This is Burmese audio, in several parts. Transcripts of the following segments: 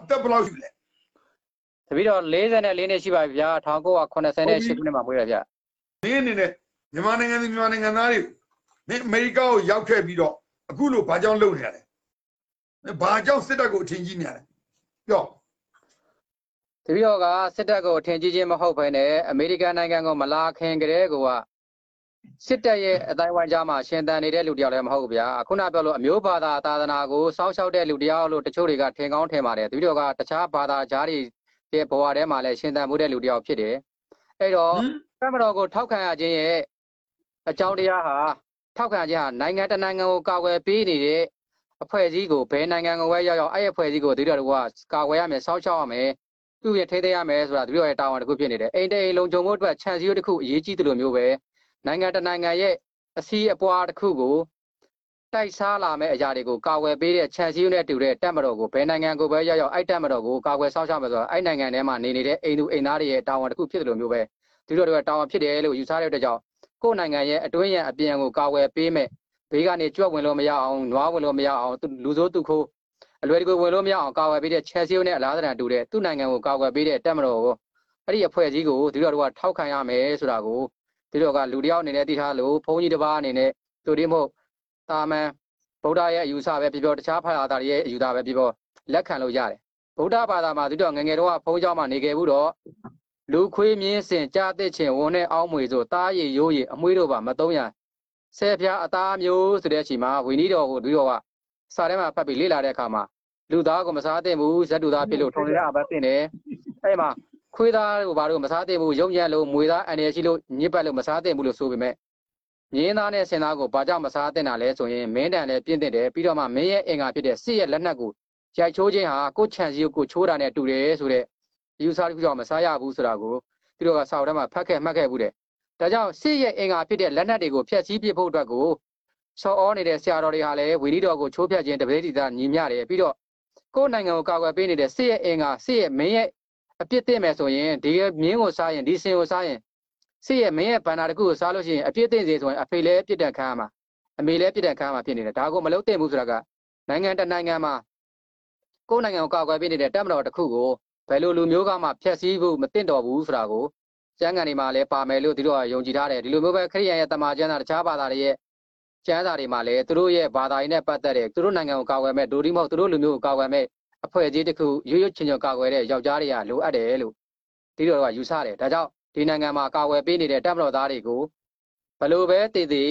အသက်ဘယ်လောက်ရှိလဲတပည့်တော်44နှစ်ရှိပါပြီဗျာ1988ခုနှစ်မှာမွေးရဗျာမင်းအနေနဲ့မြန်မာနိုင်ငံသူမြန်မာနိုင်ငံသားတွေမင်းအမေရိကကိုရောက်ခဲ့ပြီးတော့အခုလိုဘာကြောင့်လုပ်နေရလဲမင်းဘာကြောင့်စစ်တပ်ကိုအထင်ကြီးနေရလဲပြောတပည့်တော်ကစစ်တပ်ကိုထင်ကြီးခြင်းမဟုတ်ဘဲနဲ့အမေရိကန်နိုင်ငံကိုမလာခင်ကတည်းက စစ်တပ်ရဲ့အတိုင်းဝိုင်းကြားမှာရှင်သန်နေတဲ့လူတယောက်လည်းမဟုတ်ဘူးဗျာအခုနပြောလို့အမျိုးဘာသာသာသနာကိုစောင့်ရှောက်တဲ့လူတယောက်လို့တချို့တွေကထင်ကောင်းထင်ပါတယ်တပည့်တော်ကတခြားဘာသာကြားတွေရဲ့ဘဝထဲမှာလည်းရှင်သန်မှုတဲ့လူတယောက်ဖြစ်တယ်အဲ့တော့ဟင်တမတော်ကိုထောက်ခံရခြင်းရဲ့အကြောင်းတရားဟာထောက်ခံခြင်းဟာနိုင်ငံတစ်နိုင်ငံကိုကာကွယ်ပေးနေတဲ့အဖွဲ့အစည်းကိုဘယ်နိုင်ငံကိုပဲရောက်ရောက်အဲ့ဒီအဖွဲ့အစည်းကိုတတိယတို့ကကာကွယ်ရမယ်စောင့်ရှောက်ရမယ်သူ့ရဲ့ထိသိရမယ်ဆိုတာတတိယရဲ့တာဝန်တစ်ခုဖြစ်နေတယ်အိမ်တိန်လုံခြုံမှုအတွက်ခြံစည်းရိုးတစ်ခုအရေးကြီးတယ်လို့မျိုးပဲ နိုင်ငံတစ်နိုင်ငံရဲ့အစည်းအပွားတစ်ခုကိုတိုက်စားလာမဲ့အရာတွေကိုကာကွယ်ပေးတဲ့ခြံစည်းရိုးနဲ့တူတဲ့တပ်မတော်ကိုဘယ်နိုင်ငံကိုပဲရောက်ရောက်အဲ့တပ်မတော်ကိုကာကွယ်စောင့်ရှောက်မယ်ဆိုတာအဲ့နိုင်ငံထဲမှာနေနေတဲ့အိမ်သူအိမ်သားတွေရဲ့တာဝန်တစ်ခုဖြစ်တယ်လို့မျိုးပဲဒီလိုတွေကတာဝန်ဖြစ်တယ်လို့ယူဆတဲ့အတွက်ကြောင့်ကိုယ်နိုင်ငံရဲ့အတွင်းရန်အပြင်ကိုကာဝယ်ပေးမဲ့ဘေးကနေကြွက်ဝင်လို့မရအောင်နွားဝင်လို့မရအောင်သူလူစိုးသူခိုးအလွယ်တကူဝင်လို့မရအောင်ကာဝယ်ပေးတဲ့ချဲစီယိုနဲ့အလားတန်တူတဲ့သူ့နိုင်ငံကိုကာဝယ်ပေးတဲ့တက်မတော်ကိုအဲ့ဒီအဖွဲ့အစည်းကိုဒီလိုတွေကထောက်ခံရမယ်ဆိုတာကို ပြီးတော့ကလူတယောက်အနေနဲ့သိထားလို့ဘုန်းကြီးတစ်ပါးအနေနဲ့သူဒီမဟုတ်တာမန်ဗုဒ္ဓရဲ့အယူဆပဲပြပြောတခြားဘာသာရဲ့အယူဆပဲပြပြောလက်ခံလို့ရတယ်ဗုဒ္ဓဘာသာမှာသူတို့ငငယ်တော့ဘုန်းကြောင်းမှာနေခဲ့ဘူးတော့လူခွေးမြင်းစင်ကြားတဲ့ချင်းဝန်နဲ့အောင်းမွေဆိုတားရည်ရိုးရည်အမွှေးတို့ပါမသုံးရဆဲဖျားအသားမျိုးဆိုတဲ့အချိန်မှာဝိနည်းတော်ကိုသူတို့ကစာထဲမှာဖတ်ပြီးလေ့လာတဲ့အခါမှာလူသားကိုမစားသင့်ဘူးဇတုသားဖြစ်လို့ထုံနေတာပဲသင့်တယ်အဲ့မှာ ခွေးသားကိုဘာလို့မစားသင့်ဘူးရုံညံ့လို့မွေသားအန်ရရှိလို့ညစ်ပတ်လို့မစားသင့်ဘူးလို့ဆိုပေမဲ့မြင်းသားနဲ့ဆင်သားကိုဘာကြောင့်မစားသင့်တာလဲဆိုရင်မင်းတန်လည်းပြင့်တဲ့တယ်ပြီးတော့မှမင်းရဲ့အင်္ဂါဖြစ်တဲ့စစ်ရဲ့လက်နက်ကိုရိုက်ချိုးခြင်းဟာကိုယ်ချန်စီကိုချိုးတာနဲ့တူတယ်ဆိုတဲ့ယူဆတစ်ခုကြောင့်မစားရဘူးဆိုတာကိုသူတို့ကစာအုပ်ထဲမှာဖတ်ခဲ့မှတ်ခဲ့ဘူးတဲ့ဒါကြောင့်စစ်ရဲ့အင်္ဂါဖြစ်တဲ့လက်နက်တွေကိုဖျက်ဆီးပစ်ဖို့အတွက်ကိုဆော်ဩနေတဲ့ဆရာတော်တွေဟာလည်းဝီရီတော်ကိုချိုးဖျက်ခြင်းတပည့်တိသားညီမျှတယ်ပြီးတော့ကိုယ်နိုင်ငံကိုကာကွယ်ပေးနေတဲ့စစ်ရဲ့အင်္ဂါစစ်ရဲ့မင်းရဲ့ အပြစ်တင်မယ်ဆိုရင်ဒီမြင်းကိုစားရင်ဒီစင်ကိုစားရင်စစ်ရဲ့မင်းရဲ့ဗန္နာတစ်ခုကိုစားလို့ရှိရင်အပြစ်တင်စေဆိုရင်အဖေလည်းပြစ်ဒဏ်ခံရမှာအမေလည်းပြစ်ဒဏ်ခံရမှာဖြစ်နေတယ်ဒါကိုမလုပ်သင့်ဘူးဆိုတာကနိုင်ငံတစ်နိုင်ငံမှာကိုယ်နိုင်ငံကိုကာကွယ်ပေးနေတဲ့တပ်မတော်တစ်ခုကိုဘယ်လိုလူမျိုးကမှဖျက်ဆီးဖို့မသင့်တော်ဘူးဆိုတာကိုကျမ်းဂန်တွေမှာလည်းပါမယ်လို့သူတို့ကယုံကြည်ထားတယ်ဒီလိုမျိုးပဲခရိယန်ရဲ့တမန်ကျမ်းစာတခြားဘာသာတွေရဲ့ကျမ်းစာတွေမှာလည်းသူတို့ရဲ့ဘာသာရေးနဲ့ပတ်သက်တဲ့သူတို့နိုင်ငံကိုကာကွယ်မဲ့ဒိုဒီမဟုတ်သူတို့လူမျိုးကိုကာကွယ်မဲ့ အဖွဲ့အစည်းတစ်ခုရွရွချင်းချင်းကာကွယ်တဲ့ယောက်ျားတွေကလိုအပ်တယ်လို့ဒီလိုကယူဆတယ်ဒါကြောင့်ဒီနိုင်ငံမှာကာကွယ်ပေးနေတဲ့တပ်မတော်သားတွေကိုဘယ်လိုပဲတည်တည်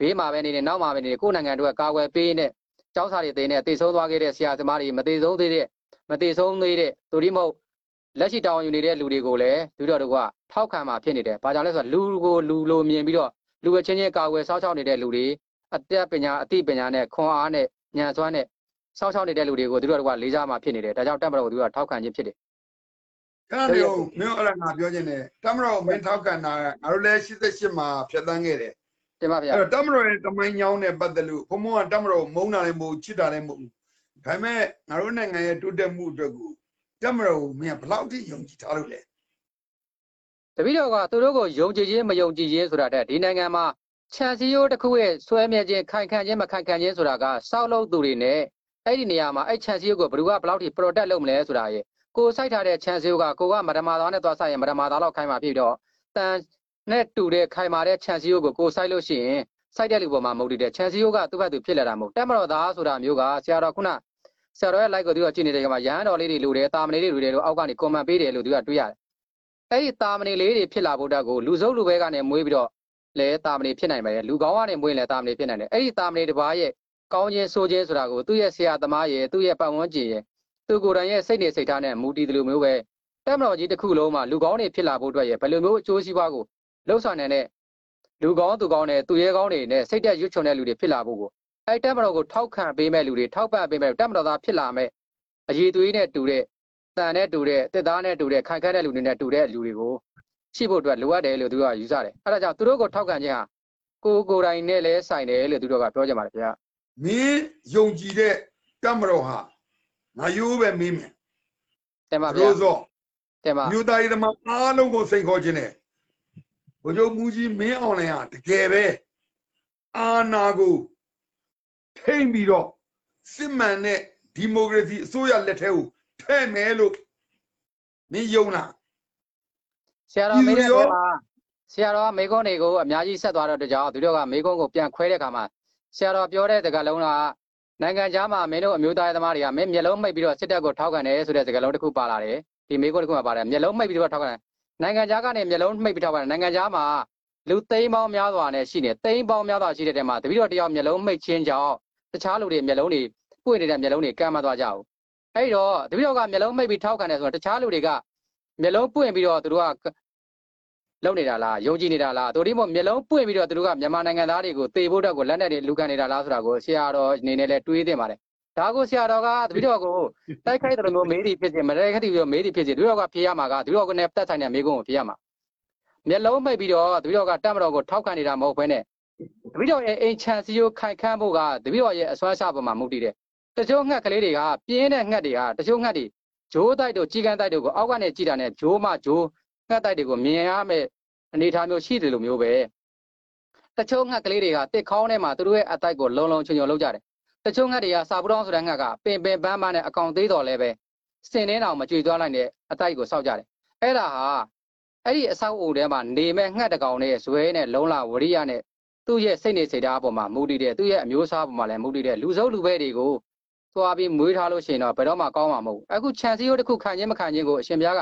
ဘေးမှာပဲနေနေနောက်မှာပဲနေနေကိုယ့်နိုင်ငံတို့ကကာကွယ်ပေးတဲ့ကျောင်းစာတွေတင်တဲ့တည်ဆုံးသွားခဲ့တဲ့ဆရာသမားတွေမတည်ဆုံးသေးတဲ့မတည်ဆုံးသေးတဲ့ဒိုဒီမဟုတ်လက်ရှိတာဝန်ယူနေတဲ့လူတွေကိုလည်းလူတော်တို့ကထောက်ခံမှာဖြစ်နေတယ်။ဘာကြောင့်လဲဆိုတော့လူကိုလူလိုမြင်ပြီးတော့လူအချင်းချင်းကာကွယ်စောင့်ရှောက်နေတဲ့လူတွေအသက်ပညာအသိပညာနဲ့ခွန်အားနဲ့ဉာဏ်စွမ်းနဲ့ စောင့်ရှောက်နေတဲ့လူတွေကိုသူတို့ကလေးစားမှာဖြစ်နေတယ်။ဒါကြောင့်တပ်မတော်ကသူကထောက်ခံခြင်းဖြစ်တယ်အဲ့ဒါမျိုးမင်းအဲ့ဒါငါပြောခြင်းတယ်တမတော်မင်းထောက်ကန်တာကငါတို့လည်း88မှာဖြတ်တန်းခဲ့တယ်။တင်ပါဗျာအဲ့တော့တမတော်ရဲ့တမိုင်းညောင်းနဲ့ပတ်သက်လို့ဘုံဘုံကတမတော်ကိုမုန်းတာလည်းမဟုတ်ချစ်တာလည်းမဟုတ်ဘူးဒါပေမဲ့ငါတို့နိုင်ငံရဲ့တိုးတက်မှုအတွက်ကိုတမတော်ကိုမင်းကဘယ်လောက်ထိယုံကြည်ထားလို့လဲ။တပည့်တော်ကသူတို့ကိုယုံကြည်ခြင်းမယုံကြည်ခြင်းဆိုတာတဲ့ဒီနိုင်ငံမှာခြံစည်းရိုးတစ်ခုရဲ့ဆွဲမြဲခြင်းခိုင်ခံခြင်းမခိုင်ခံခြင်းဆိုတာကစောက်လို့သူတွေနဲ့ အဲ့ဒီနေရာမှာအဲ့ခြံစည်းရိုးကိုဘယ်သူကဘယ်လောက်ထိ protect လုပ်မလဲဆိုတာရဲ့ကိုစိုက်ထားတဲ့ခြံစည်းရိုးကကိုကမဓမ္မသားနဲ့သွားဆိုင်ရင်မဓမ္မသားလောက်ခိုင်မှာဖြစ်တော့တန်နဲ့တူတဲ့ခိုင်မာတဲ့ခြံစည်းရိုးကိုကိုစိုက်လို့ရှိရင်စိုက်တဲ့လူပေါ်မှာမဟုတ်တဲ့ခြံစည်းရိုးကသူ့ဘက်သူဖြစ်လာတာမဟုတ်တက်မတော်သားဆိုတာမျိုးကဆရာတော်ခုနဆရာတော်ရဲ့ like ကိုသူကကြည့်နေတဲ့ကမှာရဟန်းတော်လေးတွေလိုတယ်တာမဏေလေးတွေလိုတယ်လို့အောက်ကနေ comment ပေးတယ်လို့သူကတွေ့ရတယ်အဲ့ဒီတာမဏေလေးတွေဖြစ်လာဖို့တက်ကိုလူစုပ်လူပဲကနေမွေးပြီးတော့လဲတာမဏေဖြစ်နိုင်ပါတယ်လူကောင်းကနေမွေးရင်လဲတာမဏေဖြစ်နိုင်တယ်အဲ့ဒီတာမဏေတစ်ပါးရဲ့ ကောင်းခြင်းဆိုခြင်းဆိုတာကိုသူ့ရဲ့ဆရာသမားရဲ့သူ့ရဲ့ပတ်ဝန်းကျင်ရဲ့သူကိုယ်တိုင်ရဲ့စိတ်နေစိတ်ထားနဲ့မူတည်တယ်လို့မျိုးပဲတက်မတော်ကြီးတစ်ခုလုံးမှာလူကောင်းတွေဖြစ်လာဖို့အတွက်ရဲ့ဘယ်လိုမျိုးအကျိုးစီးပွားကိုလှုပ်ဆောင်နေတဲ့လူကောင်းသူကောင်းနဲ့သူရဲကောင်းတွေနဲ့စိတ်တက်ရွတ်ချွန်တဲ့လူတွေဖြစ်လာဖို့ကိုအဲ့တက်မတော်ကိုထောက်ခံပေးမဲ့လူတွေထောက်ပံ့ပေးမဲ့တက်မတော်သားဖြစ်လာမဲ့အရေးသွေးနဲ့တူတဲ့တန်နဲ့တူတဲ့တစ်သားနဲ့တူတဲ့ခိုင်ခန့်တဲ့လူတွေနဲ့တူတဲ့လူတွေကိုရှိဖို့အတွက်လိုအပ်တယ်လို့သူကယူဆတယ်အဲ့ဒါကြောင့်သူတို့ကိုထောက်ခံခြင်းဟာကိုကိုယ်တိုင်နဲ့လဲဆိုင်တယ်လို့သူတို့ကပြောကြပါတယ်ခင်ဗျာ မင်းယုံကြည်တဲ့တမတော်ဟာငါရိုးပဲမင်းမယ်တင်ပါဗျာရိုးစောတင်ပါမြို့သားရေးသမားအားလုံးကိုစိန်ခေါ်ခြင်းနဲ့ဘုရားမူကြီးမင်းအောင်လိုင်ဟာတကယ်ပဲအာနာကိုထိမ့်ပြီးတော့စစ်မှန်တဲ့ဒီမိုကရေစီအစိုးရလက်ထဲကိုထထဲ့မယ်လို့မင်းယုံလားဆရာတော်မေးတဲ့ဒီလိုရောထဲမှာဆရာတော်ကမေကွန်းတွေကိုအများကြီးဆက်သွားတော့တကြောင်သူတို့ကမေကွန်းကိုပြန်ခွဲတဲ့အခါမှာ ဆရာတော်ပြောတဲ့စကားလုံးကနိုင်ငံခြားမှာမင်းတို့အမျိုးသားရေးသမားတွေကမင်းမျက်လုံးမှိတ်ပြီးတော့စစ်တပ်ကိုထောက်ခံတယ်ဆိုတဲ့စကားလုံးတစ်ခုပါလာတယ်ဒီမေကွန်းတစ်ခုမှာပါတယ်မျက်လုံးမှိတ်ပြီးတော့ထောက်ခံတယ်နိုင်ငံခြားကနေမျက်လုံးမှိတ်ပြီးထောက်ခံတယ်နိုင်ငံခြားမှာလူသိန်းပေါင်းများစွာနဲ့ရှိနေသိန်းပေါင်းများစွာရှိတဲ့တဲမှာတပည့်တော်တယောက်မျက်လုံးမှိတ်ခြင်းကြောင့်တခြားလူတွေမျက်လုံးတွေပွင့်နေတဲ့မျက်လုံးတွေကမ်းမသွားကြဘူးအဲ့တော့တပည့်တော်ကမျက်လုံးမှိတ်ပြီးထောက်ခံတယ်ဆိုတော့တခြားလူတွေကမျက်လုံးပွင့်ပြီးတော့သူတို့က လုံနေတာလားယုံကြည်နေတာလားတို့ဒီမို့မျက်လုံးပွင့်ပြီးတော့သူတို့ကမြန်မာနိုင်ငံသားတွေကိုသေဖို့အတွက်ကိုလက်နက်တွေလူကန်နေတာလားဆိုတာကိုဆရာတော်အနေနဲ့လည်းတွေးသင့်ပါတယ်ဒါကိုဆရာတော်ကတပည့်တော်ကိုတိုက်ခိုက်တယ်လို့မျိုးမေးသည်ဖြစ်စေမတိုက်ခိုက်တယ်လို့မေးသည်ဖြစ်စေတပည့်တော်ကဖြေရမှာကတပည့်တော်ကနဲ့တက်ဆိုင်တဲ့မေးခွန်းကိုဖြေရမှာမျက်လုံးမိတ်ပြီးတော့တပည့်တော်ကတတ်မတော်ကိုထောက်ခံနေတာမဟုတ်ဘဲနဲ့တပည့်တော်ရဲ့အိမ်ချန်စီကိုခိုင်ခန့်ဖို့ကတပည့်တော်ရဲ့အစွမ်းရှာပေါ်မှာမူတည်တယ်တချို့ငှက်ကလေးတွေကပြင်းတဲ့ငှက်တွေကတချို့ငှက်တွေဂျိုးတိုက်တို့ကြီးကန်းတိုက်တို့ကိုအောက်ကနေကြည့်တာနဲ့ဂျိုးမဂျိုးငှက်တိုက်တွေကိုမြင်ရမယ် အနေအထားမျိုးရှိတယ်လို့မျိုးပဲတချို့ငှက်ကလေးတွေကတစ်ခေါင်းထဲမှာသူတို့ရဲ့အတိုက်ကိုလုံလုံချုံချုံလောက်ကြတယ်တချို့ငှက်တွေကစာပူတောင်းဆိုတဲ့ငှက်ကပင်ပင်ပန်းပန်းနဲ့အကောင်သေးတော်လဲပဲစင်နေအောင်မကြွေသွားလိုက်တဲ့အတိုက်ကိုစောက်ကြတယ်အဲ့ဒါဟာအဲ့ဒီအဆောက်အဦထဲမှာနေမဲ့ငှက်တကောင်နဲ့ဇွဲနဲ့လုံလာဝရိယနဲ့သူ့ရဲ့စိတ်နေစိတ်ဓာတ်အပေါ်မှာမူတည်တယ်သူ့ရဲ့အမျိုးအစားအပေါ်မှာလည်းမူတည်တယ်လူစုပ်လူပဲတွေကိုသွားပြီးမွေးထားလို့ရှိရင်တော့ဘယ်တော့မှကောင်းမှာမဟုတ်ဘူးအခုခြံစည်းရိုးတစ်ခုခံခြင်းမခံခြင်းကိုအရှင်ဘုရားက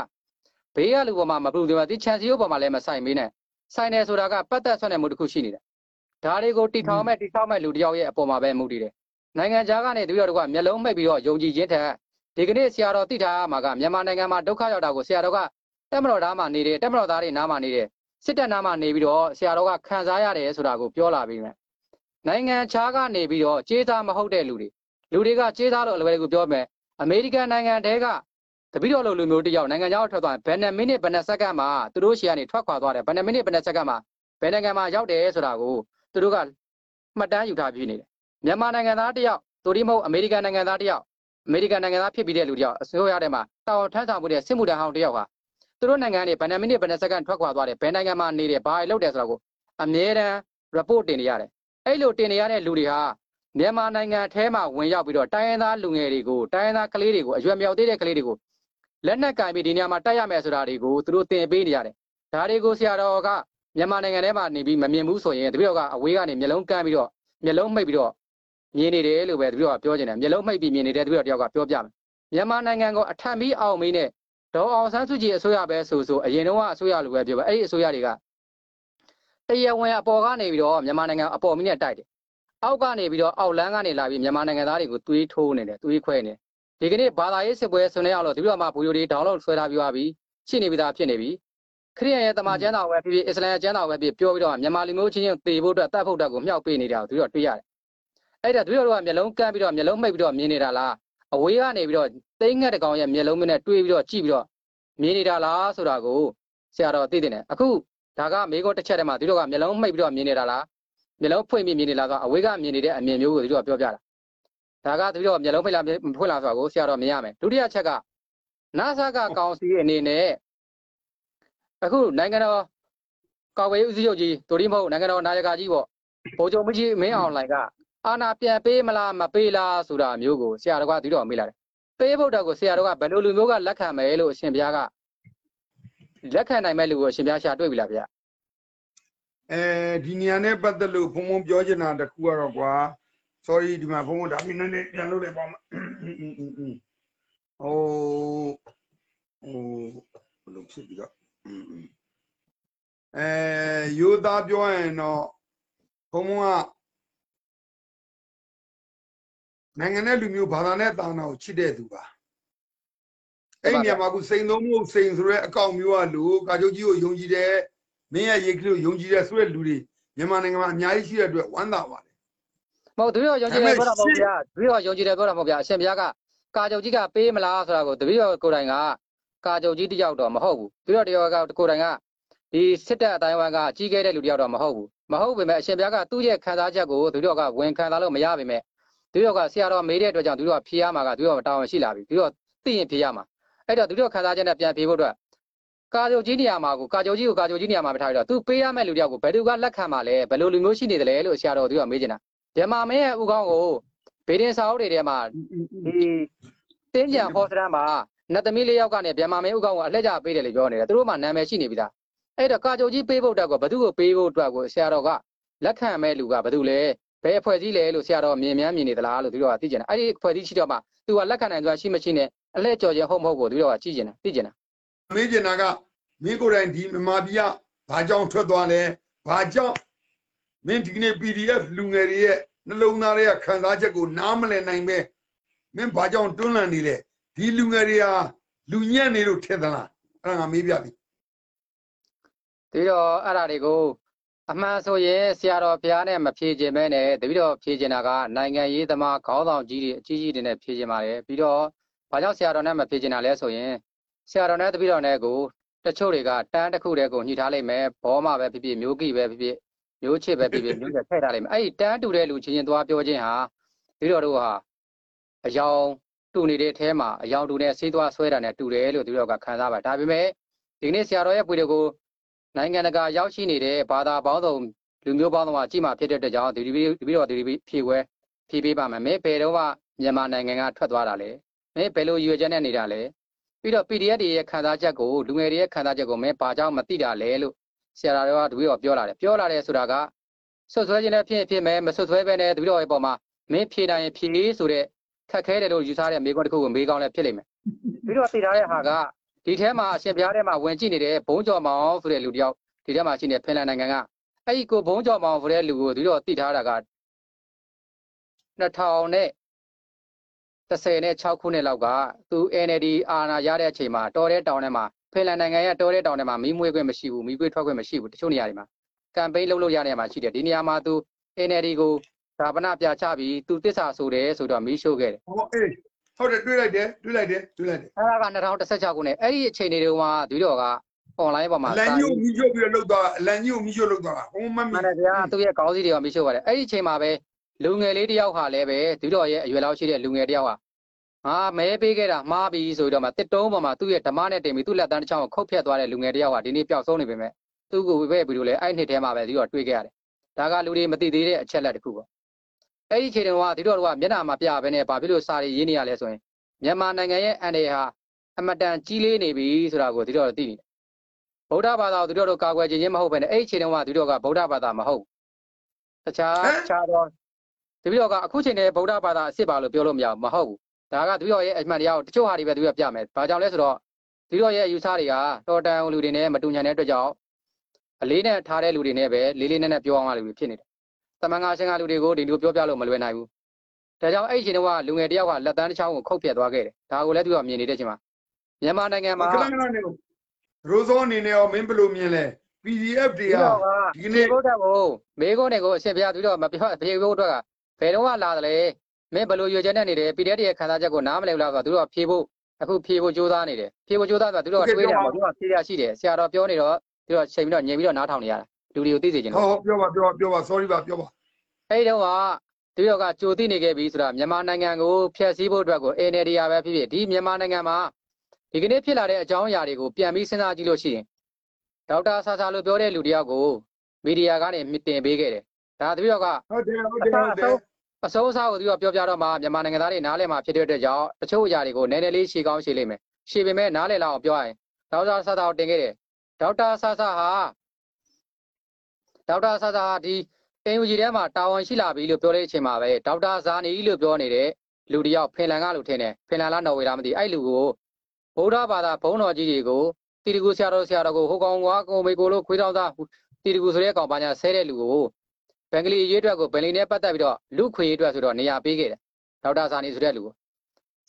ဘေးကလူပေါ်မှာမပူတယ်မှာဒီခြံစည်းရိုးပေါ်မှာလည်းမဆိုင်မေးနဲ့ဆိုင်တယ်ဆိုတာကပတ်သက်ဆွမ်းတဲ့မှုတစ်ခုရှိနေတယ်။ဒါတွေကိုတီထောင်မဲ့တီထောင်မဲ့လူတစ်ယောက်ရဲ့အပေါ်မှာပဲမူတည်တယ်။နိုင်ငံခြားကနေတပည့်တော်တို့ကမျက်လုံးမှိတ်ပြီးတော့ယုံကြည်ခြင်းထက်ဒီကနေ့ဆရာတော်သိထားမှာကမြန်မာနိုင်ငံမှာဒုက္ခရောက်တာကိုဆရာတော်ကတက်မတော်သားမှာနေတယ်တက်မတော်သားတွေနားမှာနေတယ်စစ်တပ်နားမှာနေပြီးတော့ဆရာတော်ကခံစားရတယ်ဆိုတာကိုပြောလာပြီးမယ်။နိုင်ငံခြားကနေပြီးတော့ကြေးသားမဟုတ်တဲ့လူတွေလူတွေကကြေးသားလို့အလွယ်တကူပြောမယ်အမေရိကန်နိုင်ငံတဲက တပိတော်လိုလူမျိုးတစ်ယောက်နိုင်ငံခြားကိုထွက်သွားရင်ဘယ်နှမိနစ်ဘယ်နှစက္ကန့်မှာသူတို့ရှီကနေထွက်ခွာသွားတယ်ဘယ်နှမိနစ်ဘယ်နှစက္ကန့်မှာဘယ်နိုင်ငံမှာရောက်တယ်ဆိုတာကိုသူတို့ကမှတ်တမ်းယူထားပြီးနေတယ်မြန်မာနိုင်ငံသားတစ်ယောက်သူဒီမဟုတ်အမေရိကန်နိုင်ငံသားတစ်ယောက်အမေရိကန်နိုင်ငံသားဖြစ်ပြီးတဲ့လူတစ်ယောက်အစိုးရထဲမှာတာဝန်ထမ်းဆောင်မှုတဲ့စစ်မှုထမ်းဟောင်းတစ်ယောက်ဟာသူတို့နိုင်ငံကနေဘယ်နှမိနစ်ဘယ်နှစက္ကန့်ထွက်ခွာသွားတယ်ဘယ်နိုင်ငံမှာနေတယ်ဘာတွေလုပ်တယ်ဆိုတာကိုအမြဲတမ်း report တင်နေရတယ်အဲ့လိုတင်နေရတဲ့လူတွေဟာမြန်မာနိုင်ငံထဲမှာဝင်ရောက်ပြီးတော့တိုင်းရင်းသားလူငယ်တွေကိုတိုင်းရင်းသားကလေးတွေကိုအရွယ်မြောက်သေးတဲ့ကလေးတွေကို လက်နက်ကင်ပြီးဒီနေရာမှာတိုက်ရမယ်ဆိုတာတွေကိုသူတို့သင်ပေးနေရတယ်။ဒါတွေကိုဆရာတော်ကမြန်မာနိုင်ငံထဲမှာနေပြီးမမြင်ဘူးဆိုရင်တပည့်တော်ကအဝေးကနေမျက်လုံးကန်းပြီးတော့မျက်လုံးမှိတ်ပြီးတော့မြင်နေတယ်လို့ပဲတပည့်တော်ကပြောချင်တယ်။မျက်လုံးမှိတ်ပြီးမြင်နေတဲ့တပည့်တော်တယောက်ကပြောပြမယ်။မြန်မာနိုင်ငံကိုအထက်မီးအောင်မီးနဲ့ဒေါ်အောင်ဆန်းစုကြည်အစိုးရပဲဆိုဆိုအရင်တော့အစိုးရလိုပဲပြောပါအဲ့ဒီအစိုးရတွေကတရားဝင်အပေါ်ကနေပြီးတော့မြန်မာနိုင်ငံအပေါ်မီးနဲ့တိုက်တယ်။အောက်ကနေပြီးတော့အောက်လန်းကနေလာပြီးမြန်မာနိုင်ငံသားတွေကိုသွေးထိုးနေတယ်သွေးခွဲနေတယ် ဒီကနေ့ဘာသာရေးစစ်ပွဲဆွနေအောင်လို့ဒီလိုမှဗီဒီယိုတွေဒေါင်းလော့ဆွဲထားပြီးပါပြီရှိနေပြီသားဖြစ်နေပြီခရိယန်ရဲ့တမန်ကျမ်းတော်ပဲဖြစ်ဖြစ်အစ္စလာမ်ရဲ့ကျမ်းတော်ပဲဖြစ်ပြောပြီးတော့မြန်မာလူမျိုးချင်းချင်းသေဖို့အတွက်တတ်ဖို့အတွက်ကိုမြောက်ပေးနေတာကိုဒီတော့တွေ့ရတယ်အဲ့ဒါဒီလိုတော့မျက်လုံးကန်းပြီးတော့မျက်လုံးမှိတ်ပြီးတော့မြင်နေတာလားအဝေးကနေပြီးတော့သိငှက်တကောင်ရဲ့မျက်လုံးနဲ့တွေးပြီးတော့ကြည့်ပြီးတော့မြင်နေတာလားဆိုတာကိုဆရာတော်သိတဲ့နဲ့အခုဒါကမိကုန်းတစ်ချက်တည်းမှာဒီလိုကမျက်လုံးမှိတ်ပြီးတော့မြင်နေတာလားမျက်လုံးဖွင့်ပြီးမြင်နေလားဆိုတော့အဝေးကမြင်နေတဲ့အမြင်မျိုးကိုဒီလိုပြောပြတာ ဒါကတပြီးတော့မျက်လုံးဖိတ်လာမဖွင့်လာဆိုတာကိုဆရာတော်မြင်ရမယ်ဒုတိယချက်က NASA ကကောင်စီအနေနဲ့အခုနိုင်ငံတော်ကာကွယ်ရေးဦးစီးချုပ်ကြီးဒိုရီမဟုတ်နိုင်ငံတော်နာယကကြီးပေါ့ဗိုလ်ချုပ်မကြီးမင်းအောင်လှိုင်ကအာဏာပြန်ပေးမလားမပေးလားဆိုတာမျိုးကိုဆရာတော်ကဒီတော့မေးလာတယ်ပေးဖို့တော့ကိုဆရာတော်ကဘယ်လိုလူမျိုးကလက်ခံမယ်လို့အရှင်ဘုရားကလက်ခံနိုင်မဲ့လူကိုအရှင်ဘုရားရှာတွေ့ပြီလားဗျာအဲဒီနေရာနဲ့ပတ်သက်လို့ဘုံဘုံပြောချင်တာတစ်ခုကတော့ကွာ sorry ဒီမှာဘုံဘုံဒါပြီးနည်းနည်းပြန်လုပ်လိုက်ပါဦးဟိုဟိုဘယ်လိုဖြစ်ပြီးတော့အဲယူသားပြောရင်တော့ဘုံဘုံကနိုင်ငံနဲ့လူမျိုးဘာသာနဲ့တာနာကိုချစ်တဲ့သူပါအဲ့ဒီနေရာမှာခုစိန်သုံးမှုစိန်ဆိုရဲအကောင့်မျိုးကလူကာချုပ်ကြီးကိုယုံကြည်တယ်မင်းရဲ့ရေကလေးကိုယုံကြည်တယ်ဆိုတဲ့လူတွေမြန်မာနိုင်ငံမှာအများကြီးရှိတဲ့အတွက်ဝမ်းသာပါတယ်မ ဟုတ်တပည့်တော်ယုံကြည်တယ်ပြောတာမဟုတ်ဗျာတပည့်တော်ယုံကြည်တယ်ပြောတာမဟုတ်ဗျာအရှင်ဘုရားကကာချုပ်ကြီးကပေးမလားဆိုတာကိုတပည့်တော်ကိုယ်တိုင်ကကာချုပ်ကြီးတယောက်တော့မဟုတ်ဘူးတပည့်တော်တယောက်ကကိုယ်တိုင်ကဒီစစ်တပ်အတိုင်းဝိုင်းကကြီးခဲ့တဲ့လူတယောက်တော့မဟုတ်ဘူးမဟုတ်ပေမဲ့အရှင်ဘုရားကသူ့ရဲ့ခံစားချက်ကိုတပည့်တော်ကဝန်ခံစားလို့မရပေမဲ့တပည့်တော်ကဆရာတော်မေးတဲ့အတွက်ကြောင့်တပည့်တော်ဖြေရမှာကတပည့်တော်တာဝန်ရှိလာပြီတပည့်တော်သိရင်ဖြေရမှာအဲ့တော့တပည့်တော်ခံစားချက်နဲ့ပြန်ဖြေဖို့အတွက်ကာချုပ်ကြီးနေရာမှာကိုကာချုပ်ကြီးကိုကာချုပ်ကြီးနေရာမှာမထားရတော့သူပေးရမယ့်လူတယောက်ကိုဘယ်သူကလက်ခံမှာလဲဘယ်လိုလူမျိုးရှိနေတယ်လဲလို့ဆရာတော်တပည့်တော်မေးချင်တာ ဓမ္မမင်းရဲ့ဥကောင်းကိုဗေဒင်စာအုပ်တွေထဲမှာဒီတင်းကြံဟောစတမ်းမှာနတ်သမီးလေးယောက်ကနေမြန်မာမင်းဥကောင်ကအလှည့်ကြပေးတယ်လို့ပြောနေတယ်သူတို့မှနာမည်ရှိနေပြီသားအဲ့တော့ကာကြိုကြီးပေးဖို့အတွက်ကဘသူ့ကိုပေးဖို့အတွက်ကိုဆရာတော်ကလက်ခံမဲ့လူကဘသူလဲဘယ်အဖွဲ့ကြီးလဲလို့ဆရာတော်မြင်များမြင်နေသလားလို့သူတို့ကသိကျင်တယ်အဲ့ဒီအဖွဲ့ကြီးရှိတော့မှသူကလက်ခံနိုင်ဆိုတာရှိမရှိနဲ့အလှည့်ကြော်ခြင်းဟုတ်မဟုတ်ကိုသူတို့ကကြည့်ကျင်တယ်သိကျင်တယ်မေးချင်တာကမင်းကိုယ်တိုင်ဒီမြန်မာပြည်ကဘာကြောင့်ထွက်သွားလဲဘာကြောင့် မင်းဒီကနေ့ PDF လူငယ်တွေရဲ့နှလုံးသားတွေကခံစားချက်ကိုနားမလည်နိုင်ပဲမင်းဘာကြောင့်တွန်းလှန်နေလဲဒီလူငယ်တွေဟာလူညံ့နေလို့ထင်သလားအဲ့ဒါငါမေးပြပြီပြီးတော့အဲ့ဒါတွေကိုအမှန်ဆိုရင်ဆရာတော်ဘုရားနဲ့မဖြေခြင်းပဲနဲ့တပည့်တော်ဖြေခြင်းတာကနိုင်ငံရေးသမားခေါင်းဆောင်ကြီးတွေအကြီးကြီးတွေနဲ့ဖြေခြင်းပါတယ်ပြီးတော့ဘာကြောင့်ဆရာတော်နဲ့မဖြေခြင်းတာလဲဆိုရင်ဆရာတော်နဲ့တပည့်တော်နဲ့ကိုတချို့တွေကတန်းတစ်ခုတည်းကိုညှိထားလိုက်မယ်ဘောမပဲဖြစ်ဖြစ်မျိုးကိပဲဖြစ်ဖြစ် မျိုးချစ်ပဲဖြစ်ဖြစ်မျိုးချက်ထည့်ထားလိုက်မယ်အဲ့ဒီတန်းတူတဲ့လူချင်းချင်းသွားပြောခြင်းဟာတပည့်တော်တို့ဟာအယောင်တူနေတဲ့အထဲမှာအယောင်တူနဲ့ဆေးသွားဆွဲတာနဲ့တူတယ်လို့တပည့်တော်ကခံစားပါတယ်ဒါပေမဲ့ဒီကနေ့ဆရာတော်ရဲ့ပွေတွေကိုနိုင်ငံတကာရောက်ရှိနေတဲ့ဘာသာပေါင်းစုံလူမျိုးပေါင်းစုံကကြည့်မှဖြစ်တဲ့အတွက်ကြောင့်ဒီဒီပြီးတော့ဒီဒီဖြည့်ခွဲဖြည့်ပေးပါမယ်မင်းဘယ်တော့မှမြန်မာနိုင်ငံကထွက်သွားတာလဲမင်းဘယ်လိုရွေချက်နဲ့နေတာလဲပြီးတော့ PDF တွေရဲ့ခံစားချက်ကိုလူငယ်တွေရဲ့ခံစားချက်ကိုမင်းဘာကြောင့်မသိတာလဲလို့ ဆရာတော်ကတပည့်တော်ပြောလာတယ်ပြောလာတယ်ဆိုတာကဆွတ်ဆွဲခြင်းနဲ့ဖြစ်ဖြစ်မယ်မဆွတ်ဆွဲပဲနဲ့တပည့်တော်ရဲ့ပေါ်မှာမင်းဖြေနိုင်ရင်ဖြေဆိုတဲ့ခက်ခဲတယ်လို့ယူဆတဲ့မိကွန်းတစ်ခုကိုမေးကောင်းလည်းဖြစ်လိမ့်မယ်ပြီးတော့သိထားတဲ့ဟာကဒီထဲမှာအရှင်ဘုရားထဲမှာဝင်ကြည့်နေတဲ့ဘုံကျော်မောင်ဆိုတဲ့လူတယောက်ဒီထဲမှာရှိနေဖင်လန်နိုင်ငံကအဲ့ဒီကိုဘုံကြော်မောင်ဆိုတဲ့လူကိုဒီတော့တိထားတာက2000နဲ့30နဲ့6ခုနှစ်လောက်ကသူ NLD အာဏာရတဲ့အချိန်မှာတော်တဲ့တောင်ထဲမှာ ဖင်လန်နိုင်ငံရဲ့တော်တဲ့တောင်ထဲမှာမီးမွေးခွင့်မရှိဘူးမီးပွေးထွက်ခွင့်မရှိဘူးတချို့နေရာတွေမှာကမ်ပိန်းလုပ်လို့ရတဲ့နေရာမှာရှိတယ်ဒီနေရာမှာသူ NLD ကိုဒါပနပြချပြီးသူတစ္ဆာဆိုတယ်ဆိုတော့မီးရှို့ခဲ့တယ်ဟောအေးဟုတ်တယ်တွေ့လိုက်တယ်တွေ့လိုက်တယ်တွေ့လိုက်တယ်အဲ့ဒါက2016ခုနှစ်အဲ့ဒီအချိန်တွေတုန်းကဒီတော့က online ပေါ်မှာအလန်ကြီးကိုမြှုပ်ပြီးတော့လှုပ်သွားအလန်ကြီးကိုမြှုပ်လှုပ်သွားတာဟိုမမမှန်တယ်ဗျာသူ့ရဲ့ခေါင်းစည်းတွေကမရှိပါတယ်အဲ့ဒီအချိန်မှာပဲလူငယ်လေးတယောက်ဟာလည်းပဲဒီတော့ရဲ့အရွယ်လောက်ရှိတဲ့လူငယ်တယောက်ဟာ ငါမဲပေးခဲ့တာမှားပြီဆိုတော့မှတစ်တုံးပေါ်မှာသူ့ရဲ့ဓမ္မနဲ့တင်ပြီးသူ့လက်တန်းတစ်ချောင်းကိုခုတ်ဖြတ်သွားတဲ့လူငယ်တယောက်ဟာဒီနေ့ပျောက်ဆုံးနေပေမဲ့သူ့ကိုပဲပြီးလို့လဲအဲ့နှစ်ထဲမှာပဲဒီတော့တွေ့ခဲ့ရတယ်ဒါကလူတွေမသိသေးတဲ့အချက်လက်တစ်ခုပေါ့အဲ့ဒီအချိန်တုန်းကဒီတော့ကမျက်နှာမှာပြပဲနဲ့ဘာဖြစ်လို့စာရီရင်းနေရလဲဆိုရင်မြန်မာနိုင်ငံရဲ့အန်ဒီဟာအမတန်ကြီးလေးနေပြီဆိုတာကိုဒီတော့သိနေတယ်ဗုဒ္ဓဘာသာကိုဒီတော့ကာကွယ်ခြင်းချင်းမဟုတ်ဘဲနဲ့အဲ့ဒီအချိန်တုန်းကဒီတော့ကဗုဒ္ဓဘာသာမဟုတ်တခြားတခြားတော့ဒီပြီးတော့ကအခုချိန်နဲ့ဗုဒ္ဓဘာသာအစ်စ်ပါလို့ပြောလို့မရဘူးမဟုတ်ဘူး ဒါကဒီတော့ရဲ့အမှန်တရားကိုတချို့ဟာတွေပဲဒီတော့ပြမယ်ဘာကြောင့်လဲဆိုတော့ဒီတော့ရဲ့အယူဆတွေကတော်တန်လူတွေနဲ့မတူညီတဲ့အတွက်ကြောင့်အလေးနဲ့ထားတဲ့လူတွေနဲ့ပဲလေးလေးနက်နက်ပြောအောင်ရလူတွေဖြစ်နေတယ်တမန်ငါရှင်ကလူတွေကိုဒီလိုပြောပြလို့မလွယ်နိုင်ဘူးဒါကြောင့်အဲ့ဒီချိန်တုန်းကလူငယ်တယောက်ကလက်တန်းတစ်ချောင်းကိုခုတ်ပြတ်သွားခဲ့တယ်ဒါကိုလည်းသူကမြင်နေတဲ့အချိန်မှာမြန်မာနိုင်ငံမှာခဏခဏနေရိုးစောအနေနဲ့ရောမင်းဘယ်လိုမြင်လဲ PDF တွေဒီဟာတော့ကဒီဒီနေ့နေ့ဘုရားကိုမေကုန်းတွေကိုအရှင်ဘုရားပြီးတော့မပြောပြေဖို့အတွက်ကဘယ်တော့မှလာတယ်လေ မင်းဘယ်လိုရွေချက်နဲ့နေတယ် PDF ရဲ့ခံစားချက်ကိုနားမလည်ဘူးလားဆိုတော့သူတို့ကဖြေဖို့အခုဖြေဖို့ကြိုးစားနေတယ်ဖြေဖို့ကြိုးစားဆိုတော့သူတို့ကတွေးတယ်ပေါ့သူတို့ကဖြေရရှိတယ်ဆရာတော်ပြောနေတော့သူတို့ချိန်ပြီးတော့ညင်ပြီးတော့နားထောင်နေရတာလူတွေကိုသိစေချင်ဟောတော့ပြောပါပြောပါပြောပါ sorry ပါပြောပါအဲဒီတော့ကသူတို့ကကြိုသိနေခဲ့ပြီဆိုတာမြန်မာနိုင်ငံကိုဖျက်ဆီးဖို့အတွက်ကို NLD ရပဲဖြစ်ဖြစ်ဒီမြန်မာနိုင်ငံမှာဒီကနေ့ဖြစ်လာတဲ့အကြောင်းအရာတွေကိုပြန်ပြီးစဉ်းစားကြည့်လို့ရှိရင်ဒေါက်တာဆာဆာလို့ပြောတဲ့လူတယောက်ကိုမီဒီယာကနေမြင်တင်ပေးခဲ့တယ်ဒါတပည့်တော်ကဟုတ်တယ်ဟုတ်တယ်ဟုတ်တယ် အစိုးအစားကိုသူကပြောပြတော့မှမြန်မာနိုင်ငံသားတွေနားလည်မှာဖြစ်တဲ့အတွက်ကြောင့်တချို့အရာတွေကိုနည်းနည်းလေးရှေ့ကောင်းရှေ့လိမ့်မယ်ရှေ့ပေမဲ့နားလည်လောက်အောင်ပြောရရင်ဒေါက်တာဆာဆာကိုတင်ခဲ့တယ်ဒေါက်တာဆာဆာဟာဒေါက်တာဆာဆာဟာဒီအင်ယူဂျီထဲမှာတာဝန်ရှိလာပြီလို့ပြောတဲ့အချိန်မှာပဲဒေါက်တာဇာနီလို့ပြောနေတဲ့လူတစ်ယောက်ဖင်လန်ကလို့ထင်တယ်ဖင်လန်လားနော်ဝေလားမသိအဲ့လူကိုဗုဒ္ဓဘာသာဘုန်းတော်ကြီးတွေကိုတီတကူဆရာတော်ဆရာတော်ကိုဟိုကောင်ကွာကိုမေကိုလို့ခွေးတောင်းသားတီတကူဆိုတဲ့ကောင်ပါညာဆဲတဲ့လူကို ဘင်္ဂလီရေးအတွက်ကိုဘင်္ဂလီနဲ့ပတ်သက်ပြီးတော့လူခွေရေးအတွက်ဆိုတော့နေရာပေးခဲ့တယ်ဒေါက်တာဇာနီဆိုတဲ့လူကို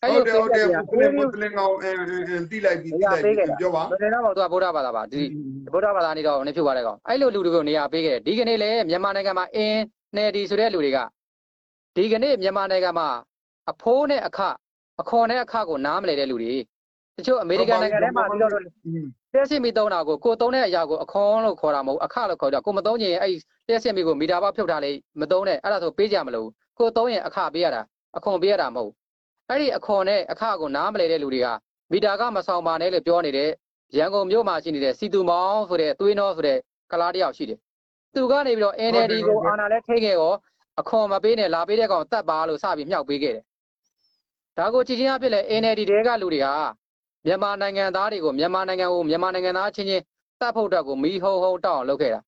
ဟုတ်တယ်ဟုတ်တယ်အဲ့မွတ်စလင်မွတ်စလင်ကောင်အင်းအင်းအင်းတိလိုက်ပြီတိလိုက်ပြီပြောပါဘယ်တော့မှသူကဗုဒ္ဓဘာသာပါဒီဗုဒ္ဓဘာသာနေတော့နေဖြစ်သွားတဲ့ကောင်အဲ့လိုလူတွေကိုနေရာပေးခဲ့တယ်ဒီကနေ့လေမြန်မာနိုင်ငံမှာအင်းနယ်ဒီဆိုတဲ့လူတွေကဒီကနေ့မြန်မာနိုင်ငံမှာအဖိုးနဲ့အခအခွန်နဲ့အခကိုနားမလဲတဲ့လူတွေ တချို့အမေရိကန်နိုင်ငံထဲမှာဒီလိုတက်စစ်မီသုံးတာကိုကိုသုံးတဲ့အရာကိုအခွန်လို့ခေါ်တာမဟုတ်အခလို့ခေါ်တာကိုမသုံးချင်ရင်အဲ့တက်စစ်မီကိုမီတာပေါက်ဖြုတ်ထားလေမသုံးနဲ့အဲ့ဒါဆိုပေးကြမလို့ကိုသုံးရင်အခပေးရတာအခွန်ပေးရတာမဟုတ်အဲ့ဒီအခွန်နဲ့အခကိုနားမလဲတဲ့လူတွေကမီတာကမဆောင်ပါနဲ့လို့ပြောနေတဲ့ရန်ကုန်မြို့မှာရှိနေတဲ့စီတူမောင်ဆိုတဲ့သွေးနှောဆိုတဲ့ကလားတယောက်ရှိတယ်သူကနေပြီးတော့ NLD ကိုအာဏာလဲထိခဲ့ရောအခွန်မပေးနဲ့လာပေးတဲ့ကောင်တတ်ပါလို့စပြီးမြှောက်ပေးခဲ့တယ်ဒါကိုကြည်ချင်းအဖြစ်လဲ NLD တဲကလူတွေဟာ မြန်မာနိုင်ငံသားတွေကိုမြန်မာနိုင်ငံကိုမြန်မာနိုင်ငံသားချင်းချင်းတပ်ဖို့အတွက်ကိုမီးဟုံဟုံတောက်အောင်လုပ်ခဲ့တာ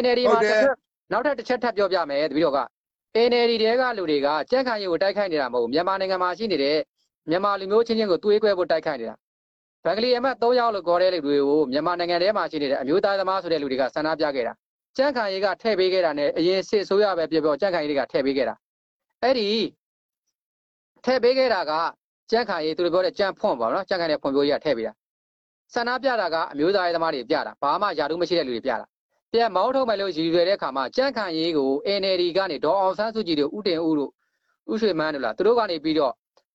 NLD မှာတစ်ချက်နောက်ထပ်တစ်ချက်ထပ်ပြောပြမယ်တပည့်တော်က NLD တဲကလူတွေကကြက်ခံရီကိုတိုက်ခိုက်နေတာမဟုတ်ဘူးမြန်မာနိုင်ငံမှာရှိနေတဲ့မြန်မာလူမျိုးချင်းချင်းကိုသွေးကွဲဖို့တိုက်ခိုက်နေတာဘင်္ဂလီအမတ်၃ယောက်လို့ခေါ်တဲ့လူတွေကိုမြန်မာနိုင်ငံထဲမှာရှိနေတဲ့အမျိုးသားသမားဆိုတဲ့လူတွေကဆန္ဒပြခဲ့တာကြက်ခံရီကထည့်ပေးခဲ့တာနဲ့အရင်စစ်ဆိုးရပဲပြောပြောကြက်ခံရီတွေကထည့်ပေးခဲ့တာအဲ့ဒီထည့်ပေးခဲ့တာက ကြက်ခံရီသူတို့ပြောတဲ့ကြံဖွန့်ပါနော်ကြက်ခံတဲ့ဖွန့်ပြိုးကြီးကထည့်ပေးတာဆန္ဒပြတာကအမျိုးသားရေးသမားတွေပြတာဘာမှယာတုမရှိတဲ့လူတွေပြတာပြန်မောင်းထုတ်မယ်လို့ရည်ရွယ်တဲ့အခါမှာကြန့်ခံရေးကို NLD ကနေဒေါ်အောင်ဆန်းစုကြည်တို့ဥတင်ဦးတို့ဥရွှေမန်းတို့လားသူတို့ကနေပြီးတော့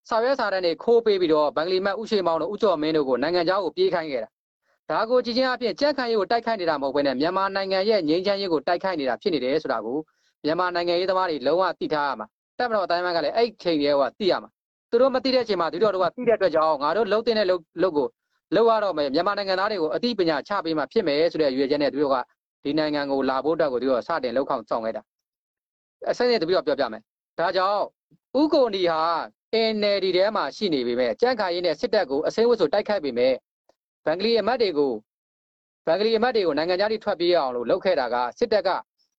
စာရွက်စာတမ်းတွေခိုးပေးပြီးတော့ဘင်္ဂလီမတ်ဥရွှေမောင်တို့ဥကျော်မင်းတို့ကိုနိုင်ငံခြားကိုပြေးခိုင်းခဲ့တာဒါကိုကြည်ချင်းအပြင်ကြန့်ခံရေးကိုတိုက်ခိုက်နေတာမဟုတ်ဘဲနဲ့မြန်မာနိုင်ငံရဲ့ငြိမ်းချမ်းရေးကိုတိုက်ခိုက်နေတာဖြစ်နေတယ်ဆိုတာကိုမြန်မာနိုင်ငံရေးသမားတွေလုံးဝသိထားရမှာတက်မတော်အတိုင်းအမ်းကလည်းအဲ့ချိန်တွေကသိရမှာ သူတို့မသိတဲ့အချိန်မှာသူတို့တို့ကသိတဲ့အတွက်ကြောင့်ငါတို့လုံးတဲ့လုံလုံကိုလောက်ရတော့မယ်မြန်မာနိုင်ငံသားတွေကိုအသိပညာချပေးမှဖြစ်မယ်ဆိုတဲ့ရွေချက်နဲ့သူတို့ကဒီနိုင်ငံကိုလာဖို့အတွက်ကိုသူတို့စတင်လောက်အောင်ဆောင်ခဲ့တာအဆက်နဲ့တပြီးတော့ပြောပြမယ်ဒါကြောင့်ဥကိုနီဟာ NLD ထဲမှာရှိနေပေမဲ့ကြန့်ခါရင်းနဲ့စစ်တပ်ကိုအစိမ်းဝတ်ဆိုတိုက်ခိုက်ပေမဲ့ဘင်္ဂလီအမတ်တွေကိုဘင်္ဂလီအမတ်တွေကိုနိုင်ငံခြားတိထွက်ပြေးအောင်လို့လုပ်ခဲ့တာကစစ်တပ်က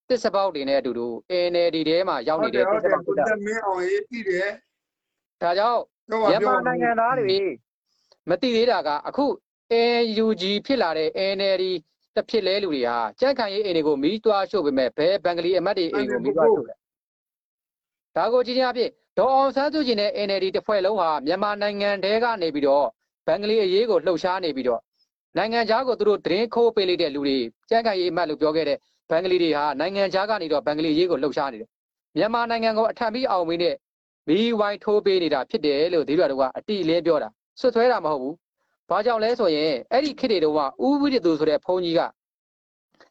တစ်စပေါက်တွေနဲ့အတူတူ NLD ထဲမှာရောက်ဟုနေတ်တတဲ့ယ်တစ်ဟုတ်စတယ်ပေါက်ကိုတွေတက်မင်းအောင်ရေးကြည့်တယ် ဒါကြောင့်ပြောပါမြပြောန်ပါမာနိုင်ငံသားတွေမသိသေးတာကအခု AUG ဖြစ်လာတဲ့ NLD တစ်ဖြစ်လဲလူတွေဟာကြန့်ခိုင်ရေးအိမ်တွေကိုမီးတွားရှို့ပေမဲ့ဘယ်ဘင်္ဂလီအမတ်တွေအိမ်ကိုမီးတွားရှို့လဲဒါကိုကြည့်ချင်းအဖြစ်ဒေါ်အောင်ဆန်းစုကြည်နဲ့ NLD တစ်ဖွဲ့လုံးဟာမြန်မာနိုင်ငံတဲကနေပြီးတော့ဘင်္ဂလီအရေးကိုလှုပ်ရှားနေပြီးတော့နိုင်ငံခြားကိုသူတို့သတင်းခိုးပေးလိုက်တဲ့လူတွေကြန့်ခိုင်ရေးအမတ်လို့ပြောခဲ့တဲ့ဘင်္ဂလီတွေဟာနိုင်ငံခြားကနေတော့ဘင်္ဂလီအရေးကိုလှုပ်ရှားနေတယ်မြန်မာနိုင်ငံကိုအထံပြီးအောင်မင်းနဲ့ မီးဝိုင်းထိုးပေးနေတာဖြစ်တယ်လို့ဒီလိုတော့ကအတိအလင်းပြောတာဆွဆွဲတာမဟုတ်ဘူးဘာကြောင့်လဲဆိုရင်အဲ့ဒီခေတ်တွေတုန်းကဥဝိရသူဆိုတဲ့ဘုန်းကြီးက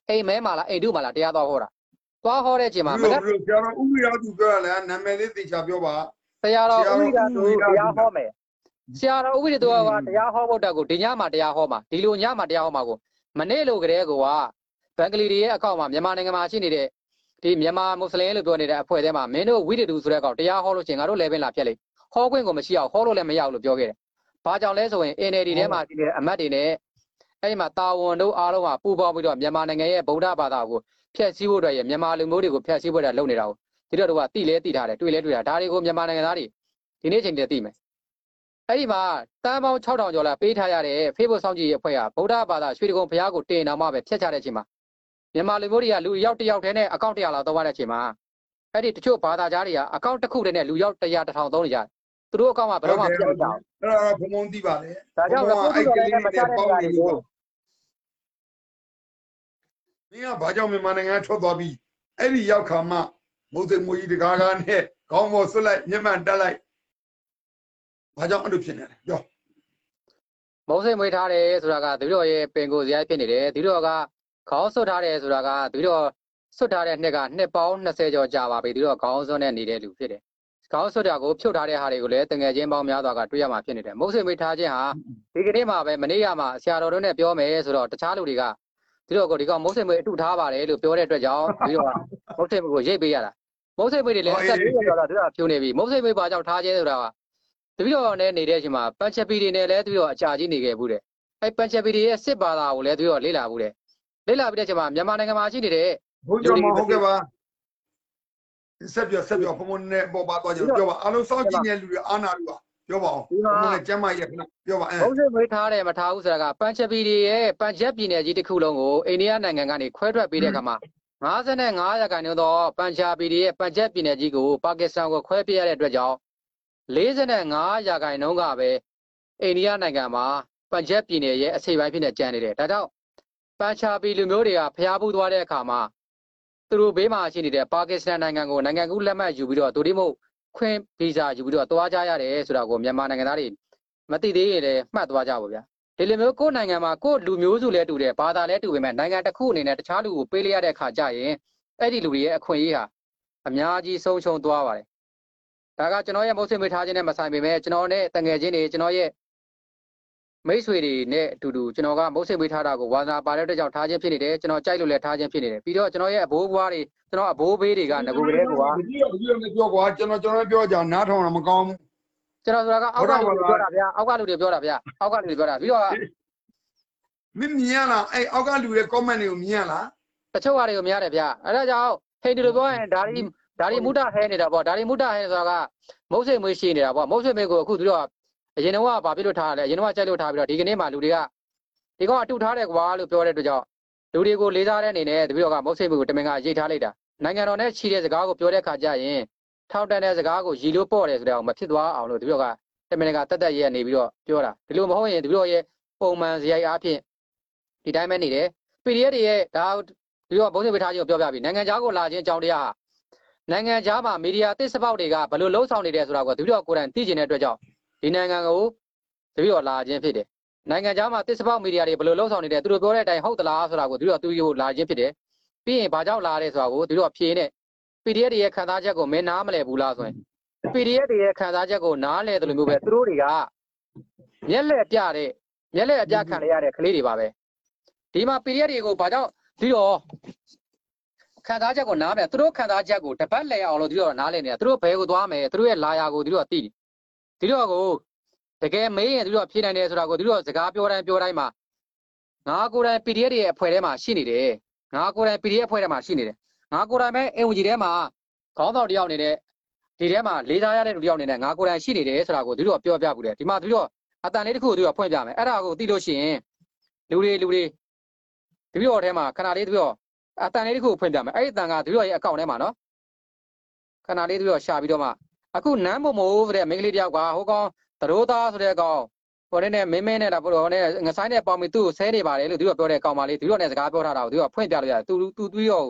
အိမ်မဲမှာလားအိမ်တုမှာလားတရားတော်ဟောတာသွားဟောတဲ့အချိန်မှာမဘယ်နလိုက်ဘယ်လိုဆရာတော်ဥပ္ပရာသူပြောရလဲနာမည်လေးသိချပြောပါတရားတော်ဆရာဥတော်ဝိရသူဥဝိရသူတရားဟောမယ်ဆရာတော်ဥဝိရသူကတရားဟောဖို့တက်ကိုဒီညမှာတရားဟောမှာဒီလိုညမှာတရားဟောမှာကိုမနေ့လိုကလေးကဘင်္ဂလီတွေရဲ့အကောင့်မှာမြန်မာနိုင်ငံမှာရှိနေတဲ့ ဒီမြန်မာမွတ်စလင်လို့ပြောနေတဲ့အဖွဲ့ထဲမှာမင်းတို့ဝိရသူဆိုတဲ့ကောင်တရားဟောလို့ရှိရင်ငါတို့လည်းပင်လာဖြတ်လိုက်ဟောခွင့်ကိုမရှိအောင်ဟောလို့လည်းမရဘူးလို့ပြောခဲ့တယ်ဘာကြောင့်လဲဆိုရင် NLD ထဲမှာရှိနေတဲ့အမတ်တွေနဲ့အဲ့ဒီမှာတာဝန်တို့အားလုံးကပူပေါင်းပြီးတော့မြန်မာနိုင်ငံရဲ့ဗုဒ္ဓဘာသာကိုဖျက်ဆီးဖို့အတွက်ရမြန်မာလူမျိုးတွေကိုဖျက်ဆီးဖို့အတွက်လုပ်နေတာကိုဒီတော့တို့ကတိလဲတိထားတယ်တွေ့လဲတွေ့တာဒါတွေကိုမြန်မာနိုင်ငံသားတွေဒီနေ့ချိန်တည်းသိမယ်အဲ့ဒီမှာတန်ပေါင်း6000ကျော်လာပေးထားရတဲ့ Facebook စောင့်ကြည့်ရေးအဖွဲ့ကဗုဒ္ဓဘာသာရွှေတကုံဘုရားကိုတင်အောင်မှပဲဖျက်ချတဲ့အချိန်မှာ မြန်မာလူမျိုးတွေကလူရောက်တစ်ယောက်တည်းနဲ့အကောင့်100လောက်သုံးရတဲ့အချိန်မှာအဲ့ဒီတချို့ဘာသာကြားတွေကအကောင့်တစ်ခုတည်းနဲ့လူရောက်100 1000သုံးနေကြတယ်သူတို့အကောင့်ကဘယ်တော့မှပြတ်မကြဘူးအဲ့ဒါဘုံဘုံသိပါတယ်ဒါကြောင့်လည်းကိုယ်တို့လည်းမချတဲ့နေရာတွေကိုမင်းကဘာကြောင့်မြန်မာနိုင်ငံထွက်သွားပြီးအဲ့ဒီရောက်ခါမှမုတ်စိမ်မူကြီးတကားကားနဲ့ခေါင်းပေါ်ဆွတ်လိုက်မျက်မှန်တက်လိုက်ဘာကြောင့်အဲ့လိုဖြစ်နေလဲပြောမုံစိတ်မွေးထားတယ်ဆိုတာကတပည့်တော်ရဲ့ပင်ကိုယ်စရိုက်ဖြစ်နေတယ်တပည့်တော်က ခေါင်းဆွတ်ထားတယ်ဆိုတာကတပည့်တော်ဆွတ်ထားတဲ့နှစ်ကနှစ်ပေါင်း20ကျော်ကြာပါပြီတပည့်တော်ခေါင်းဆွတ်နဲ့နေတဲ့လူဖြစ်တယ်ခေါင်းဆွတ်တာကိုဖြုတ်ထားတဲ့ဟာတွေကိုလည်းတငယ်ချင်းပေါင်းများစွာကတွေ့ရမှာဖြစ်နေတယ်မုံစိတ်မွေးထားခြင်းဟာဒီကနေ့မှပဲမနေ့ကမှဆရာတော်တို့နဲ့ပြောမယ်ဆိုတော့တခြားလူတွေကတပည့်တော်ကဒီကောင်မုံစိတ်မွေးအထုထားပါတယ်လို့ပြောတဲ့အတွက်ကြောင့်တပည့်တော်ကမုံစိတ်မွေးကိုရိတ်ပေးရတာမုံစိတ်မွေးတွေလည်းအသက်ကြီးရတော့တပည့်တော်ဖြိုးနေပြီမုံစိတ်မွေးဘာကြောင့်ထားခြင်းဆိုတာကတပည့်တော်နဲ့နေတဲ့အချိန်မှာပန်ချက်ပီတွေနဲ့လည်းတပည့်တော်အကြာကြီးနေခဲ့ဘူးတဲ့အဲပန်ချက်ပီတွေရဲ့စစ်ဘာသာကိုလည်းသူတို့လေ့လာဘူးတဲ့ လေ့လာပြီးတဲ့အချိန်မှာမြန်မာနိုင်ငံမှာရှိနေတဲ့ဘုရားမဟုတ်ကဲ့ပါဆက်ပြောဆက်ပြောဘုံဘုံနဲ့ပေါ်ပါသွားကြပြောပါအလုံးစောင့်ကြည့်နေလူတွေအာနာလူပါပြောပါအောင်ဘုံဘုံနဲ့ကျမ်းမရဲ့ခဏပြောပါအဲဘုံစစ်မွေးထားတယ်မထားဘူးဆိုတာကပန်ချက်ပီတွေရဲ့ပန်ချက်ပြည်နယ်ကြီးတစ်ခုလုံးကိုအိန္ဒိယနိုင်ငံကနေခွဲထွက်ပေးတဲ့အခါမှာ55ရာခိုင်နှုန်းသောပန်ချာပီတွေရဲ့ပန်ချက်ပြည်နယ်ကြီးကိုပါကစ္စတန်ကိုခွဲပေးရတဲ့အတွက်ကြောင့်45ရာခိုင်နှုန်းကပဲအိန္ဒိယနိုင်ငံမှာပန်ချက်ပြည်နယ်ရဲ့အစိပ်ပိုင်းဖြစ်နေကြံနေတယ်ဒါကြောင့်ပ န်ချာပီလူမျိုးတွေကဖျားဖူးသွားတဲ့အခါမှာသူတို့ဘေးမှာရှိနေတဲ့ပါကစ္စတန်နိုင်ငံကိုနိုင်ငံကူးလက်မှတ်ယူပြီးတော့သူတို့မို့ခွင့်ဗီဇာယူပြီးတော့သွားကြရတယ်ဆိုတာကိုမြန်မာနိုင်ငံသားတွေမသိသေးရင်လည်းမှတ်သွားကြပါဗျာဒီလိုမျိုးကိုယ့်နိုင်ငံမှာကိုယ့်လူမျိုးစုလည်းတူတယ်ဘာသာလည်းတူပေမဲ့နိုင်ငံတစ်ခုအနေနဲ့တခြားလူကိုပေးလိုက်ရတဲ့အခါကျရင်အဲ့ဒီလူတွေရဲ့အခွင့်အရေးဟာအများကြီးဆုံးရှုံးသွားပါတယ်ဒါကကျွန်တော်ရဲ့မုတ်စိတ်မွေးထားခြင်းနဲ့မဆိုင်ပေမဲ့ကျွန်တော်နဲ့တငယ်ချင်းတွေကျွန်တော်ရဲ့ မိတ်ဆွေတွေနဲ့အတူတူကျွန်တော်ကမုတ်စိတ်မွေးထားတာကိုဝါသနာပါတဲ့အတွက်ကြောင့်ထားခြင်းဖြစ်နေတယ်ကျွန်တော်ကြိုက်လို့လည်းထားခြင်းဖြစ်နေတယ်ပြီးတော့ကျွန်တော်ရဲ့အဘိုးဘွားတွေကျွန်တော်အဘိုးဘေးတွေကငကူကလေးကွာဒီရောဒီရောနဲ့ပြောကွာကျွန်တော်ကျွန်တော်ပြောကြနားထောင်တာမကောင်းဘူးကျွန်တော်ဆိုတာကအောက်ကလူတွေပြောတာဗျာအောက်ကလူတွေပြောတာဗျာအောက်ကလူတွေပြောတာပြီးတော့မင်းမြင်ရလားအဲ့အောက်ကလူရဲ့ comment တွေကိုမြင်ရလားတချို့ဟာတွေကိုများတယ်ဗျာအဲ့ဒါကြောင့်ဟိတ်ဒီလိုပြောရင်ဒါရီဒါရီမုဒ္ဒဟဲနေတာပေါ့ဒါရီမုဒ္ဒဟဲဆိုတာကမုတ်စိတ်မွေးရှိနေတာပေါ့မုတ်စိတ်မွေးကိုအခုသူတို့က အရင်တော့ကဘာဖြစ်လို့ထားရလဲအရင်တော့ကကြိုက်လို့ထားပြီးတော့ဒီကနေ့မှလူတွေကဒီကောင်အတူထားတယ်ကွာလို့ပြောတဲ့အတွက်ကြောင့်လူတွေကိုလေးစားတဲ့အနေနဲ့တပည့်တော်ကမုတ်စိတ်မွေးကိုတမင်ကရိတ်ထားလိုက်တာနိုင်ငံတော်နဲ့ချီတဲ့စကားကိုပြောတဲ့ခါကျရင်ထောက်တန်တဲ့စကားကိုရီလို့ပေါ့တယ်ဆိုတဲ့အောင်မဖြစ်သွားအောင်လို့တပည့်တော်ကတမင်ကတက်တက်ရဲနေပြီးတော့ပြောတာဒီလိုမဟုတ်ရင်တပည့်တော်ရဲ့ပုံမှန်ဇယိုက်အားဖြင့်ဒီတိုင်းပဲနေတယ် PDF တွေရဲ့ဒါဒီတော့ဘုန်းကြီးဝေထားခြင်းကိုပြောပြပြီနိုင်ငံခြားကိုလာခြင်းအကြောင်းတရားဟာနိုင်ငံခြားမှာမီဒီယာတစ်စပေါက်တွေကဘယ်လိုလှုပ်ဆောင်နေတယ်ဆိုတာကိုဒီတော့ကိုယ်တိုင်သိကျင်တဲ့အတွက်ကြောင့် ဒီနိုင်ငံကိုဒီတော့လာခြင်းဖြစ်တယ်နိုင်ငံခြားမှာတစ်စပေါက်မီဒီယာတွေဘယ်လိုလှုပ်ဆောင်နေတယ်သူတို့ပြောတဲ့အတိုင်းဟုတ်သလားဆိုတာကိုဒီတော့သူကိုလာခြင်းဖြစ်တယ်ပြီးရင်ဘာကြောင့်လာရဲဆိုတာကိုဒီတော့ဖြေနေ PDF တွေရဲ့ခံစားချက်ကိုမင်းနားမလဲဘူးလားဆိုရင် PDF တွေရဲ့ခံစားချက်ကိုနားလဲတယ်လို့မျိုးပဲသူတို့တွေကမျက်လက်ပြတဲ့မျက်လက်အပြခံရတဲ့ကလေးတွေပါပဲဒီမှာ PDF တွေကိုဘာကြောင့်ဒီတော့ခံစားချက်ကိုနားမယ်သူတို့ခံစားချက်ကိုတပတ်လဲအောင်လို့ဒီတော့နားလဲနေတာသူတို့ဘယ်ကိုသွားမယ်သူတို့ရဲ့လာယာကိုဒီတော့သိတယ် ဒီတော့ကိုတကယ်မေးရင်ဒီတော့ဖြေနိုင်တယ်ဆိုတာကိုဒီတော့စကားပြောတိုင်းပြောတိုင်းမှာငါကိုယ်တိုင် PDF တွေရဲ့အဖွဲ့ထဲမှာရှိနေတယ်ငါကိုယ်တိုင် PDF အဖွဲ့ထဲမှာရှိနေတယ်ငါကိုယ်တိုင်ပဲ NUG ထဲမှာခေါင်းဆောင်တယောက်အနေနဲ့ဒီထဲမှာလေးစားရတဲ့လူတယောက်အနေနဲ့ငါကိုယ်တိုင်ရှိနေတယ်ဆိုတာကိုဒီတော့ပြောပြဘူးတယ်ဒီမှာဒီတော့အတန်လေးတစ်ခုကိုဒီတော့ဖွင့်ပြမယ်အဲ့ဒါကိုသိလို့ရှိရင်လူတွေလူတွေဒီပြောထဲမှာခဏလေးဒီပြောအတန်လေးတစ်ခုကိုဖွင့်ပြမယ်အဲ့ဒီအတန်ကဒီပြောရဲ့အကောင့်ထဲမှာနော်ခဏလေးဒီပြောရှာပြီးတော့မှ အခုနမ်းမမိုးဆိုတဲ့မိန်းကလေးတယောက်ကဟိုကောင်သရိုးသားဆိုတဲ့ကောင်ဟိုနဲ့နဲ့မင်းမင်းနဲ့တာဘို့နဲ့ငဆိုင်နဲ့ပေါင်ပြီးသူ့ကိုဆဲနေပါတယ်လို့ဒီတော့ပြောတဲ့ကောင်မလေးဒီတော့နဲ့စကားပြောထားတာကိုဒီတော့ဖွင့်ပြလို့ရတယ်သူသူသူရော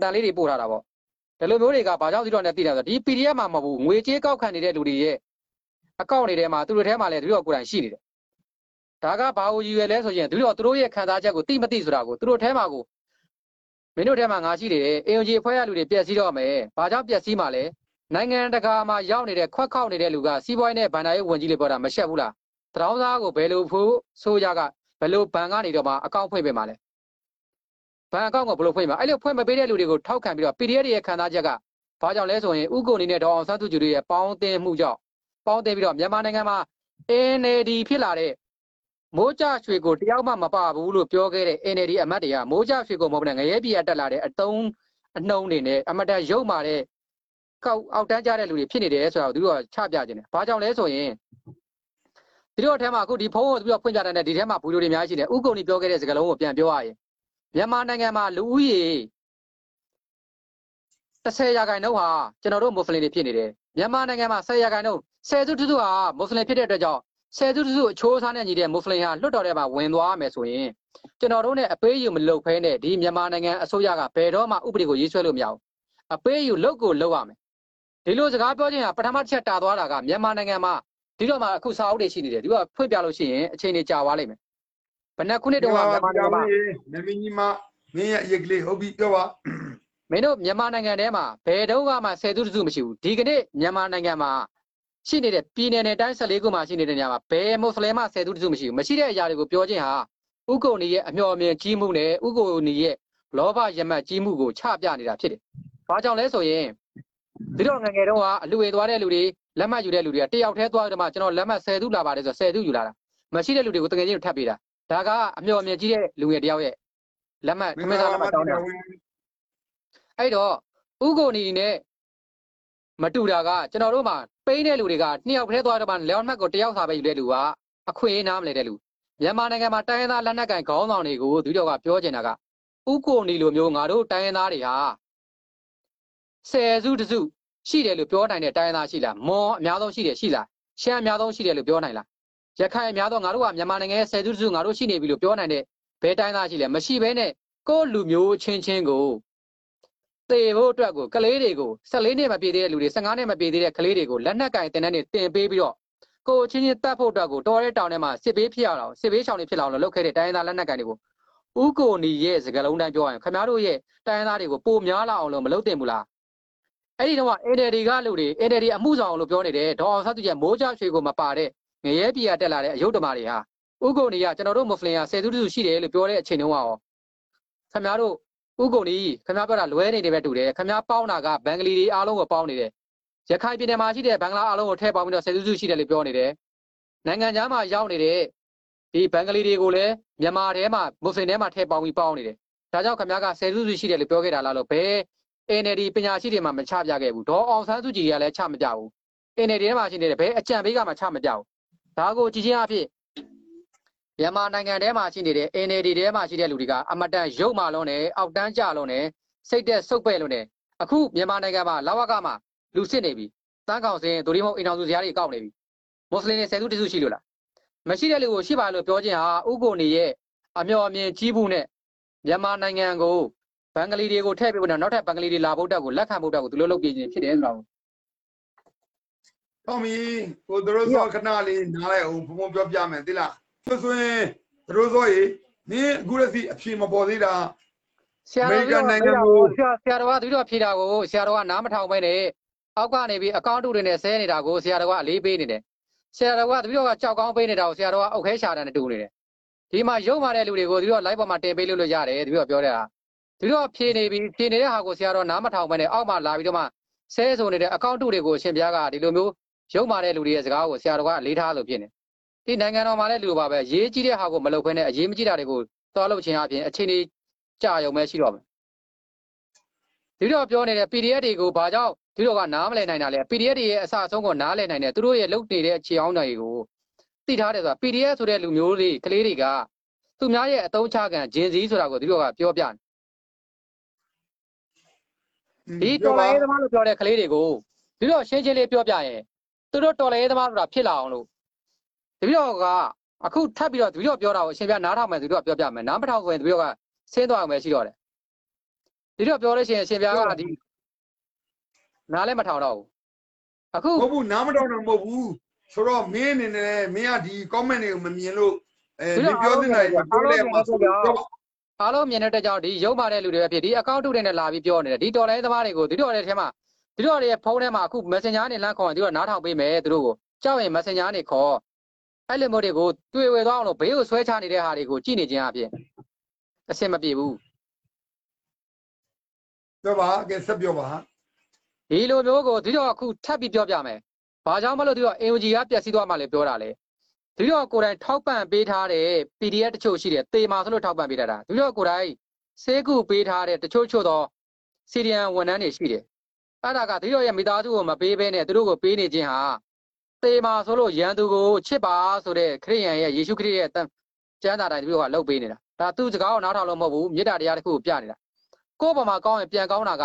တန်လေးတွေပို့ထားတာပေါ့ဒီလိုမျိုးတွေကဘာကြောင့်ဒီတော့နဲ့တည်တယ်ဆိုတော့ဒီ PDF မှာမဟုတ်ဘူးငွေကြေးကောက်ခံနေတဲ့လူတွေရဲ့အကောင့်တွေထဲမှာသူတို့ထဲမှာလည်းဒီတော့ကိုယ်တိုင်ရှိနေတယ်ဒါကဘာကိုရည်ရွယ်လဲဆိုရင်ဒီတော့သူတို့ရဲ့ခံစားချက်ကိုတိမတိဆိုတာကိုသူတို့ထဲမှာကိုမင်းတို့ထဲမှာငါရှိတယ် AOG အဖွဲ့ရလူတွေပြက်စီးတော့မယ်ဘာကြောင့်ပြက်စီးမှာလဲ နိုင်ငံတကာမှာရောက်နေတဲ့ခွက်ခောက်နေတဲ့လူကစီးပွားရေးနဲ့ဗန်ဒါရေးဝန်ကြီးလေးပြောတာမရှက်ဘူးလားတရောင်းသားကိုဘယ်လိုဖို့ဆိုကြကဘယ်လိုဘန်ကနေတော့မှအကောင့်ဖွင့်ပေးမှာလဲဘန်အကောင့်ကိုဘယ်လိုဖွင့်မှာအဲ့လိုဖွင့်မပေးတဲ့လူတွေကိုထောက်ခံပြီးတော့ PDF တွေရဲ့ခံစားချက်ကဘာကြောင့်လဲဆိုရင်ဥက္ကိုနေနဲ့ဒေါအောင်ဆန်းသူကျူတွေရဲ့ပေါင်းတင်မှုကြောင့်ပေါင်းတင်ပြီးတော့မြန်မာနိုင်ငံမှာ NLD ဖြစ်လာတဲ့မိုးကြရွှေကိုတယောက်မှမပါဘူးလို့ပြောခဲ့တဲ့ NLD အမတ်တွေကမိုးကြရွှေကိုမဟုတ်ဘူးငရဲပြည်တက်လာတဲ့အတုံးအနှုံးတွေနဲ့အမတန်ရုပ်မာတဲ့ ကောက်အောက်တန်းကြတဲ့လူတွေဖြစ်နေတယ်ဆိုတော့သူတို့ကချပြခြင်းတယ်။ဘာကြောင့်လဲဆိုရင်ဒီတို့အထက်မှာအခုဒီဖုန်းကိုသူတို့ဖွင့်ကြတဲ့ဒီထဲမှာဘူလိုတွေအများကြီးရှိတယ်။ဥက္ကုံကြီးပြောခဲ့တဲ့စကားလုံးကိုပြန်ပြောရရင်မြန်မာနိုင်ငံမှာလူဦးရေ30ရာခိုင်နှုန်းဟာကျွန်တော်တို့မွတ်စလင်တွေဖြစ်နေတယ်။မြန်မာနိုင်ငံမှာ10ရာခိုင်နှုန်း10စုတစုဟာမွတ်စလင်ဖြစ်တဲ့အတွက်ကြောင့်ဆယ်စုတစုအချိုးအစားနဲ့ညီတဲ့မွတ်စလင်ဟာလွတ်တော်ထဲမှာဝင်သွားမယ်ဆိုရင်ကျွန်တော်တို့ ਨੇ အပေးယူမလုပ်ဖဲနဲ့ဒီမြန်မာနိုင်ငံအစိုးရကဘယ်တော့မှဥပဒေကိုရေးဆွဲလို့မရဘူးအပေးယူလုပ်ကိုလုပ်ရမယ် ဒီလိုစကားပြောခြင်းဟာပထမတစ်ချက်တာသွားတာကမြန်မာနိုင်ငံမှာဒီတော့မှအခုစာအုပ်တွေရှိနေတယ်ဒီကဖွင့်ပြလို့ရှိရင်အချိန်တွေကြာသွားလိမ့်မယ်ဘယ်နှစ်ခုနှစ်တုန်းကမြန်မာနိုင်ငံမှာနမင်းကြီးမမင်းရဲ့အရေးကလေးဟုတ်ပြီပြောပါမင်းတို့မြန်မာနိုင်ငံထဲမှာဘယ်တော့မှဆယ်စုတစုမရှိဘူးဒီကနေ့မြန်မာနိုင်ငံမှာရှိနေတဲ့ပြည်နယ်နဲ့တိုင်း14ခုမှာရှိနေတဲ့နေရာမှာဘယ်မွတ်စလင်မှဆယ်စုတစုမရှိဘူးမရှိတဲ့အရာတွေကိုပြောခြင်းဟာဥက္ကုဏီရဲ့အမျှော်အမြင်ကြီးမှုနဲ့ဥက္ကုဏီရဲ့လောဘရမတ်ကြီးမှုကိုချပြနေတာဖြစ်တယ်။ဘာကြောင့်လဲဆိုရင် ဒီတော့ငငယ်တုန်းကအလူဝေသွားတဲ့လူတွေလက်မှတ်ယူတဲ့လူတွေကတယောက်တည်းသွားတယ်မှကျွန်တော်လက်မှတ်10စုလာပါတယ်ဆို10စုယူလာတာမရှိတဲ့လူတွေကိုတကယ်ချင်းထပ်ပေးတာဒါကအမျှော်အမြင်ကြီးတဲ့လူငယ်တယောက်ရဲ့လက်မှတ်ခမင်းသားလက်မှတ်တောင်းတယ်အဲ့တော့ဥက္ကုဏီနဲ့မတူတာကကျွန်တော်တို့မှာပိန်းတဲ့လူတွေကနှစ်ယောက်တည်းသွားတော့မှလေ ਾਉਣ မှတ်ကိုတယောက်စာပဲယူတဲ့လူကအခွင့်အရေးနားမလဲတဲ့လူမြန်မာနိုင်ငံမှာတိုင်းရင်းသားလက်နက်ကိုင်ခေါင်းဆောင်တွေကိုဒီတော့ကပြောချင်တာကဥကိုနီလိုမျိုးငါတို့တိုင်းရင်းသားတွေဟာ ဆယ်စုတစုရှိတယ်လို့ပြောနိုင်တဲ့တိုင်းရင်းသားရှိလားမော်အများဆုံးရှိတယ်ရှိလားရှမ်းအများဆုံးရှိတယ်လို့ပြောနိုင်လားရခိုင်အများဆုံးငါတို့ကမြန်မာနိုင်ငံရဲ့ဆယ်စုတစုငါတို့ရှိနေပြီလို့ပြောနိုင်တဲ့ဘယ်တိုင်းသားရှိလဲမရှိဘဲနဲ့ကိုယ့်လူမျိုးချင်းချင်းကိုသေဖို့အတွက်ကိုကလေးတွေကို14နှစ်မပြည့်သေးတဲ့လူတွေ15နှစ်မပြည့်သေးတဲ့ကလေးတွေကိုလက်နက်ကင်တင်တဲ့နေတင်ပေးပြီးတော့ကိုချင်းချင်းတတ်ဖို့အတွက်ကိုတော်ရဲတောင်ထဲမှာစစ်ဘေးဖြစ်ရအောင်စစ်ဘေးရှောင်တွေဖြစ်လာအောင်လုပ်ခဲ့တဲ့တိုင်းသားလက်နက်ကင်တွေကိုဥကိုနီရဲ့စကလုံးတိုင်းပြောရရင်ခင်ဗျားတို့ရဲ့တိုင်းသားတွေကိုပိုများလာအောင်လို့မလုပ်တင်ဘူးလား အဲ့ဒီတော့ NLD ကလူတွေ NLD အမှုဆောင်လို့ပြောနေတယ်ဒေါအောင်ဆတ်သူကျမိုးချရွှေကိုမပါတဲ့ငရဲပြည်ကတက်လာတဲ့အယုဒ္ဓမာတွေဟာဥကိုနီကကျွန်တော်တို့မွတ်စလင်ကဆယ်စုတစုရှိတယ်လို့ပြောတဲ့အချိန်တုန်းကရောခင်ဗျားတို့ဥကုန်ကြီးခင်ဗျားပြောတာလွဲနေတယ်ပဲတူတယ်ခင်ဗျားပေါင်းတာကဘင်္ဂလီတွေအားလုံးကိုပေါင်းနေတယ်ရခိုင်ပြည်နယ်မှာရှိတဲ့ဘင်္ဂလားအလုံးကိုထည့်ပေါင်းပြီးတော့ဆယ်စုစုရှိတယ်လို့ပြောနေတယ်နိုင်ငံခြားမှာရောက်နေတဲ့ဒီဘင်္ဂလီတွေကိုလည်းမြန်မာထဲမှာမွတ်စလင်ထဲမှာထည့်ပေါင်းပြီးပေါင်းနေတယ်ဒါကြောင့်ခင်ဗျားကဆယ်စုစုရှိတယ်လို့ပြောခဲ့တာလားလို့ဘယ် NLD ပညာရှိတွေမှမချပြခဲ့ဘူးဒေါ်အောင်ဆန်းစုကြည်ကလည်းချမပြဘူး NLD ထဲမှာရှိနေတဲ့ဘယ်အကြံပေးကမှချမပြဘူးဒါကိုကြည်ချင်းအဖြစ်မြန်မာနိုင်ငံထဲမှာရှိနေတဲ့ NLD ထဲမှာရှိတဲ့လူတွေကအမတန်ရုပ်မာလုံးနဲ့အောက်တန်းကြလုံးနဲ့စိတ်သက်ဆုပ်ပဲ့လုံးနဲ့အခုမြန်မာနိုင်ငံမှာလာဝကမှာလူစစ်နေပြီတန်းကောင်စင်ဒိုရီမုတ်အိမ်တော်စုဇာတ်တွေကောက်နေပြီမွတ်စလင်တွေဆယ်စုတစုရှိလို့လားမရှိတဲ့လူကိုရှိပါလို့ပြောခြင်းဟာဥက္ကိုနေရဲ့အမျော်အမြင်ကြီးမှုနဲ့မြန်မာနိုင်ငံကို ဘင်္ဂလီတွေကိုထည့်ပေးဖို့နဲ့နောက်ထပ်ဘင်္ဂလီတွေလာဖို့တက်ကိုလက်ခံဖို့တက်ကိုသူတို့လုပ်ပြခြင်းဖြစ်တယ်ဆိုတော့တော်ပြီဟိုသူတို့စောခဏလေးနားလိုက်အောင်ဘုံဘုံပြောပြမယ်သိလားဆွဆွင်းသူတို့စောရေနင်းအခုလက်စီအဖြေမပေါ်သေးတာဆရာတော်အမေရိကန်နိုင်ငံကကိုဆရာဆရာတော်ကသူတို့ဖြေတာကိုဆရာတော်ကနားမထောင်ပဲနဲ့အောက်ကနေပြီးအကောင့်တူတွေနဲ့ဆဲနေတာကိုဆရာတော်ကအလေးပေးနေတယ်ဆရာတော်ကသူတို့ကကြောက်ကောင်းပေးနေတာကိုဆရာတော်ကအုတ်ခဲရှာတယ်နဲ့တူနေတယ်ဒီမှာရုံမာတဲ့လူတွေကိုသူတို့က live ပေါ်မှာတင်ပေးလို့လို့ရတယ်သူတို့ကပြောတဲ့ဟာ သူတို့ကဖြေနေပြီးဖြေနေတဲ့ဟာကိုဆရာတော်နားမထောင်ပဲနဲ့အောက်မှာလာပြီးတော့မှဆဲဆိုနေတဲ့အကောင့်တူတွေကိုအရှင်ဘုရားကဒီလိုမျိုးရုံမာတဲ့လူတွေရဲ့စကားကိုဆရာတော်ကအလေးထားလို့ဖြစ်နေဒီနိုင်ငံတော်မှာလည်းလူလိုပါပဲရေးကြီးတဲ့ဟာကိုမလုပ်ဘဲနဲ့အရေးမကြီးတာတွေကိုသွားလုပ်ခြင်းအပြင်အချိန်ကြီးကြာရုံပဲရှိတော့မယ်ဒီတော့ပြောနေတဲ့ PDF တွေကိုဘာကြောင့်ဒီတော့ကနားမလည်နိုင်တာလဲ PDF တွေရဲ့အစအဆုံးကိုနားလည်နိုင်တယ်သူတို့ရဲ့လုပ်နေတဲ့ခြေအောင်တွေကိုသိထားတယ်ဆိုတာ PDF ဆိုတဲ့လူမျိုးတွေကလေးတွေကသူများရဲ့အတုံးချခံဂျင်စည်းဆိုတာကိုဒီတော့ကပြောပြတယ် ဒီတော်လိုင်းသမားလို့ပြောတဲ့ကလေးတွေကိုဒီတော့ရှင်းရှင်းလေးပြောပြရင်သူတို့တော်လိုင်းသမားဆိုတာဖြစ်လာအောင်လို့ဒီတော့ကအခုထပ်ပြီးတော့ဒီတော့ပြောတာကိုအရှင်ပြနားထောင်မယ်ဒီတော့ပြောပြမယ်နားမထောင်ဆိုရင်ဒီတော့ကဆင်းသွားအောင်ပဲရှိတော့တယ်ဒီတော့ပြောလို့ရှိရင်အရှင်ပြကဒီနားလည်းမထောင်တော့ဘူးအခုမဟုတ်ဘူးနားမတော်တော့မဟုတ်ဘူးဆိုတော့မင်းအနေနဲ့မင်းကဒီ comment တွေကိုမမြင်လို့အဲမင်းပြောနေတာတွေပြောလဲမှာဆိုတော့ အားလုံးမြင်တဲ့ကြောင့်ဒီရုပ်မာတဲ့လူတွေပဲဖြစ်ဒီအကောင့်တုတွေနဲ့လာပြီးပြောနေတယ်ဒီတော်လိုင်းသမားတွေကိုဒီတော်တဲ့ထဲမှာဒီတော်ရဲ့ဖုန်းထဲမှာအခု Messenger နဲ့လမ်းခေါ်ရင်ဒီတော့နားထောင်ပေးမယ်သူတို့ကိုကြောက်ရင် Messenger နဲ့ခေါ်အဲ့လိုမျိုးတွေကိုတွေ့ဝေသွားအောင်လို့ဘေးကိုဆွဲချနေတဲ့ဟာတွေကိုကြည့်နေခြင်းအပြင်အဆင်မပြေဘူးပြောပါကဲဆက်ပြောပါဒီလိုမျိုးကိုဒီတော့အခုထပ်ပြီးပြောပြမယ်ဘာကြောင့်မလို့ဒီတော့ AOG ကပြက်စီးသွားမှလည်းပြောတာလေ ဒီတော့ကိုယ်တိုင်ထောက်ပံ့ပေးထားတဲ့ PDF တချို့ရှိတယ်တေမာဆိုလို့ထောက်ပံ့ပေးထားတာဒီတော့ကိုယ်တိုင်စေကူပေးထားတဲ့တချို့ချို့သောစီရီယန်ဝန်ထမ်းတွေရှိတယ်အဲ့ဒါကဒီတော့ရဲ့မိသားစုကိုမပေးဘဲနဲ့သူတို့ကိုပေးနေခြင်းဟာတေမာဆိုလို့ရန်သူကိုချစ်ပါဆိုတဲ့ခရစ်ယာန်ရဲ့ယေရှုခရစ်ရဲ့ကျမ်းစာတိုင်းဒီလိုကလှုပ်ပေးနေတာဒါသူစကားကိုနားထောင်လို့မဟုတ်ဘူးမေတ္တာတရားတစ်ခုကိုပြနေတာကိုယ့်ဘဝမှာကောင်းရင်ပြန်ကောင်းတာက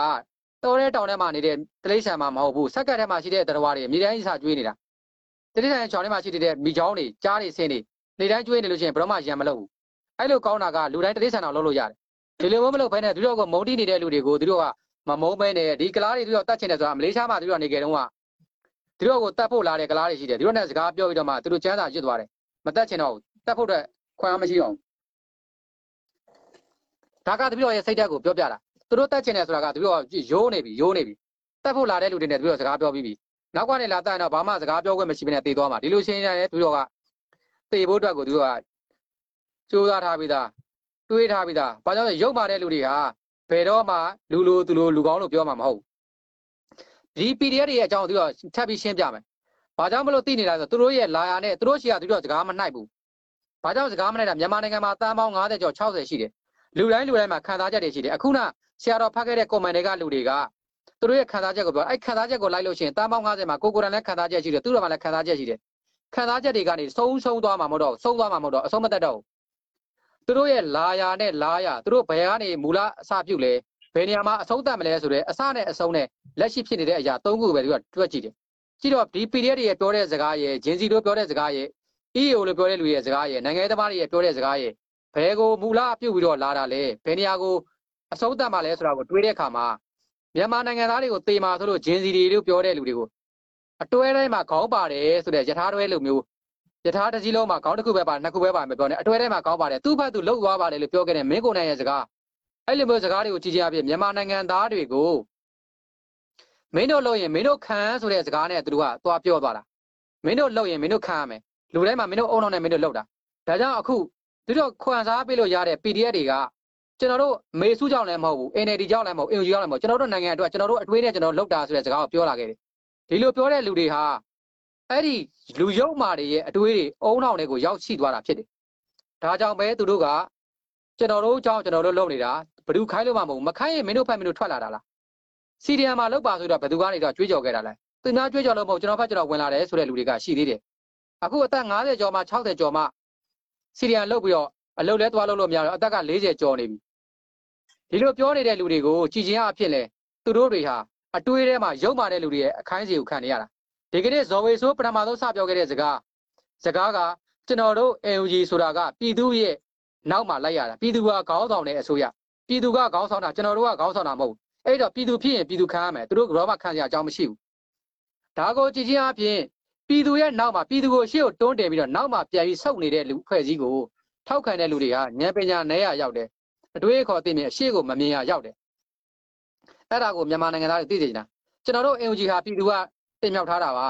တော်တဲ့တောင်ထဲမှာနေတဲ့တလိษံမှာမဟုတ်ဘူးဆက်ကတ်ထဲမှာရှိတဲ့တရားတွေအမြဲတမ်းကြီးစာကျွေးနေတာ တလိษံချောင်းထဲမှာရှိတဲ့မိချောင်းတွေကြားတွေဆင်းတွေနေတိုင်းကျွေးနေလို့ရှိရင်ဘယ်တော့မှရံမလို့ဘူးအဲ့လိုကောင်းတာကလူတိုင်းတလိษံအောင်လုပ်လို့ရတယ်ဒီလိုမျိုးမလုပ်ဘဲနဲ့သူတို့ကမုံတိနေတဲ့လူတွေကိုသူတို့ကမမုံဘဲနဲ့ဒီကလားတွေသူတို့တတ်ချင်တယ်ဆိုတာမလေးရှားမှာသူတို့ကနေကြတုန်းကသူတို့ကိုတတ်ဖို့လာတဲ့ကလားတွေရှိတယ်သူတို့နဲ့စကားပြောပြီးတော့မှသူတို့ကျမ်းစာရွတ်သွားတယ်မတတ်ချင်တော့ဘူးတတ်ဖို့အတွက်ခွင့်အားမရှိတော့ဘူးဒါကသူတို့ရဲ့စိတ်ဓာတ်ကိုပြောပြတာသူတို့တက်ချင်တယ်ဆိုတာကသူတို့ကရိုးနေပြီရိုးနေပြီတက်ဖို့လာတဲ့လူတွေနဲ့သူတို့စကားပြောပြီးပြီ နောက်ကနေလာတက်ရင်တော့ဘာမှစကားပြောခွင့်မရှိဘဲနဲ့တေသွားမှာဒီလိုရှင်းရတယ်သူတို့ကတေဖို့အတွက်ကိုသူတို့ကစူးစမ်းထားပြီးသားတွေးထားပြီးသားဘာကြောင့်လဲရုပ်ပါတဲ့လူတွေဟာဘယ်တော့မှလူလူသူလူလူကောင်းလို့ပြောမှာမဟုတ်ဒီ PDF တွေရဲ့အကြောင်းသူတို့ထပ်ပြီးရှင်းပြမယ်ဘာကြောင့်မလို့သိနေတာလဲဆိုသူတို့ရဲ့လာယာနဲ့သူတို့ရှိကသူတို့စကားမနှိုက်ဘူးဘာကြောင့်စကားမနှိုက်တာမြန်မာနိုင်ငံမှာတန်ပေါင်း90ကျော်60ရှိတယ်လူတိုင်းလူတိုင်းမှာခံစားချက်တွေရှိတယ်အခုနဆရာတော်ဖတ်ခဲ့တဲ့ comment တွေကလူတွေက သူတို့ရဲ့ခံစားချက်ကိုပြောအဲ့ခံစားချက်ကိုလိုက်လို့ရှိရင်တန်းပေါင်း90မှာကိုကိုရန်လည်းခံစားချက်ရှိတယ်သူတို့ကလည်းခံစားချက်ရှိတယ်ခံစားချက်တွေကနေဆုံးဆုံးသွားမှာမဟုတ်တော့ဆုံးသွားမှာမဟုတ်တော့အဆုံးမသက်တော့သူတို့ရဲ့လာယာနဲ့လာယာသူတို့ဘယ်ကနေမူလအစပြုလဲဘယ်နေရာမှာအဆုံးသတ်မလဲဆိုတော့အစနဲ့အဆုံးနဲ့လက်ရှိဖြစ်နေတဲ့အရာ၃ခုပဲသူကတွက်ကြည့်တယ်ကြည့်တော့ဒီ PDF တွေရဲ့ပြောတဲ့စကားရဲ့ဂျင်စီတို့ပြောတဲ့စကားရဲ့ EO လို့ပြောတဲ့လူရဲ့စကားရဲ့နိုင်ငံရေးသမားတွေရဲ့ပြောတဲ့စကားရဲ့ဘယ်ကိုမူလပြုတ်ပြီးတော့လာတာလဲဘယ်နေရာကိုအဆုံးသတ်မှလဲဆိုတာကိုတွေးတဲ့အခါမှာ မြန်မာနိုင်ငံသားတွေကိုတေမာဆိုလို့ဂျင်းစီတွေလို့ပြောတဲ့လူတွေကိုအတွဲတိုင်းမှာခေါင်းပါတယ်ဆိုတဲ့ယထာတွဲလိုမျိုးယထာတစ်စီးလုံးမှာခေါင်းတစ်ခုပဲပါနှစ်ခုပဲပါမပြောနဲ့အတွဲတိုင်းမှာခေါင်းပါတယ်သူ့ဘက်သူလှုပ်သွားပါတယ်လို့ပြောခဲ့တဲ့မင်းကိုနိုင်ရဲ့စကားအဲ့လိုမျိုးစကားတွေကိုကြည့်ကြရပြမြန်မာနိုင်ငံသားတွေကိုမင်းတို့လှုပ်ရင်မင်းတို့ခံဆိုတဲ့စကားနဲ့သူတို့ကသွားပြောသွားတာမင်းတို့လှုပ်ရင်မင်းတို့ခံရမယ်လူတိုင်းမှာမင်းတို့အုံအောင်နဲ့မင်းတို့လှုပ်တာဒါကြောင့်အခုသူတို့ခွန်စားပေးလို့ရတဲ့ PDF တွေက ကျွန်တော်တို့မေစုကြောင့်လည်းမဟုတ်ဘူး NLD ကြောင့်လည်းမဟုတ် NUG ကြောင့်လည်းမဟုတ်ကျွန်တော်တို့နိုင်ငံအတွက်ကျွန်တော်တို့အတွေးနဲ့ကျွန်တော်တို့လောက်တာဆိုတဲ့စကားကိုပြောလာခဲ့တယ်ဒီလိုပြောတဲ့လူတွေဟာအဲ့ဒီလူယုံမာတွေရဲ့အတွေးတွေအုံနောက်တွေကိုရောက်ရှိသွားတာဖြစ်တယ်ဒါကြောင့်ပဲသူတို့ကကျွန်တော်တို့အကြောင်းကျွန်တော်တို့လုပ်နေတာဘယ်သူခိုင်းလို့မှမဟုတ်ဘူးမခိုင်းရင်မင်းတို့ဖက်မင်းတို့ထွက်လာတာလားစီရီယံမှာလောက်ပါဆိုတော့ဘယ်သူကနေတော့ကြွေးကြော်ခဲ့တာလဲသူများကြွေးကြော်လို့မဟုတ်ကျွန်တော်ဖက်ကျွန်တော်ဝင်လာတယ်ဆိုတဲ့လူတွေကရှိသေးတယ်အခုအသက်50ကျော်မှ60ကျော်မှစီရီယံလောက်ပြီးတော့အလုပ်လဲသွားလုပ်လို့မရတော့အသက်က40ကျော်နေပြီ ဒီလိုပြောနေတဲ့လူတွေကိုကြည်ချင်းအဖြစ်လဲသူတို့တွေဟာအတွေးထဲမှာရုပ်မာတဲ့လူတွေရဲ့အခိုင်းစီကိုခံနေရတာဒီကနေ့ဇော်ဝေဆိုးပထမဆုံးစပြောခဲ့တဲ့စကားစကားကကျွန်တော်တို့ AUG ဆိုတာကပြည်သူရဲ့နောက်မှာလိုက်ရတာပြည်သူကခေါင်းဆောင်တဲ့အစိုးရပြည်သူကခေါင်းဆောင်တာကျွန်တော်တို့ကခေါင်းဆောင်တာမဟုတ်ဘူးအဲ့တော့ပြည်သူဖြစ်ရင်ပြည်သူခံရမယ်သူတို့ကတော့မှခံရအကြောင်းမရှိဘူးဒါကိုကြည်ချင်းအဖြစ်ပြည်သူရဲ့နောက်မှာပြည်သူကိုရှေ့ကိုတွန်းတယ်ပြီးတော့နောက်မှာပြန်ပြီးဆုတ်နေတဲ့လူဖွဲ့စည်းကိုထောက်ခံတဲ့လူတွေကဉာဏ်ပညာနဲ့ရရောက်တယ် အတွေးအခေါ်သိမြင်အရှိကိုမမြင်ရရောက်တယ်အဲ့ဒါကိုမြန်မာနိုင်ငံသားတွေသိစေချင်တာကျွန်တော်တို့ NUG ဟာပြည်သူကတင်မြောက်ထားတာပါ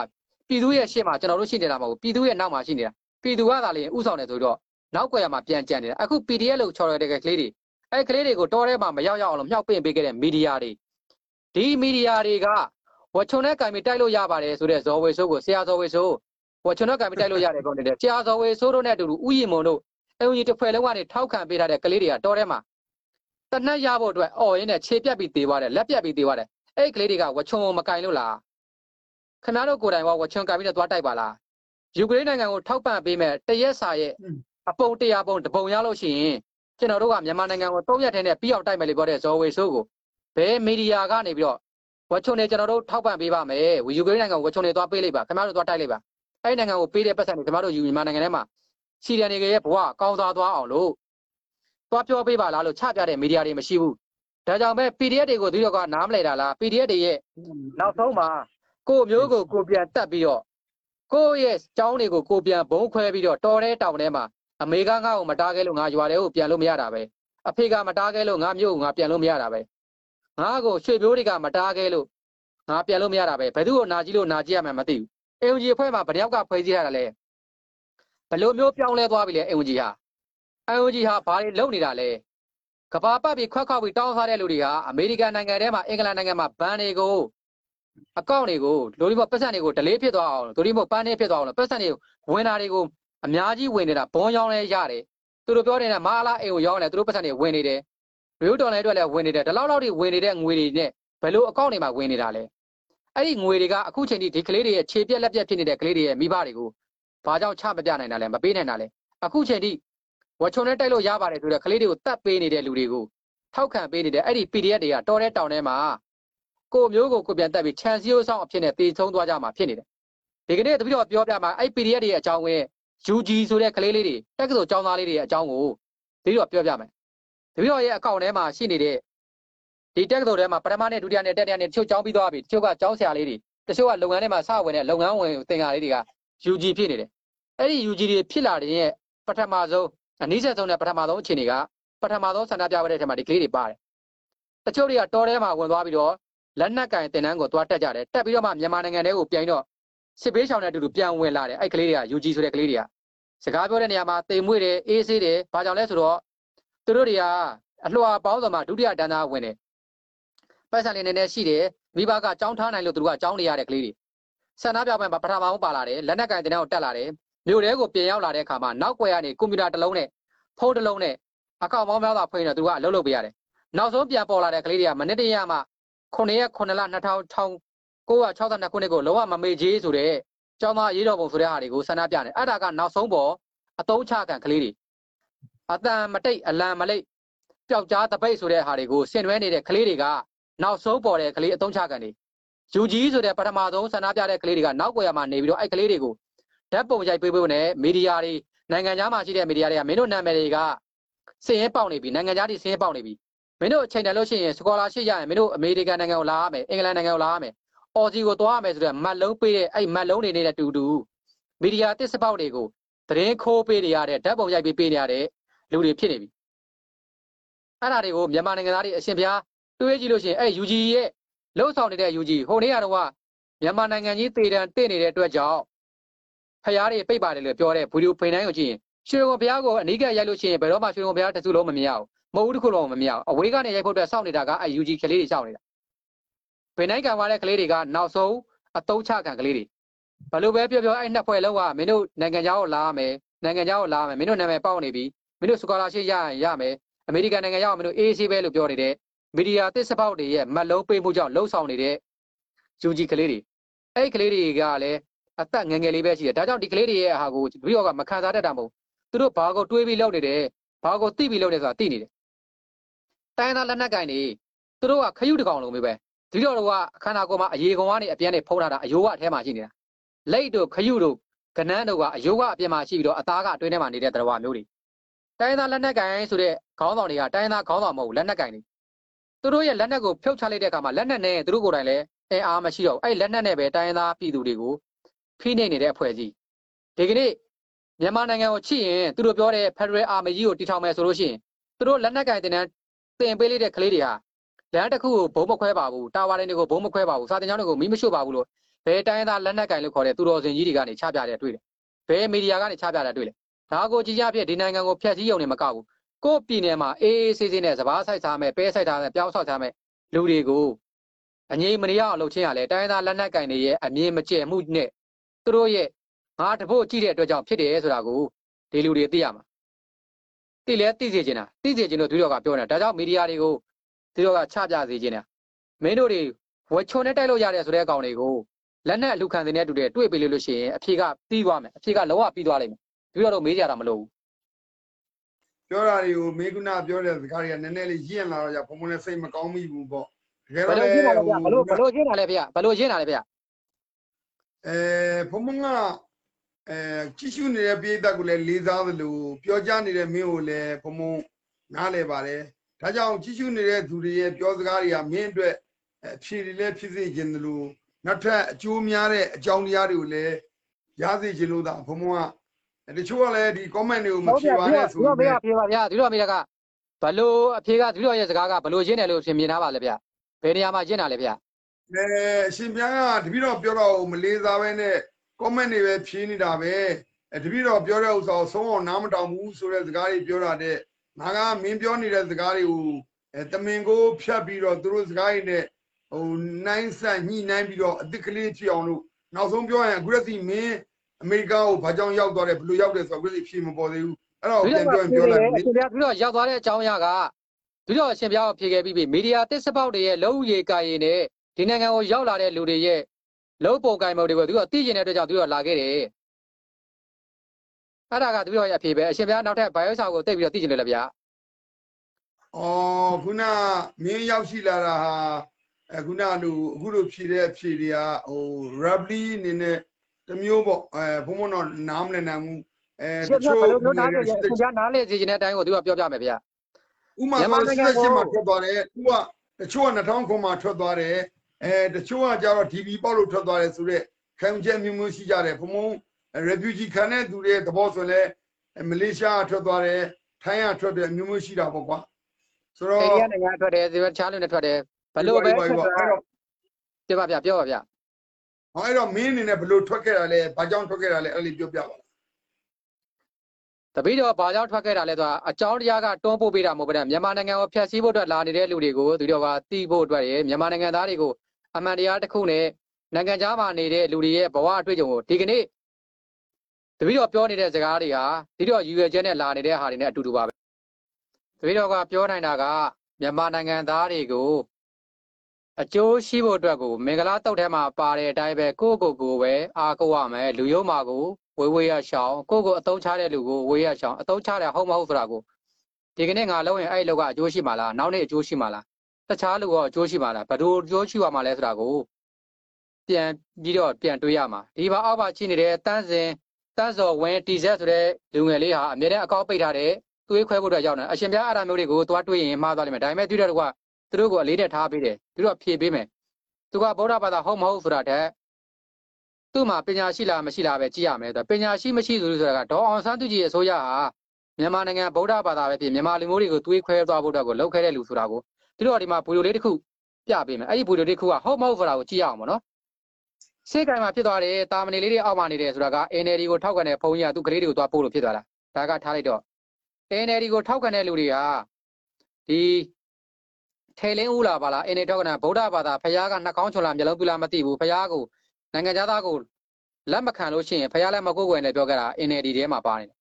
ပြည်သူရဲ့ရှေ့မှာကျွန်တော်တို့ရှိနေတာမဟုတ်ဘူးပြည်သူရဲ့နောက်မှာရှိနေတာပြည်သူကသာလေဥဆောင်တယ်ဆိုတော့နောက်ွယ်ရမှာပြန်ကြံနေတာအခု PDF လို့ချော်ရတဲ့ကလေးတွေအဲ့ကလေးတွေကိုတော်ထဲမှာမရောက်ရောက်အောင်လို့မြောက်ပင့်ပေးခဲ့တဲ့မီဒီယာတွေဒီမီဒီယာတွေကဝချုံနဲ့ကံပြီးတိုက်လို့ရပါတယ်ဆိုတဲ့ဇော်ဝေဆိုးကိုဆရာဇော်ဝေဆိုးဝချုံနဲ့ကံပြီးတိုက်လို့ရတယ်ပြောနေတယ်ဆရာဇော်ဝေဆိုးတို့နဲ့အတူတူဥယျာဉ်မုံတို့အုံကြီးတစ်ဖွဲ့လုံးကနေထောက်ခံပေးထားတဲ့ကလေးတွေကတော်ထဲမှာ တနက်ရဖို့အတွက်အော်ရင်းနဲ့ခြေပြက်ပြီးသေးသွားတယ်လက်ပြက်ပြီးသေးသွားတယ်အဲ့ကလေးတွေကဝချုံမကင်လို့လားခင်ဗျားတို့ကိုယ်တိုင်ကဝချုံကင်ပြီးတော့သွားတိုက်ပါလားယူကရိန်းနိုင်ငံကိုထောက်ပံ့ပေးမဲ့တရက်စာရဲ့အပုံတရာပုံတပုံရလို့ရှိရင်ကျွန်တော်တို့ကမြန်မာနိုင်ငံကိုသုံးရက်ထဲနဲ့ပြီးအောင်တိုက်မယ်လို့ပြောတဲ့ဇော်ဝေဆိုးကိုဘယ်မီဒီယာကနေပြီးတော့ဝချုံနေကျွန်တော်တို့ထောက်ပံ့ပေးပါမယ်ယူကရိန်းနိုင်ငံကိုဝချုံနေသွားပေးလိုက်ပါခင်ဗျားတို့သွားတိုက်လိုက်ပါအဲ့ဒီနိုင်ငံကိုပေးတဲ့ပတ်စံတွေခင်ဗျားတို့ယူမြန်မာနိုင်ငံထဲမှာစီရီယန်တွေရဲ့ဘဝကောင်းသွားသွားအောင်လို့ သွားပြောပေးပါလားလို့ချပြတဲ့မီဒီယာတွေမရှိဘူးဒါကြောင့်ပဲ PDF တွေကိုသူတို့ကနားမလဲတာလား PDF တွေရဲ့နောက်ဆုံးမှာကိုမျိုးကိုကိုပြန်တက်ပြီးတော့ကိုရဲ့ចောင်းတွေကိုကိုပြန်ဘုံခွဲပြီးတော့တော်တဲ့တောင်ထဲမှာအမေကငါ့ကိုမတားခဲ့လို့ငါရွာထဲကိုပြန်လို့မရတာပဲအဖေကမတားခဲ့လို့ငါမြို့ကိုငါပြန်လို့မရတာပဲငါကိုရွှေမျိုးတွေကမတားခဲ့လို့ငါပြန်လို့မရတာပဲဘယ်သူ့ကိုနာကြည့်လို့နာကြည့်ရမှန်းမသိဘူးအင်ဂျီအဖွဲ့မှာဗယောက်ကဖွဲ့စည်းရတာလဲဘယ်လိုမျိုးပြောင်းလဲသွားပြီလဲအင်ဂျီဟာ အင်ဂျီဟာဘာတွေလုပ်နေတာလဲကဘာပတ်ပြီးခွက်ခွက်ပြီးတောင်းစားတဲ့လူတွေဟာအမေရိကန်နိုင်ငံထဲမှာအင်္ဂလန်နိုင်ငံမှာဘန်တွေကိုအကောင့်တွေကိုလူတွေပေါ့ပတ်စံတွေကိုဒလေးဖြစ်သွားအောင်လူတွေပေါ့ပန်းနေဖြစ်သွားအောင်ပတ်စံတွေဝင်တာတွေကိုအများကြီးဝင်နေတာဘွန်ရောင်းလဲရတယ်သူတို့ပြောနေတဲ့မာလာအိမ်ကိုရောင်းတယ်သူတို့ပတ်စံတွေဝင်နေတယ်ရိုးတော်လည်းအတွက်လည်းဝင်နေတယ်ဒီလောက်လောက်တွေဝင်နေတဲ့ငွေတွေနဲ့ဘယ်လိုအကောင့်တွေမှာဝင်နေတာလဲအဲ့ဒီငွေတွေကအခုချိန်ထိဒီကလေးတွေရဲ့ခြေပြက်လက်ပြက်ဖြစ်နေတဲ့ကလေးတွေရဲ့မိဘတွေကိုဘာကြောင့်ချမပြနိုင်တာလဲမပေးနိုင်တာလဲအခုချိန်ထိ ဝချုံနဲ့တိုက်လို့ရပါတယ်ဆိုတော့ကလေးတွေကိုတတ်ပေးနေတဲ့လူတွေကိုထောက်ခံပေးနေတဲ့အဲ့ဒီ PDF တွေကတော်တဲ့တောင်ထဲမှာကိုမျိုးကိုကိုပြန်တက်ပြီးခြံစည်းရိုးဆောင်အဖြစ်နဲ့တည်ဆုံးသွားကြမှာဖြစ်နေတယ်ဒီကနေ့တပည့်တော်ပြောပြမှာအဲ့ PDF တွေရဲ့အကြောင်းဝင် UG ဆိုတဲ့ကလေးလေးတွေတက္ကသိုလ်ကျောင်းသားလေးတွေရဲ့အကြောင်းကိုတပည့်တော်ပြောပြမယ်တပည့်တော်ရဲ့အကောင့်ထဲမှာရှိနေတဲ့ဒီတက္ကသိုလ်ထဲမှာပထမနဲ့ဒုတိယနဲ့တတိယနဲ့တချို့ကျောင်းပြီးသွားပြီတချို့ကကျောင်းဆရာလေးတွေတချို့ကလုပ်ငန်းထဲမှာစဝင်တဲ့လုပ်ငန်းဝင်သင်္ကာလေးတွေက UG ဖြစ်နေတယ်အဲ့ဒီ UG တွေဖြစ်လာတဲ့ရဲ့ပထမဆုံး အနည်းဆက်ဆုံးနဲ့ပထမဆုံးအခြေအနေကပထမဆုံးဆန္ဒပြပွဲတဲ့ထဲမှာဒီကလေးတွေပါတယ်တချို့တွေကတော်ထဲမှာဝင်သွားပြီးတော့လက်နက်ကင်တင်တန်းကိုသွားတက်ကြတယ်တက်ပြီးတော့မှမြန်မာနိုင်ငံထဲကိုပြန်တော့စစ်ဘေးရှောင်တဲ့အတူတူပြန်ဝင်လာတယ်အဲ့ကလေးတွေက UG ဆိုတဲ့ကလေးတွေကစကားပြောတဲ့နေရာမှာတိမ်မွေ့တယ်အေးဆေးတယ်ဘာကြောင့်လဲဆိုတော့သူတို့တွေကအလှော်ပေါင်းစုံမှာဒုတိယတန်းသားဝင်တယ်ပတ်စံလေးနည်းနည်းရှိတယ်မိဘကကြောင်းထားနိုင်လို့သူတို့ကကြောင်းနေရတဲ့ကလေးတွေဆန္ဒပြပွဲမှာပထမဆုံးပါလာတယ်လက်နက်ကင်တင်တန်းကိုတက်လာတယ် မြို့ထဲကိုပြင်ရောက်လာတဲ့အခါမှာနောက်ွယ်ကနေကွန်ပျူတာတစ်လုံးနဲ့ဖုန်းတစ်လုံးနဲ့အကောင့်ပေါင်းများစွာဖွင့်နေသူကအလုပ်လုပ်ပေးရတယ်နောက်ဆုံးပြန်ပေါ်လာတဲ့ကလေးတွေကမနေ့တည်းရမှ9ရက်9လ2000 1962ခုနှစ်ကိုလုံးဝမမေ့ကြီးဆိုတဲ့ကျောင်းသားရေးတော်ပုံဆိုတဲ့ဟာတွေကိုဆန္ဒပြနေအဲ့ဒါကနောက်ဆုံးပေါ်အတုံးချခံကလေးတွေအတန်မတိတ်အလံမလိတ်ပျောက်ကြားတပိတ်ဆိုတဲ့ဟာတွေကိုဆင်နွှဲနေတဲ့ကလေးတွေကနောက်ဆုံးပေါ်တဲ့ကလေးအတုံးချခံတွေယူကြီးဆိုတဲ့ပထမဆုံးဆန္ဒပြတဲ့ကလေးတွေကနောက်ွယ်မှာနေပြီးတော့အဲ့ကလေးတွေကို ဓာတ်ပုံရိုက်ပေးပေးနဲ့မီဒီယာတွေနိုင်ငံခြားမှာရှိတဲ့မီဒီယာတွေကမင်းတို့နာမည်တွေကစည်ရင်ပေါက်နေပြီနိုင်ငံခြားတွေစည်ရင်ပေါက်နေပြီမင်းတို့အချိန်တန်လို့ရှိရင်စကောလာရှိရရင်မင်းတို့အမေရိကန်နိုင်ငံကိုလာရမယ်အင်္ဂလန်နိုင်ငံကိုလာရမယ်အော်စီကိုသွားရမယ်ဆိုတော့မတ်လုံးပေးတဲ့အဲ့မတ်လုံးတွေနေတဲ့တူတူမီဒီယာတစ်စပေါက်တွေကိုသတင်းခိုးပေးနေရတဲ့ဓာတ်ပုံရိုက်ပေးပေးနေရတဲ့လူတွေဖြစ်နေပြီအဲ့ဒါတွေကိုမြန်မာနိုင်ငံသားတွေအရှင်ဘုရားတွေးကြည့်လို့ရှိရင်အဲ့ UG ရဲ့လှုပ်ဆောင်နေတဲ့ UG ဟိုနေ့ကတော့မြန်မာနိုင်ငံကြီးတည်တံတင့်နေတဲ့အတွက်ကြောင့် ဖျားတွေပိတ်ပါတယ်လို့ပြောတဲ့ဗီဒီယိုဖိန်တိုင်းကိုကြည့်ရင်ရွှေရုံဘုရားကိုအနိကရိုက်လို့ရှိရင်ဘယ်တော့မှရွှေရုံဘုရားတစ်စုလုံးမမြင်ရဘူးမဟုတ်ဘူးတစ်ခုလုံးမမြင်ရဘူးအဝေးကနေရိုက်ဖို့အတွက်စောင့်နေတာကအဲ UG ကလေးတွေစောင့်နေတာဖိန်တိုင်းကံသွားတဲ့ကလေးတွေကနောက်ဆုံးအတုံးချခံကလေးတွေဘလို့ပဲပြောပြောအဲ့နှစ်ဖွဲ့လောက်ကမင်းတို့နိုင်ငံခြားကိုလာရမယ်နိုင်ငံခြားကိုလာရမယ်မင်းတို့နာမည်ပေါက်နေပြီမင်းတို့စကောလာရှိရရင်ရမယ်အမေရိကန်နိုင်ငံရောက်မင်းတို့အေးဆေးပဲလို့ပြောနေတဲ့မီဒီယာတစ်စပေါက်တွေရဲ့မတ်လုံးပေးမှုကြောင့်လှုပ်ဆောင်နေတဲ့ယူဂျီကလေးတွေအဲ့ဒီကလေးတွေကလည်း အသက်ငယ်ငယ်လေးပဲရှိတယ်ဒါကြောင့်ဒီကလေးတွေရဲ့အဟာကိုဗီဒီယိုကမခံစားတတ်တာမဟုတ်သူတို့ဘာကိုတွေးပြီးလုပ်နေတယ်ဘာကိုသိပြီးလုပ်နေဆိုတာသိနေတယ်တိုင်းသားလက်နက်ကင်တွေသူတို့ကခရုတကောင်လုံးပဲဒီတော့တော့ကအခန္ဓာကိုယ်မှာအရေကောင်ကနေအပြန်းနဲ့ဖုံးထားတာအယိုးကအထဲမှာရှိနေတာလက်တို့ခရုတို့ကနန်းတို့ကအယိုးကအပြင်မှာရှိပြီးတော့အသားကအတွင်းထဲမှာနေတဲ့တရားမျိုးတွေတိုင်းသားလက်နက်ကင်ဆိုတဲ့ခေါင်းဆောင်တွေကတိုင်းသားခေါင်းဆောင်မဟုတ်လက်နက်ကင်တွေသူတို့ရဲ့လက်နက်ကိုဖြုတ်ချလိုက်တဲ့အခါမှာလက်နက်နဲ့သူတို့ကိုယ်တိုင်လည်းအင်အားမရှိတော့ဘူးအဲ့လက်နက်နဲ့ပဲတိုင်းသားပြည်သူတွေကို ဖိနှိပ်နေတဲ့အဖွဲ့အစည်းဒီကနေ့မြန်မာနိုင်ငံကိုချိရင်သူတို့ပြောတဲ့ Federal Army ကြီးကိုတီထောင်မယ်ဆိုလို့ရှိရင်သူတို့လက်နက်ကင်တင်တဲ့တင်ပေးလိုက်တဲ့ကလေးတွေဟာလမ်းတစ်ခုကိုဘုံမခွဲပါဘူးတာဝါတိုင်းတွေကိုဘုံမခွဲပါဘူးစာတင်ကျောင်းတွေကိုမီးမရှို့ပါဘူးလို့ဘယ်တိုင်းသားလက်နက်ကင်လို့ခေါ်တဲ့သူတော်စင်ကြီးတွေကနေချပြတယ်တွေ့တယ်ဘယ်မီဒီယာကနေချပြတယ်တွေ့တယ်ဒါကိုကြည်ကြပြဒီနိုင်ငံကိုဖျက်ဆီးရုံနဲ့မကဘူးကို့ပြည်နယ်မှာအေးအေးဆေးဆေးနဲ့စဘာဆိုင်စားမယ်ပဲဆိုင်စားမယ်ပြောင်းဆောက်ထားမယ်လူတွေကိုအငြိမ်မရအောင်လုပ်ချင်းရလဲတိုင်းသားလက်နက်ကင်တွေရဲ့အမြင်မကျဲမှုနဲ့ သူတို့ရဲ့ငါတဖို့ကြည့်တဲ့အတွက်ကြောင့်ဖြစ်တယ်ဆိုတာကိုဒီလူတွေသိရမှာသိလဲသိစေချင်တာသိစေချင်လို့သူတို့ကပြောနေတာဒါကြောင့်မီဒီယာတွေကိုသူတို့ကချပြစေချင်တာမင်းတို့တွေဝချုံနဲ့တိုက်လို့ရတယ်ဆိုတဲ့အကောင်တွေကိုလက်နက်အလူခံတဲ့တူတဲ့တွေ့ပေးလို့လို့ရှိရင်အဖြေကပြီးသွားမယ်အဖြေကလောကပြီးသွားလိမ့်မယ်သူတို့တော့မေးကြတာမလို့ဘူးပြောတာတွေကိုမေကုနာပြောတဲ့စကားတွေကနည်းနည်းလေးရင့်လာတော့じゃဘုံဘုံနဲ့စိတ်မကောင်းမိဘူးပေါ့တကယ်ဘယ်တော့လိုလေရှင်းတာလဲဗျဘယ်လိုဘယ်လိုရှင်းတာလဲဗျဘယ်လိုရှင်းတာလဲဗျ အဲဘုံဘုံကအဲကြည့်ရှုနေတဲ့ပြည်သက်ကိုလည်းလေးစားသလိုပြောကြနေတဲ့မင်းကိုလည်းဘုံဘုံနားလဲပါတယ်ဒါကြောင့်ကြည့်ရှုနေတဲ့သူတွေရဲ့ပြောစကားတွေကမင်းအတွက်အဖြေတွေလည်းဖြစ်စေခြင်းသလိုနောက်ထပ်အကျိုးများတဲ့အကြောင်းတရားတွေကိုလည်းရစေခြင်းလို့သာဘုံဘုံကတချို့ကလည်းဒီ comment တွေကိုမဖြေပါနဲ့ဆိုဒီတော့မေးတော့တာဖြေပါဗျဒီတော့မေးတာကဘယ်လိုအဖြေကဒီတော့ရဲ့စကားကဘယ်လိုရှင်းတယ်လို့ရှင်မြင်ထားပါလဲဗျဘယ်နေရာမှာရှင်းတာလဲဗျ အဲအရှင်ပြားကတပည့်တော်ပြောတော့မလေးစားပဲနဲ့ comment တွေပဲဖြေးနေတာပဲအဲတပည့်တော်ပြောတဲ့ဥစ္စာကိုဆုံးအောင်နားမတောင်ဘူးဆိုတဲ့စကားတွေပြောတာတဲ့ငါကမင်းပြောနေတဲ့စကားတွေကိုအဲတမင်ကိုဖြတ်ပြီးတော့သူတို့စကားတွေနဲ့ဟိုနိုင်ဆက်ညှိနှိုင်းပြီးတော့အစ်စ်ကလေးဖြစ်အောင်လို့နောက်ဆုံးပြောရင်အခုလက်စီမင်းအမေရိကန်ကိုဘာကြောင့်ရောက်သွားတယ်ဘယ်လိုရောက်တယ်ဆိုတော့အခုလက်စီဖြေမပေါ်သေးဘူးအဲ့တော့ဒီပြန်တော့ပြောရင်ပြောလိုက်အရှင်ပြဒီတော့ရောက်သွားတဲ့အကြောင်းအရာကဒီတော့အရှင်ပြကိုဖြေခဲ့ပြီးပြီမီဒီယာတစ်စပေါက်တွေရဲ့လုံဦးရေကာရီနဲ့ ဒီနိုင်ငံကိုရောက်လာတဲ့လူတွေရဲ့လုံပုံကင်မှုတွေကိုသူကသိကျင်တဲ့အတွက်ကြောင့်သူကလာခဲ့တယ်အဲ့ဒါကသူတို့ရဲ့အဖြေပဲအရှင်ပြနောက်ထပ်ဘိုင်ယိုစာကိုတိတ်ပြီးတော့သိကျင်တယ်လေဗျာအော်ခုနမင်းရောက်ရှိလာတာဟာအခုနလူအခုလိုဖြည့်တဲ့အဖြည့်တွေကဟို rubly အနေနဲ့တစ်မျိုးပေါ့အဲဘုံဘုံတော့နားမလည်နိုင်ဘူးအဲရှင်တပြချို့ဘယ်လိုမျိုးနားလည်ရအရှင်ပြနားလည်စေချင်တဲ့အတိုင်းကိုသူကပြောပြမယ်ဗျာဥမာမြန်မာဆိုနိုင်ငံစစ်ကိုစစ်မှာထွက်သွားတယ်သူကတချို့က2000ခွန်မှာထွက်သွားတယ် အဲတချို့ကကြတော့ DB ပေါက်လို့ထွက်သွားတယ်ဆိုတော့ခံချက်မျိုးမျိုးရှိကြတယ်ဘုံဘုံ refugee ခံတဲ့သူတွေသဘောဆိုလဲမလေးရှားကထွက်သွားတယ်ထိုင်းကထွက်တယ်မျိုးမျိုးရှိတာပေါ့ကွာဆိုတော့အိန္ဒိယနိုင်ငံထွက်တယ်ဒီချားလူနဲ့ထွက်တယ်ဘယ်လိုပဲထွက်တာအဲ့တော့ပြပါဗျာပြောပါဗျာဟောအဲ့တော့မင်းအနေနဲ့ဘယ်လို့ထွက်ခဲ့တာလဲဘာကြောင့်ထွက်ခဲ့တာလဲအဲ့လိုပြောပြပါလားတပည့်တော်ဘာကြောင့်ထွက်ခဲ့တာလဲဆိုတာအကြောင်းတရားကတွန်းပို့ပေးတာမဟုတ်ဘဲမြန်မာနိုင်ငံကိုဖျက်ဆီးဖို့အတွက်လာနေတဲ့လူတွေကိုသူတို့ကတီးဖို့အတွက်ရမြန်မာနိုင်ငံသားတွေကို အမှန်တရားတစ်ခုနဲ့နိုင်ငံခြားမှာနေတဲ့လူတွေရဲ့ဘဝအတွေ့အကြုံကိုဒီကနေ့တပည့်တော်ပြောနေတဲ့စကားတွေဟာဒီတော့ယူရချက်နဲ့လာနေတဲ့ဟာတွေနဲ့အတူတူပါပဲတပည့်တော်ကပြောနိုင်တာကမြန်မာနိုင်ငံသားတွေကိုအကျိုးရှိဖို့အတွက်ကိုမင်္ဂလာတုတ်ထဲမှာပါတဲ့အတိုင်းပဲကိုယ့်ကိုယ်ကိုပဲအားကိုးရမယ်လူရုံမာကိုဝေးဝေးရရှောင်းကိုယ့်ကိုအတုံးချတဲ့လူကိုဝေးရရှောင်းအတုံးချတဲ့ဟုတ်မဟုတ်ဆိုတာကိုဒီကနေ့ငါလုံးရင်အဲ့လောကအကျိုးရှိမှာလားနောက်နေ့အကျိုးရှိမှာလား တခြားလူရောအကျိုးရှိမှာလားဘယ်လိုအကျိုးရှိရမှာလဲဆိုတာကိုပြန်ပြီးတော့ပြန်တွေးရမှာဒီဘာအောက်ပါချိနေတဲ့တန်းစင်တန်းစော်ဝင်းတီဇက်ဆိုတဲ့လူငယ်လေးဟာအမြဲတမ်းအကောက်ပိတ်ထားတဲ့သွေးခွဲဖို့အတွက်ရောက်နေအရှင်ပြားအရာမျိုးတွေကိုသွားတွေးရင်မှားသွားလိမ့်မယ်ဒါပေမဲ့တွေ့တဲ့ကွာသူတို့ကိုအလေးနဲ့ထားပေးတယ်သူတို့ကဖြေပေးမယ်သူကဗုဒ္ဓဘာသာဟုတ်မဟုတ်ဆိုတာတဲ့သူ့မှာပညာရှိလားမရှိလားပဲကြည့်ရမယ်ဆိုတော့ပညာရှိမရှိဘူးဆိုတာကဒေါ်အောင်ဆန်းစုကြည်ရဲ့အစိုးရဟာမြန်မာနိုင်ငံဗုဒ္ဓဘာသာပဲဖြစ်မြန်မာလူမျိုးတွေကိုသွေးခွဲသွားဖို့အတွက်ကိုလုပ်ခဲ့တဲ့လူဆိုတာကို သူတို့ကဒီမှာဗီဒီယိုလေးတစ်ခုပြပေးမယ်အဲ့ဒီဗီဒီယိုတစ်ခုကဟုတ်မဟုတ်ဆိုတာကိုကြည့်ရအောင်ပေါ့နော်စိတ်ကံမှာဖြစ်သွားတယ်တာမဏေလေးတွေအောက်မှာနေတယ်ဆိုတာက NLD ကိုထောက်ခံတဲ့ဘုန်းကြီးကသူကလေးတွေကိုသွားပို့လို့ဖြစ်သွားတာဒါကထားလိုက်တော့ NLD ကိုထောက်ခံတဲ့လူတွေကဒီထဲလင်းဦးလာပါလား NLD ထောက်ခံတာဗုဒ္ဓဘာသာဖခင်ကနှာခေါင်းချုံလာမျက်လုံးပြလာမသိဘူးဖခင်ကိုနိုင်ငံသားကိုလက်မခံလို့ရှိရင်ဖះလက်မကိုယ်ွယ်နဲ့ပြောခဲ့တာ NLD ထဲမှာပါနေတယ်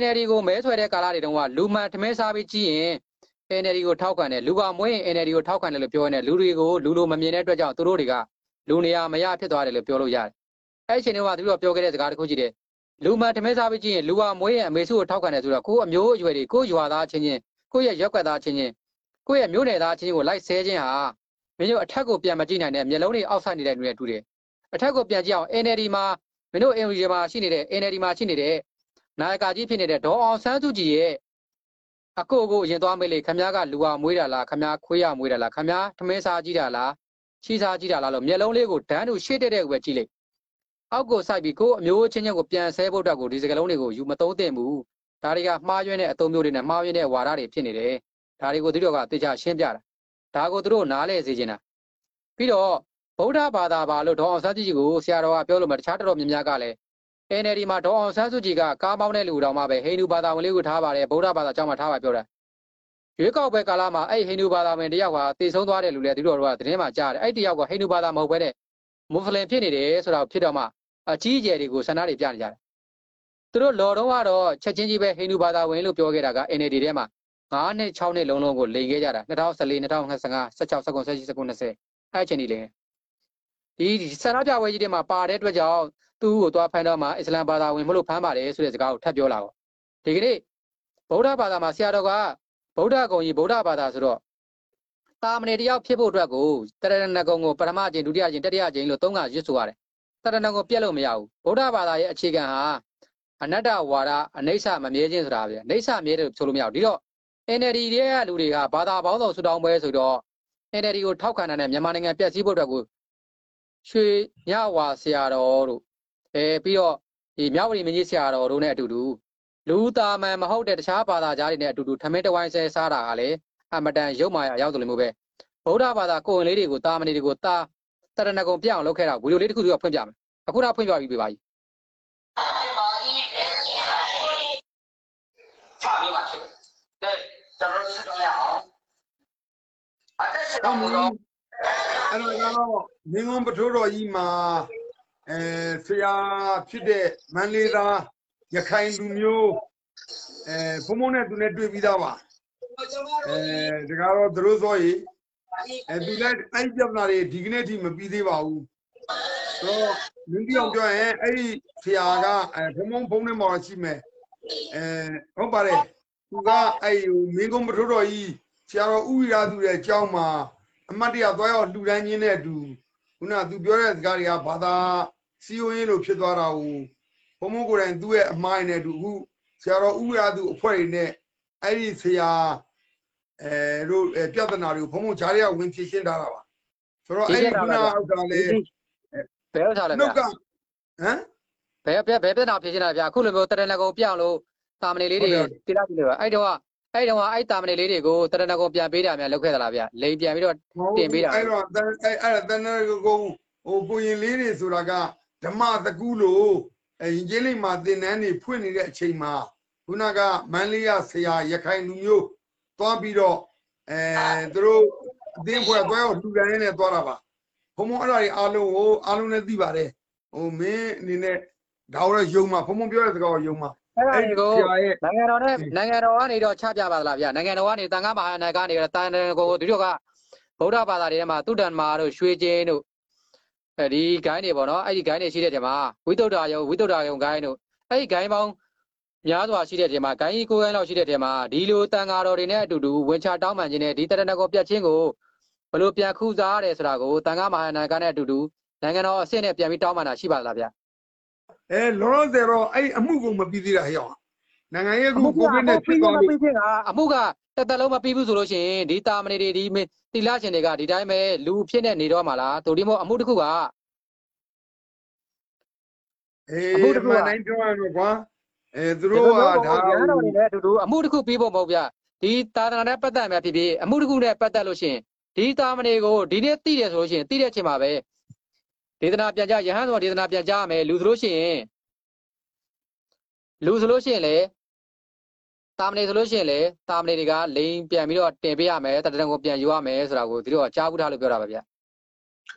NLD ကိုမဲဆွဲတဲ့ကာလတွေတုန်းကလူမှန်ထမင်းစားပြီးကြည့်ရင် NLD ကိုထောက်ခံတယ်လူကမွေးရင် NLD ကိုထောက်ခံတယ်လို့ပြောနေတယ်လူတွေကိုလူလိုမမြင်တဲ့အတွက်ကြောင့်သူတို့တွေကလူနေရာမရဖြစ်သွားတယ်လို့ပြောလို့ရတယ်အဲ့ဒီအချိန်တုန်းကသူတို့ကပြောခဲ့တဲ့စကားတစ်ခုရှိတယ်လူမှန်ထမင်းစားပြီးကြည့်ရင်လူကမွေးရင်အမေစုကိုထောက်ခံတယ်ဆိုတော့ကိုယ်အမျိုးအရွယ်တွေကိုယ်ရွာသားချင်းချင်းကိုယ့်ရဲ့ရက်ွက်သားချင်းချင်းကိုယ့်ရဲ့မျိုးနယ်သားချင်းချင်းကိုလိုက်ဆဲခြင်းဟာမင်းတို့အထက်ကိုပြန်မကြည့်နိုင်တဲ့မျက်လုံးတွေအောက်ဆိုင်နေတဲ့လူတွေတူတယ်အထက်ကိုပြန်ကြည့်အောင် NLD မှာမင်းတို့ NLD မှာရှိနေတဲ့ NLD မှာရှိနေတဲ့နာယကကြီးဖြစ်နေတဲ့ဒေါ်အောင်ဆန်းစုကြည်ရဲ့ အကိုကိုရင်သွားမေးလေခမားကလူဟာမွေးတာလားခမားခွေးရမွေးတာလားခမားထမင်းစားကြည့်တာလားချီစားကြည့်တာလားလို့မျက်လုံးလေးကိုဒန်းသူရှေ့တက်တဲ့ကိုပဲကြည့်လိုက်အောက်ကိုစိုက်ပြီးကိုအမျိုးချင်းချင်းကိုပြန်ဆဲဖို့အတွက်ကိုဒီစကလုံးတွေကိုယူမသုံးသင့်ဘူးဒါတွေကမှားယွင်းတဲ့အသုံးမျိုးတွေနဲ့မှားယွင်းတဲ့ဝါဒတွေဖြစ်နေတယ်ဒါတွေကိုသူတို့ကတေချာရှင်းပြတာဒါကိုသူတို့နားလဲစေချင်တာပြီးတော့ဗုဒ္ဓဘာသာပါလို့ဒေါအောင်ဆန်းကြီးကိုဆရာတော်ကပြောလို့မတခြားတော်တော်များများကလည်း NLD မှာဒေါအောင်ဆန်းစုကြည်ကကားမောင်းတဲ့လူတော်မှပဲဟိန္ဒူဘာသာဝင်လေးကိုထားပါတယ်ဗုဒ္ဓဘာသာအကြောင်းမှထားပါပြောတာရွေးကောက်ပွဲကာလမှာအဲ့ဟိန္ဒူဘာသာဝင်တယောက်ဟာတည်ဆုံးသွားတယ်လို့လည်းသူတို့ကသတင်းမှာကြားတယ်အဲ့တယောက်ကဟိန္ဒူဘာသာမဟုတ်ဘဲနဲ့မွတ်စလင်ဖြစ်နေတယ်ဆိုတာဖြစ်တော့မှအကြီးအကျယ်တွေကိုဆန္ဒတွေပြနေကြတယ်သူတို့လော်တော့ကတော့ချက်ချင်းကြီးပဲဟိန္ဒူဘာသာဝင်လို့ပြောခဲ့တာက NLD ထဲမှာ9နှစ်6နှစ်လုံးလုံးကိုလိန်ခဲ့ကြတာ2014 2025 16 19 18 19 20အဲ့အချိန်ကြီးလေဒီဆန္ဒပြပွဲကြီးတွေမှာပါတဲ့အတွက်ကြောင့် သူ့ကိုသွားဖမ်းတော့မှအစ္စလမ်ဘာသာဝင်မလို့ဖမ်းပါတယ်ဆိုတဲ့စကားကိုထပ်ပြောလာတော့ဒီကနေ့ဗုဒ္ဓဘာသာမှာဆရာတော်ကဗုဒ္ဓဂုံကြီးဗုဒ္ဓဘာသာဆိုတော့တာမဏေတယောက်ဖြစ်ဖို့အတွက်ကိုတရဏဂုံကိုပထမအကျင့်ဒုတိယအကျင့်တတိယအကျင့်လို့သုံးခါရွတ်ဆိုရတယ်တရဏဂုံပြက်လို့မရဘူးဗုဒ္ဓဘာသာရဲ့အခြေခံဟာအနတ္တဝါဒအနိစ္စမမြဲခြင်းဆိုတာပဲအနိစ္စမြဲတယ်ဆိုလို့မရဘူးဒီတော့ NLD ရဲ့လူတွေကဘာသာပေါင်းစုံဆူတောင်းပွဲဆိုတော့ NLD ကိုထောက်ခံတာနဲ့မြန်မာနိုင်ငံပြည့်စည်ဖို့အတွက်ကိုရွှေညဝါဆရာတော်တို့ အဲပြီးတော့ဒီမြောက်ဝတီမင်းကြီးဆရာတော်တို့နဲ့အတူတူလူသားမှန်မဟုတ်တဲ့တခြားဘာသာကြားတွေနဲ့အတူတူထမင်းတဝိုင်းဆဲစားတာကလည်းအမတန်ရုပ်မာရရောက်တယ်လို့မျိုးပဲဗုဒ္ဓဘာသာကိုယ်ဝင်လေးတွေကိုတာမဏေတွေကိုတာတရဏဂုံပြအောင်လုပ်ခဲ့တာဗီဒီယိုလေးတစ်ခုသူကဖွင့်ပြမယ်အခုတော့ဖွင့်ပြပြီးပြီပါကြီးဖာပြီးမှဖြစ်တယ်။ကျွန်တော်စစ်တော့ရအောင်။အဲ့ဒါစစ်တော့ဘူးတော့အဲ့တော့ကတော့မင်းကုန်းပထိုးတော်ကြီးမှာ အဲဆရာဖြစ်တဲ့မန္လေးသားရခိုင်လူမျိုးအဲဘုံဘုံနဲ့သူနဲ့တွေ့ပြီးသားပါအဲဒါကတော့သူတို့ဆိုရင်အဲသူလည်းအဲ့ဒီပြဿနာတွေဒီကနေ့ထိမပြီးသေးပါဘူးဆိုတော့မင်းပြောင်ပြောရင်အဲ့ဒီဆရာကအဲဘုံဘုံဘုံနဲ့မော်ရှိမယ်အဲဟုတ်ပါတယ်သူကအဲ့ဒီမင်းကုန်းပထိုးတော်ကြီးဆရာတော်ဥဝိရာသူရဲ့အကြောင်းမှာအမတ်တရသွားရောက်လှူဒန်းခြင်းနဲ့အတူခုနကသူပြောတဲ့စကားတွေကဘာသာ စီယိုရင်းလို့ဖြစ်သွားတာကိုဘုံမကိုယ်တိုင်သူ့ရဲ့အမိုင်းနဲ့အတူအခုဆရာတော်ဥရသူအဖွဲ့တွေနဲ့အဲ့ဒီဆရာအဲတို့အဲပြဿနာတွေကိုဘုံမဂျားတွေကဝင်ဖြေရှင်းထားတာပါဆိုတော့အဲ့ဒီခုနကဥစ္စာလေဘယ်ဥစ္စာလဲနှုဗျာတ်ကဟမ်ဘယ်ဘယ်ဘယ်ပြဿနာဖြေရှင်းတာလဲဗျာအခုလိုမျိုးတရဏဂုံပြအောင်လို့တာမဏေလေးတွေတိလိုက်ပြီလေဗျာအဲ့တော့အဲ့တော့အဲ့တာမဏေလေးတွေကိုတရဏဂုံပြန်ပေးတာများလုပ်ခဲ့သလားဗျာလိန်ပြန်ပြီးတော့တင်ပေးတာအဲ့တော့အဲ့အဲ့တန်တဲ့ကုန်းဟိုကိုရင်လေးတွေဆိုတာက ဓမ္မတကူလို့အဲရင်ကျေးလိမ့်မှာသင်တန်းတွေဖွင့်နေတဲ့အချိန်မှာခုနကမန်းလေးရဆရာရခိုင်လူမျိုးသွားပြီးတော့အဲသူတို့အသင်းဖွဲ့သွားရောက်လူကန်ရင်းနဲ့သွားတာပါဘုံဘုံအဲ့ဒါတွေအားလုံးကိုအားလုံးလည်းသိပါတယ်ဟိုမင်းအနေနဲ့ဒါတော့ယုံမှာဘုံဘုံပြောတဲ့စကားကိုယုံမှာအဲ့ဒါအဲ့ဒီတွေကိုဆရာရဲ့နိုင်ငံတော်နဲ့နိုင်ငံတော်ကနေတော့ချပြပါသလားဗျာနိုင်ငံတော်ကနေတန်ခါမဟာနာကနေတော့တန်တန်ကိုဒီတော့ကဗုဒ္ဓဘာသာတွေထဲမှာတုတ္တန်မာတို့ရွှေကျင်းတို့ အဲဒီဂိုင်းတွေပေါ့နော်အဲ့ဒီဂိုင်းတွေရှိတဲ့တဲမှာဝိတုဒ္ဓယုံဝိတုဒ္ဓယုံဂိုင်းတို့အဲ့ဒီဂိုင်းပေါင်းများစွာရှိတဲ့တဲမှာဂိုင်းကြီးကိုယ်ဂိုင်းလောက်ရှိတဲ့တဲမှာဒီလိုတန်ဃာတော်တွေနဲ့အတူတူဝင်ချတောင်းပန်ခြင်းနဲ့ဒီတရဏဂောပြတ်ခြင်းကိုဘယ်လိုပြန်ခုစားရတယ်ဆိုတာကိုတန်ခါမဟာနာကနဲ့အတူတူနိုင်ငံတော်အဆင့်နဲ့ပြန်ပြီးတောင်းပန်တာရှိပါသလားဗျာအဲလောလောဆယ်တော့အဲ့အမှုကိုမပြီးသေးတာဟဲ့အောင် နိုင်ငံရေးအခုကိုဗစ်နဲ့ဖြစ်သွားမလို့ပြီးချင်းကအမှုကတက်တက်လုံးမပြီးဘူးဆိုလို့ရှိရင်ဒီတာမဏေတွေဒီတိလရှင်တွေကဒီတိုင်းပဲလူဖြစ်နေနေတော့မှာလားတို့ဒီမို့အမှုတစ်ခုကအေးအမှုတစ်အခုမှကန်တိုင်းပြောရတော့ကွာအဲသူဒီတို့လိုကမျိုးဒါရဟန်းတော်တွေနဲ့အတူတူအမှုတစ်ခုပြီးဖို့မဟုတ်ဗျဒီသာသနာနဲ့ပတ်သက်မှဖြစ်ဖြစ်အမှုတစ်ခုနဲ့ပတ်သက်လို့ရှိရင်ဒီတာမဏေကိုဒီနေ့သိတယ်ဆိုလို့ရှိရင်သိတဲ့အချိန်မှာပဲဒေသနာပြန်ကြရဟန်းတော်ဒေသနာပြန်ကြရမယ်လူဆိုလို့ရှိရင် လူဆိုလို့ရှိရင်လေတာမဏေဆိုလို့ရှိရင်လေတာမဏေတွေကလိန်ပြန်ပြီးတော့တင်ပေးရမယ်တတန်ကိုပြန်ယူရမယ်ဆိုတာကိုဒီတော့ကြားဘူးထားလို့ပြောတာပါဗျ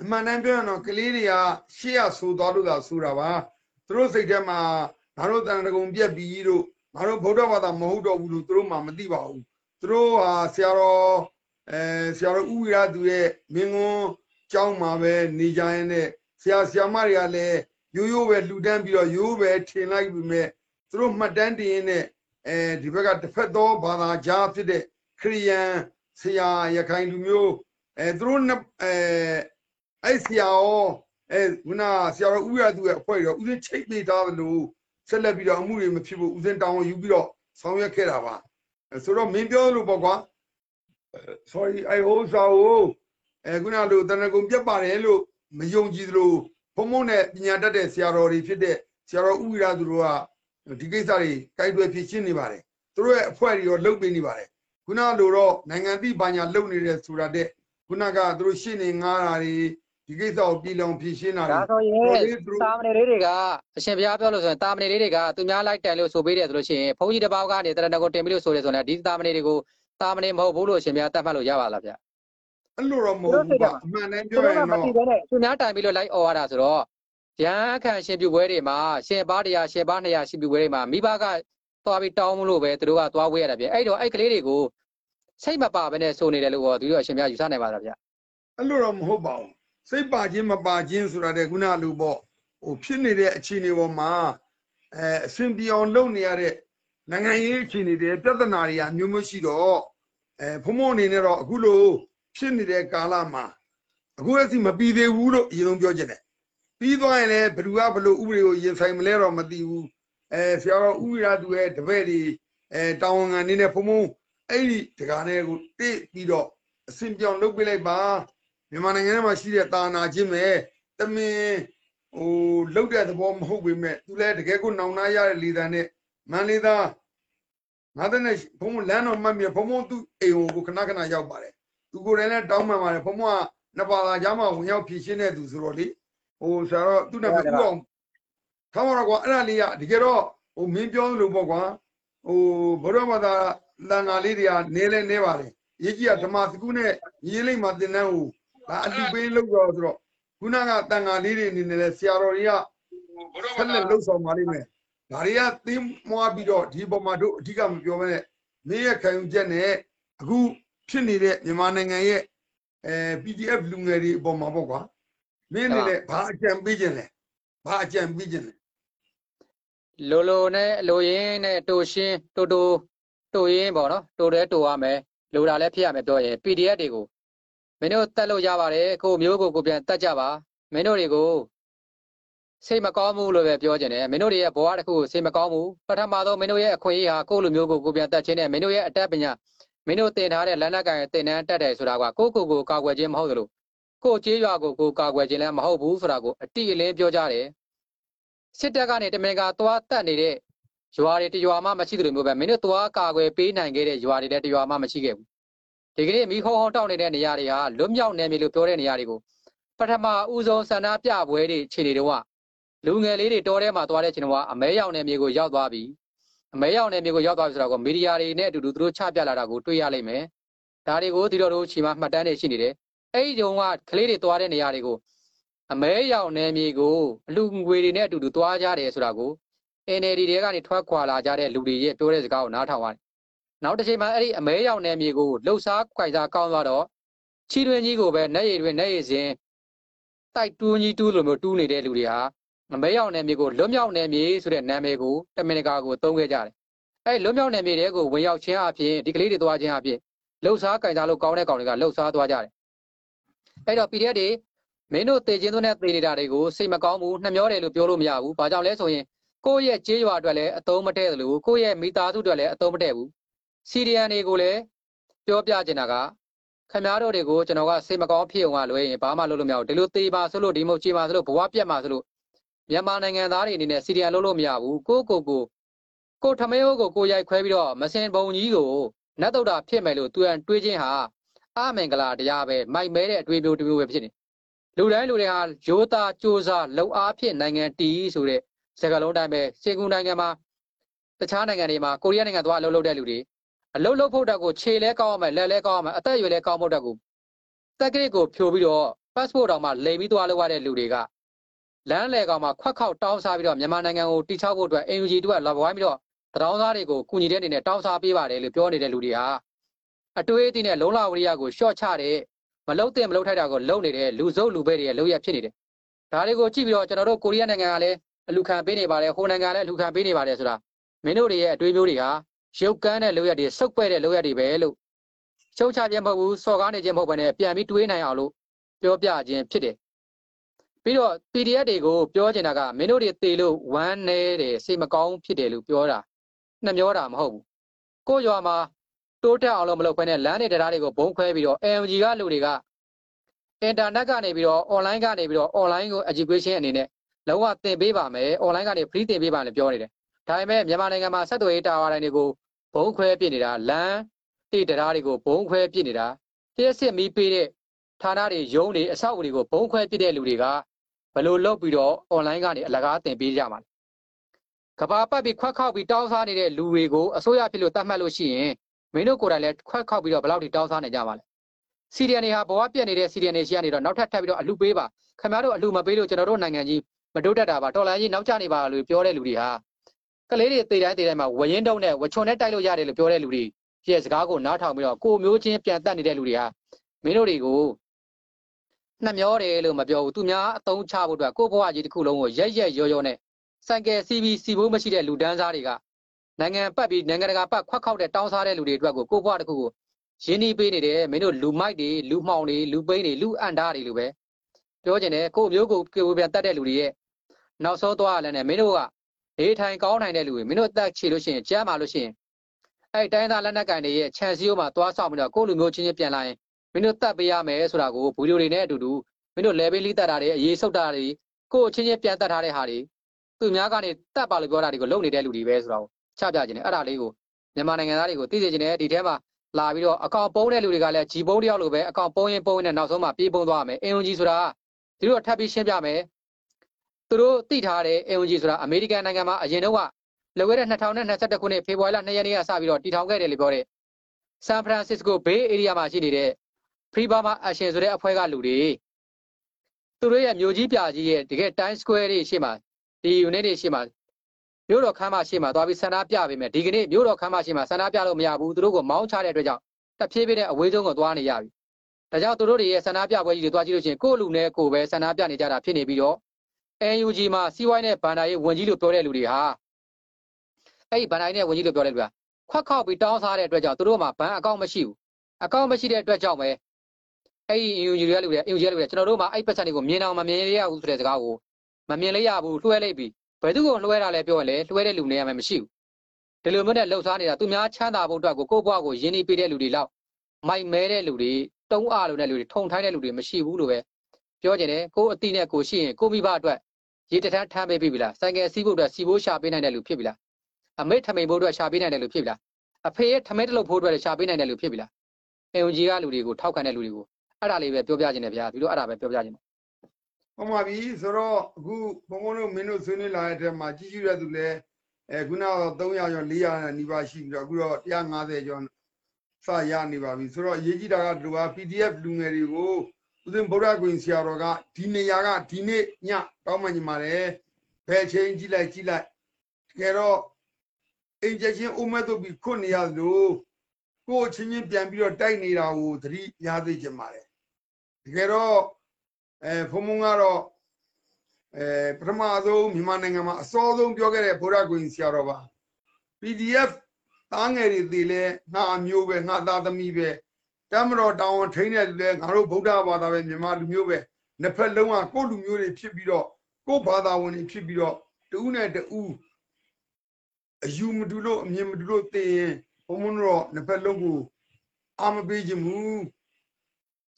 အမှန်တမ်းပြောရင်တော့ကလေးတွေကရှေ့ရဆိုသွားလို့သာဆိုတာပါသူတို့စိတ်ထဲမှာငါတို့တန်တကုံပြက်ပြီးတို့ငါတို့ဗုဒ္ဓဘာသာမဟုတ်တော့ဘူးလို့သူတို့မှမသိပါဘူးသူတို့ဟာဆရာတော်အဲဆရာတော်ဥဝိရသူရဲ့မင်းကွန်းကျောင်းမှာပဲနေကြရင်နဲ့ဆရာဆရာမတွေကလည်းရိုးရိုးပဲလှူဒန်းပြီးတော့ရိုးပဲထင်လိုက်ပြီမဲ့ သူတို့မှတ်တမ်းတင်ရင်းနဲ့အဲဒီဘက်ကတစ်ဖက်သောဘာသာကြားဖြစ်တဲ့ခရိယန်ဆရာရခိုင်လူမျိုးအဲသူတို့နှစ်အဲအဲ့ဆရာရောအဲခုနဆရာတော်ဥရသူရဲ့အဖွဲ့ရောဥစဉ်ချိတ်ပေးထားတယ်လို့ဆက်လက်ပြီးတော့အမှုတွေမဖြစ်ဘူးဥစဉ်တောင်းယူပြီးတော့ဆောင်ရွက်ခဲ့တာပါအဲဆိုတော့မင်းပြောလို့ပေါ့ကွာ sorry အဲ့ဟိုစာကိုအဲခုနလိုတဏ္ဍကုံပြတ်ပါတယ်လို့မယုံကြည်သလိုဘုံဘုံနဲ့ပညာတတ်တဲ့ဆရာတော်တွေဖြစ်တဲ့ဆရာတော်ဥရသူတို့က ဒီကိစ္စတွေတိုက်တွယ်ဖြစ်ရှင်းနေပါတယ်သူတို့ရဲ့အဖွဲ့တွေရောလှုပ်ပေးနေပါတယ်ခုနလိုတော့နိုင်ငံတိဘာညာလှုပ်နေတဲ့ဆိုတာတဲ့ခုနကသူတို့ရှင်းနေငားတာတွေဒီကိစ္စကိုပြည်လောင်ဖြည့်ရှင်းတာဒါတွေဆိုရင်တော်လေးသူတို့တာမဏေလေးတွေကအရှင်ဘုရားပြောလို့ဆိုရင်တာမဏေလေးတွေကသူများလိုက်တိုင်လို့ဆိုပေးတယ်ဆိုလို့ရှိရင်ဘုန်းကြီးတစ်ပါးကနေတရဏဂုံတင်ပြီးလို့ဆိုတယ်ဆိုရင်ဒီတာမဏေတွေကိုတာမဏေမဟုတ်ဘူးလို့အရှင်ဘုရားတတ်မှတ်လို့ရပါလားဗျအဲ့လိုတော့မဟုတ်ဘူးပါအမှန်တမ်းသူပြောတို့ရကင်မတော့သိဘဲနဲ့သူများတိုင်ပြီးလို့လိုက်អော်ရတာဆိုတော့ ရဟန်းခံရှင်ပြုပွဲတွေမှာရှင်ပါတရားရှင်ပါ200ရှင်ပြုပွဲတွေမှာမိဘကသွားပြီးတောင်းမလို့ပဲသူတို့ကသွားဝေးရတာပြအဲ့တော့အဲ့ကလေးတွေကိုစိတ်မပါဘဲနဲ့ဆိုနေတယ်လို့သူတို့အရှင်ဘုရားယူဆနိုင်ပါလားဗျအဲ့လိုတော့မဟုတ်ပါဘူးစိတ်ပါခြင်းမပါခြင်းဆိုတာတဲ့ခုနလိုပေါ့ဟိုဖြစ်နေတဲ့အခြေအနေပေါ်မှာအဲအစဉ်ပြေအောင်လုပ်နေရတဲ့နိုင်ငံရေးအခြေအနေတွေပြဿနာတွေကအမျိုးမျိုးရှိတော့အဲဖုံဖုံအနေနဲ့တော့အခုလိုဖြစ်နေတဲ့ကာလမှာအခုအစီမပြီးသေးဘူးလို့အရင်ဆုံးပြောချင်တယ် ပြီးသွားရင်လည်းဘယ်သူကဘယ်လိုဥပဒေကိုရင်ဆိုင်မလဲတော့မသိဘူးအဲဆရာတော်ဥဝိရသူရဲ့တပည့်တွေအဲတာဝန်ခံနေနဲ့ဖုံဖုံအဲ့ဒီတကားနဲ့ကိုတိပြီးတော့အစဉ်ပြောင်းလုပ်ပေးလိုက်ပါမြန်မာနိုင်ငံထဲမှာရှိတဲ့တာနာချင်းပဲတမင်ဟိုလုတ်တဲ့သဘောမဟုတ်ပေမဲ့သူလည်းတကယ်ကိုနောင်နာရတဲ့လေတံနဲ့မန်လေးသားငါတဲ့နဲ့ဘုံဘုံလမ်းတော်မှတ်မြဘုံဘုံသူ့အိမ်ကိုခဏခဏရောက်ပါတယ်သူကိုယ်တိုင်လည်းတောင်းပန်ပါတယ်ဘုံဘုံကနှစ်ပါးသာကြားမှာဝင်ရောက်ဖြည့်ရှင်းတဲ့သူဆိုတော့လေ ဟိုဆရာတော့သူ့နာမည်ဥအောင်ထားပါတော့ကွာအဲ့ဒါလေးကတကယ်တော့ဟိုမင်းပြောလို့ပေါ့ကွာဟိုဘုရားဘာသာလန်ငါလေးတွေကနေလဲနေပါတယ်ရေးကြီးကဓမ္မစကူးနဲ့ရေးလိမ့်မှာတင်တန်းဟိုဒါအလူပေးလို့ရောဆိုတော့ခုနကတန်ဃာလေးတွေအနေနဲ့လဲဆရာတော်တွေကဆက်လက်လှုပ်ဆောင်ပါလိမ့်မယ်။ဒါတွေကသင်းမွားပြီးတော့ဒီပုံမှာတို့အဓိကမပြောဘဲနဲ့မင်းရဲ့ခံယူချက်နဲ့အခုဖြစ်နေတဲ့မြန်မာနိုင်ငံရဲ့အဲ PDF လူငယ်တွေအပေါ်မှာပေါ့ကွာ။ မင်းအနေနဲ့ဘာအကြံပေးခြင်းလဲ။ဘာအကြံပေးခြင်းလဲလိုလိုနဲ့လိုရင်းနဲ့တူရှင်းတူတူတူရင်းပေါ့နော်တူတယ်တူရမယ်လိုတာလည်းဖြစ်ရမယ်ပြောရင် PDF တွေကိုမင်းတို့တက်လို့ရပါတယ်ကိုမျိုးကိုကိုပြန်တက်ကြပါမင်းတို့တွေကိုစိတ်မကောင်းဘူးလို့ပဲပြောကြတယ်မင်းတို့တွေရဲ့ဘဝတစ်ခုကိုစိတ်မကောင်းဘူးပထမဆုံးမင်းတို့ရဲ့အခွင့်အရေးဟာကိုယ့်လူမျိုးကိုကိုပြန်တက်ခြင်းနဲ့မင်းတို့ရဲ့အတတ်ပညာမင်းတို့တင်ထားတဲ့လက်နက်ကင်တင်တန်းတက်တယ်ဆိုတာကကိုယ့်ကိုယ်ကိုကာကွယ်ခြင်းမဟုတ်သလို ကိုယ့်ကြေးရွာကိုကိုယ်ကာကွယ်ခြင်းလည်းမဟုတ်ဘူးဆိုတာကိုအတိအလင်းပြောကြတယ်စစ်တပ်ကနေတမင်ကသွားတက်နေတဲ့ရွာတွေတရွာမှမရှိသလိုမျိုးပဲမင်းတို့သွားကာကွယ်ပေးနိုင်ခဲ့တဲ့ရွာတွေလည်းတရွာမှမရှိခဲ့ဘူးဒီကနေ့မိခုံးဟုံးတောက်နေတဲ့နေရာတွေဟာလွတ်မြောက်နေပြီလို့ပြောတဲ့နေရာတွေကိုပထမဦးဆုံးဆန္ဒပြပွဲတွေခြေတွေတော့လူငယ်လေးတွေတောထဲမှာသွားတဲ့ချိန်တော့အမဲရောင်နယ်မြေကိုရောက်သွားပြီအမဲရောင်နယ်မြေကိုရောက်သွားပြီဆိုတော့မီဒီယာတွေနဲ့အတူတူသူတို့ချပြလာတာကိုတွေ့ရလိမ့်မယ်ဒါတွေကိုဒီတော်တို့ချိန်မှာမှတ်တမ်းတွေရှိနေတယ် အဲ့ဒီတုန်းကကလေးတွေသွားတဲ့နေရာတွေကိုအမဲရောင်နယ်မြေကိုအလူငွေတွေနဲ့အတူတူသွားကြတယ်ဆိုတာကို NLD တွေကနေထွက်ခွာလာကြတဲ့လူတွေရဲ့ပြောတဲ့စကားကိုနားထောင်ရတယ်။နောက်တစ်ချိန်မှာအဲ့ဒီအမဲရောင်နယ်မြေကိုလှုပ်ရှားကြိုက်စားကောင်းသွားတော့ချီတွင်ကြီးကိုပဲနဲ့ရည်တွင်နဲ့ရည်စဉ်တိုက်တူးကြီးတူးလိုမျိုးတူးနေတဲ့လူတွေဟာအမဲရောင်နယ်မြေကိုလွတ်မြောက်နယ်မြေဆိုတဲ့နာမည်ကိုတမင်တကာကိုသုံးခဲ့ကြတယ်။အဲ့လွတ်မြောက်နယ်မြေတွေကိုဝင်ရောက်ခြင်းအပြင်ဒီကလေးတွေသွားခြင်းအပြင်လှုပ်ရှားကြိုက်စားလို့ကောင်းတဲ့ကောင်တွေကလှုပ်ရှားသွားကြတယ်။ အဲ့တော့ PDF တွေမင်းတို့တေခြင်းတို့နဲ့တေနေတာတွေကိုစိတ်မကောင်းဘူးနှမျောတယ်လို့ပြောလို့မရဘူး။ဘာကြောင့်လဲဆိုရင်ကိုယ့်ရဲ့ကြေးရွာအတွက်လည်းအတုံးမတည့်တယ်လို့ကိုယ့်ရဲ့မိသားစုအတွက်လည်းအတုံးမတည့်ဘူး။စီရီယန်တွေကိုလည်းပြောပြချင်တာကခင်ဗျားတို့တွေကိုကျွန်တော်ကစိတ်မကောင်းဖြစ်အောင်ကလွယ်ရင်ဘာမှလုပ်လို့မရဘူး။ဒီလိုတေပါဆိုလို့ဒီမို့ကြေပါဆိုလို့ဘဝပြတ်မှာဆိုလို့မြန်မာနိုင်ငံသားတွေအနေနဲ့စီရီယန်လုပ်လို့မရဘူး။ကိုယ့်ကိုယ်ကိုကိုထမင်းဟိုးကိုကိုရိုက်ခွဲပြီးတော့မစင်ဘုံကြီးကိုနတ်တုတ်တာဖြစ်မယ်လို့သူရန်တွေးခြင်းဟာ အမင်္ဂလာတရားပဲမိုက်မဲတဲ့အတွေ့အမျိုးတစ်မျိုးပဲဖြစ်နေ။လူတိုင်းလူတွေဟာရိုးသားစ조사လှုပ်အားဖြင့်နိုင်ငံတည်ဆိုတဲ့စကားလုံးတိုင်းပဲစင်ကူနိုင်ငံမှာတခြားနိုင်ငံတွေမှာကိုရီးယားနိုင်ငံသွားအလုပ်လုပ်တဲ့လူတွေအလုပ်လုပ်ဖို့တက်ကိုခြေလဲကောင်းအောင်မယ်လက်လဲကောင်းအောင်မယ်အသက်အရွယ်လဲကောင်းဖို့တက်ကိုတက်ကရစ်ကိုဖြိုပြီးတော့ပ passport တောင်မှလိမ်ပြီးသွားလို့ရတဲ့လူတွေကလမ်းလေကောင်မှာခွက်ခေါက်တောင်းစားပြီးတော့မြန်မာနိုင်ငံကိုတိချောက်ဖို့အတွက် NUG တို့ကလာပွားပြီးတော့တရောင်းသားတွေကိုကူညီတဲ့အနေနဲ့တောင်းစားပေးပါတယ်လို့ပြောနေတဲ့လူတွေဟာ အတွေးအသိနဲ့လုံလဝရိယကိုရှော့ချတဲ့မလုံတဲ့မလုံထိုက်တာကိုလုံနေတဲ့လူစုပ်လူပဲတွေရဲ့လုံရဖြစ်နေတယ်ဒါတွေကိုကြည့်ပြီးတော့ကျွန်တော်တို့ကိုရီးယားနိုင်ငံကလည်းအလူခံပေးနေပါတယ်ဟိုနိုင်ငံကလည်းအလူခံပေးနေပါတယ်ဆိုတာမင်းတို့တွေရဲ့အတွေးမျိုးတွေဟာရုပ်ကန်းတဲ့လုံရတွေစုပ်ပဲ့တဲ့လုံရတွေပဲလို့ရှုံချခြင်းမဟုတ်ဘူးစော်ကားနေခြင်းမဟုတ်ဘဲနဲ့ပြန်ပြီးတွေးနိုင်အောင်လို့ပြောပြခြင်းဖြစ်တယ်ပြီးတော့ PDF တွေကိုပြောချင်တာကမင်းတို့တွေတေလို့ဝမ်းနေတယ်စိတ်မကောင်းဖြစ်တယ်လို့ပြောတာနှမျောတာမဟုတ်ဘူးကိုရွာမှာ တိုးတက်အောင်လို့မလုပ်ခွဲနဲ့လမ်းတွေတရားတွေကိုဘုံခွဲပြီးတော့ AMG ကလူတွေကအင်တာနက်ကနေပြီးတော့ online ကနေပြီးတော့ online ကို education အနေနဲ့လုံးဝသင်ပေးပါမယ် online ကနေ free သင်ပေးပါလို့ပြောနေတယ်ဒါပေမဲ့မြန်မာနိုင်ငံမှာဆက်သွယ်ရေးတာဝါတိုင်းတွေကိုဘုံခွဲပြစ်နေတာလမ်းတိတရားတွေကိုဘုံခွဲပြစ်နေတာတရက်စစ်မီးပေးတဲ့ဌာနတွေယုံတွေအဆောက်အဦတွေကိုဘုံခွဲပြစ်တဲ့လူတွေကဘယ်လိုလုပ်ပြီးတော့ online ကနေအလကားသင်ပေးကြမှာလဲကဘာပတ်ပြီးခွက်ခောက်ပြီးတောင်းစားနေတဲ့လူတွေကိုအစိုးရဖြစ်လို့တတ်မှတ်လို့ရှိရင် မင်းတို့ကိုယ်တိုင်လည်းခွက်ခောက်ပြီးတော့ဘယ်လောက်ထိတောင်းစားနေကြမှာလဲစီရီယန်တွေဟာဘဝပြက်နေတဲ့စီရီယန်တွေရှိရနေတော့နောက်ထပ်ထပ်ပြီးတော့အလူပေးပါခင်ဗျားတို့အလူမပေးလို့ကျွန်တော်တို့နိုင်ငံကြီးမတိုးတက်တာပါတော်လိုင်းကြီးနောက်ကျနေပါလို့ပြောတဲ့လူတွေဟာကလေးတွေတေတိုင်းတေတိုင်းမှာဝရင်တုံးနဲ့ဝချွန်နဲ့တိုက်လို့ရတယ်လို့ပြောတဲ့လူတွေရဲ့စကားကိုနားထောင်ပြီးတော့ကိုမျိုးချင်းပြန်တက်နေတဲ့လူတွေဟာမင်းတို့တွေကိုနှမျောတယ်လို့မပြောဘူးသူများအတုံးချဖို့အတွက်ကိုယ့်ဘဝကြီးတစ်ခုလုံးကိုရက်ရက်ရောရောနဲ့စိုက်ကယ်စီးပြီးစီဖို့မရှိတဲ့လူဒန်းစားတွေက နိုင်ငံပတ်ပြီးနိုင်ငံတကာပတ်ခွက်ခောက်တဲ့တောင်းစားတဲ့လူတွေအတွက်ကိုကိုယ့်ဘဝတစ်ခုကိုရင်းနှီးပေးနေတယ်မင်းတို့လူမိုက်တွေလူမှောင်တွေလူပိန်းတွေလူအန်တာတွေလိုပဲပြောချင်တယ်ကိုယ့်မျိုးကိုကိုယ်ပြန်တတ်တဲ့လူတွေရဲ့နောက်ဆုံးသွားရလဲနဲ့မင်းတို့ကနေထိုင်ကောင်းနိုင်တဲ့လူတွေမင်းတို့တက်ချေလို့ရှိရင်ကြမ်းပါလို့ရှိရင်အဲ့တိုင်းသားလက်နက်ကင်တွေရဲ့ခြံစည်းရိုးမှာသွားဆောင်ပြီးတော့ကိုယ့်လူမျိုးချင်းချင်းပြန်လာရင်မင်းတို့တတ်ပေးရမယ်ဆိုတာကိုဗီဒီယိုတွေနဲ့အတူတူမင်းတို့ level လေးတက်တာတွေအရေးဆုပ်တာတွေကိုယ့်ချင်းချင်းပြန်တက်ထားတဲ့ဟာတွေသူများကနေတတ်ပါလို့ပြောတာတွေကိုလုပ်နေတဲ့လူတွေပဲဆိုတော့ ချပြခြင်းနဲ့အဲ့ဒါလေးကိုမြန်မာနိုင်ငံသားတွေကိုသိစေခြင်းနဲ့ဒီထဲမှာလာပြီးတော့အကောင့်ပုံးတဲ့လူတွေကလည်းဂျီပုံးတယောက်လိုပဲအကောင့်ပုံးရင်ပုံးရင်နောက်ဆုံးမှပြေးပုံးသွားမယ်အင်ဂျီဆိုတာဒီလိုထပ်ပြီးရှင်းပြမယ်သူတို့သိထားတဲ့ AOG ဆိုတာအမေရိကန်နိုင်ငံမှာအရင်တော့ကလွယ်ခဲ့တဲ့2021ခုနှစ်ဖေဖော်ဝါရီလ2ရက်နေ့ကစပြီးတော့တည်ထောင်ခဲ့တယ်လို့ပြောတဲ့ San Francisco Bay Area မှာရှိနေတဲ့ Free Burma Action ဆိုတဲ့အဖွဲ့ကလူတွေသူတို့ရဲ့မြို့ကြီးပြကြီးရဲ့တကယ် Times Square တွေရှေ့မှာဒီ unit တွေရှေ့မှာ မြို့တော်ခမ်းမရှေ့မှာသွားပြီးဆန္ဒပြပေးမယ်ဒီကနေ့မြို့တော်ခမ်းမရှေ့မှာဆန္ဒပြလို့မရဘူးသူတို့ကိုမောင်းချတဲ့အတွက်ကြောင့်တဖြည်းဖြည်းနဲ့အဝေးဆုံးကိုသွားနေရပြီဒါကြောင့်သူတို့တွေရဲ့ဆန္ဒပြပွဲကြီးတွေသွားကြည့်လို့ရှိရင်ကိုယ့်လူနဲ့ကိုယ်ပဲဆန္ဒပြနေကြတာဖြစ်နေပြီးတော့ NUG မှာစီးပွားရေးနဲ့ဗန်ဒါရေးဝန်ကြီးလို့ပြောတဲ့လူတွေဟာအဲ့ဒီဗန်ဒါရေးနဲ့ဝန်ကြီးလို့ပြောတဲ့လူကခွက်ခောက်ပြီးတောင်းစားတဲ့အတွက်ကြောင့်သူတို့မှာဘဏ်အကောင့်မရှိဘူးအကောင့်မရှိတဲ့အတွက်ကြောင့်ပဲအဲ့ဒီ NUG ရဲ့လူတွေ NUG ရဲ့လူတွေကျွန်တော်တို့မှာအဲ့ပတ်စံတွေကိုမြင်အောင်မမြင်ရဘူးဆိုတဲ့စကားကိုမမြင်လေးရဘူးလွှဲလိုက်ပြီး ဘယ်သူကိုလွှဲတာလဲပြောရင်လေလွှဲတဲ့လူနေရာမှာမရှိဘူးဒီလိုမျိုးနဲ့လှုပ်ရှားနေတာသူများချမ်းသာဖို့အတွက်ကိုကိုယ့်ဘဝကိုယဉ်နေပေးတဲ့လူတွေလောက်မိုက်မဲတဲ့လူတွေတုံးအားလိုတဲ့လူတွေထုံထိုင်းတဲ့လူတွေမရှိဘူးလို့ပဲပြောကြတယ်ကိုယ်အတိနဲ့ကိုရှိရင်ကိုမိဘအတွက်ရေတထမ်းထမ်းပေးပြီလားဆိုင်ကယ်စီးဖို့အတွက်စီဖို့ရှာပေးနိုင်တဲ့လူဖြစ်ပြီလားအမေထမိန်ဖို့အတွက်ရှာပေးနိုင်တဲ့လူဖြစ်ပြီလားအဖေရဲ့ထမိန်တလုပ်ဖို့အတွက်ရှာပေးနိုင်တဲ့လူဖြစ်ပြီလားအင်ဂျီကလူတွေကိုထောက်ခံတဲ့လူတွေကိုအဲ့ဒါလေးပဲပြောပြခြင်းတယ်ဗျာဒီလိုအဲ့ဒါပဲပြောပြခြင်းတယ် ဟုတ်ပါပြီဆိုတော့အခုဘုံဘုံတို့မင်းတို့ဆွေးနွေးလာတဲ့ထဲမှာကြီးကြီးရသူလဲအဲခုနကတော့300ကျော်400နီးပါးရှိပြီးတော့အခုတော့150ကျော်စရနေပါပြီဆိုတော့အရေးကြီးတာကဒီလိုက PDF လူငယ်တွေကိုဦးဇင်းဗုဒ္ဓဂွင်ဆရာတော်ကဒီနေရာကဒီနေ့ညတောင်းမှညီပါတယ်ဘယ်ချိန်ကြည့်လိုက်ကြည့်လိုက်တကယ်တော့အိမ်ချက်ချင်းအိုးမဲ့တို့ပြီးခွတ်နေရလို့ကိုယ်ချင်းချင်းပြန်ပြီးတော့တိုက်နေတာကိုသတိရသိချင်ပါတယ်တကယ်တော့ အဲဖုံဖုံကတော့အဲပထမဆုံးမြန်မာနိုင်ငံမှာအစောဆုံးပြောခဲ့တဲ့ဗုဒ္ဓဂွင်ဆရာတော်ပါ PDF သားငယ်တွေတည်လဲငါအမျိုးပဲငါသားသမီးပဲတမတော်တောင်းထိန်းတဲ့လူလဲငါတို့ဗုဒ္ဓဘာသာပဲမြန်မာလူမျိုးပဲနှစ်ဖက်လုံးကကိုယ့်လူမျိုးတွေဖြစ်ပြီးတော့ကိုယ့်ဘာသာဝင်တွေဖြစ်ပြီးတော့တူးနဲ့တူးအယူမတူလို့အမြင်မတူလို့သိရင်ဘုံမတို့နှစ်ဖက်လုံးကိုအာမပေးခြင်းမူ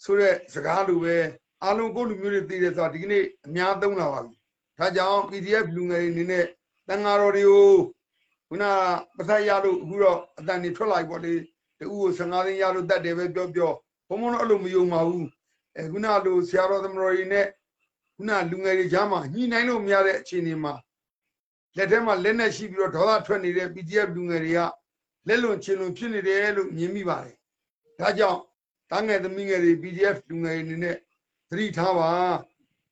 ဆိုတဲ့စကားလိုပဲ အားလုံးကိုယ့်လူမျိုးတွေသိတယ်ဆိုတာဒီကနေ့အများသုံးလာပါပြီဒါကြောင့် PDF လူငယ်တွေအနေနဲ့တန်ဃာတော်တွေကိုခုနပထရလို့အခုတော့အတန်နေထွက်လာပြီပေါ့လေတူကို15သိန်းရလို့တတ်တယ်ပဲပြောပြောဘုံဘုံတော့အဲ့လိုမယုံပါဘူးအဲခုနလိုဆရာတော်သမတော်တွေနဲ့ခုနလူငယ်တွေကြားမှာညှိနှိုင်းလို့မရတဲ့အခြေအနေမှာလက်ထဲမှာလက်နဲ့ရှိပြီးတော့ဒေါသထွက်နေတဲ့ PDF လူငယ်တွေကလက်လွန်ချင်လွန်ဖြစ်နေတယ်လို့မြင်မိပါတယ်ဒါကြောင့်တားငယ်သမီးငယ်တွေ PDF လူငယ်တွေအနေနဲ့ သတိထားပါ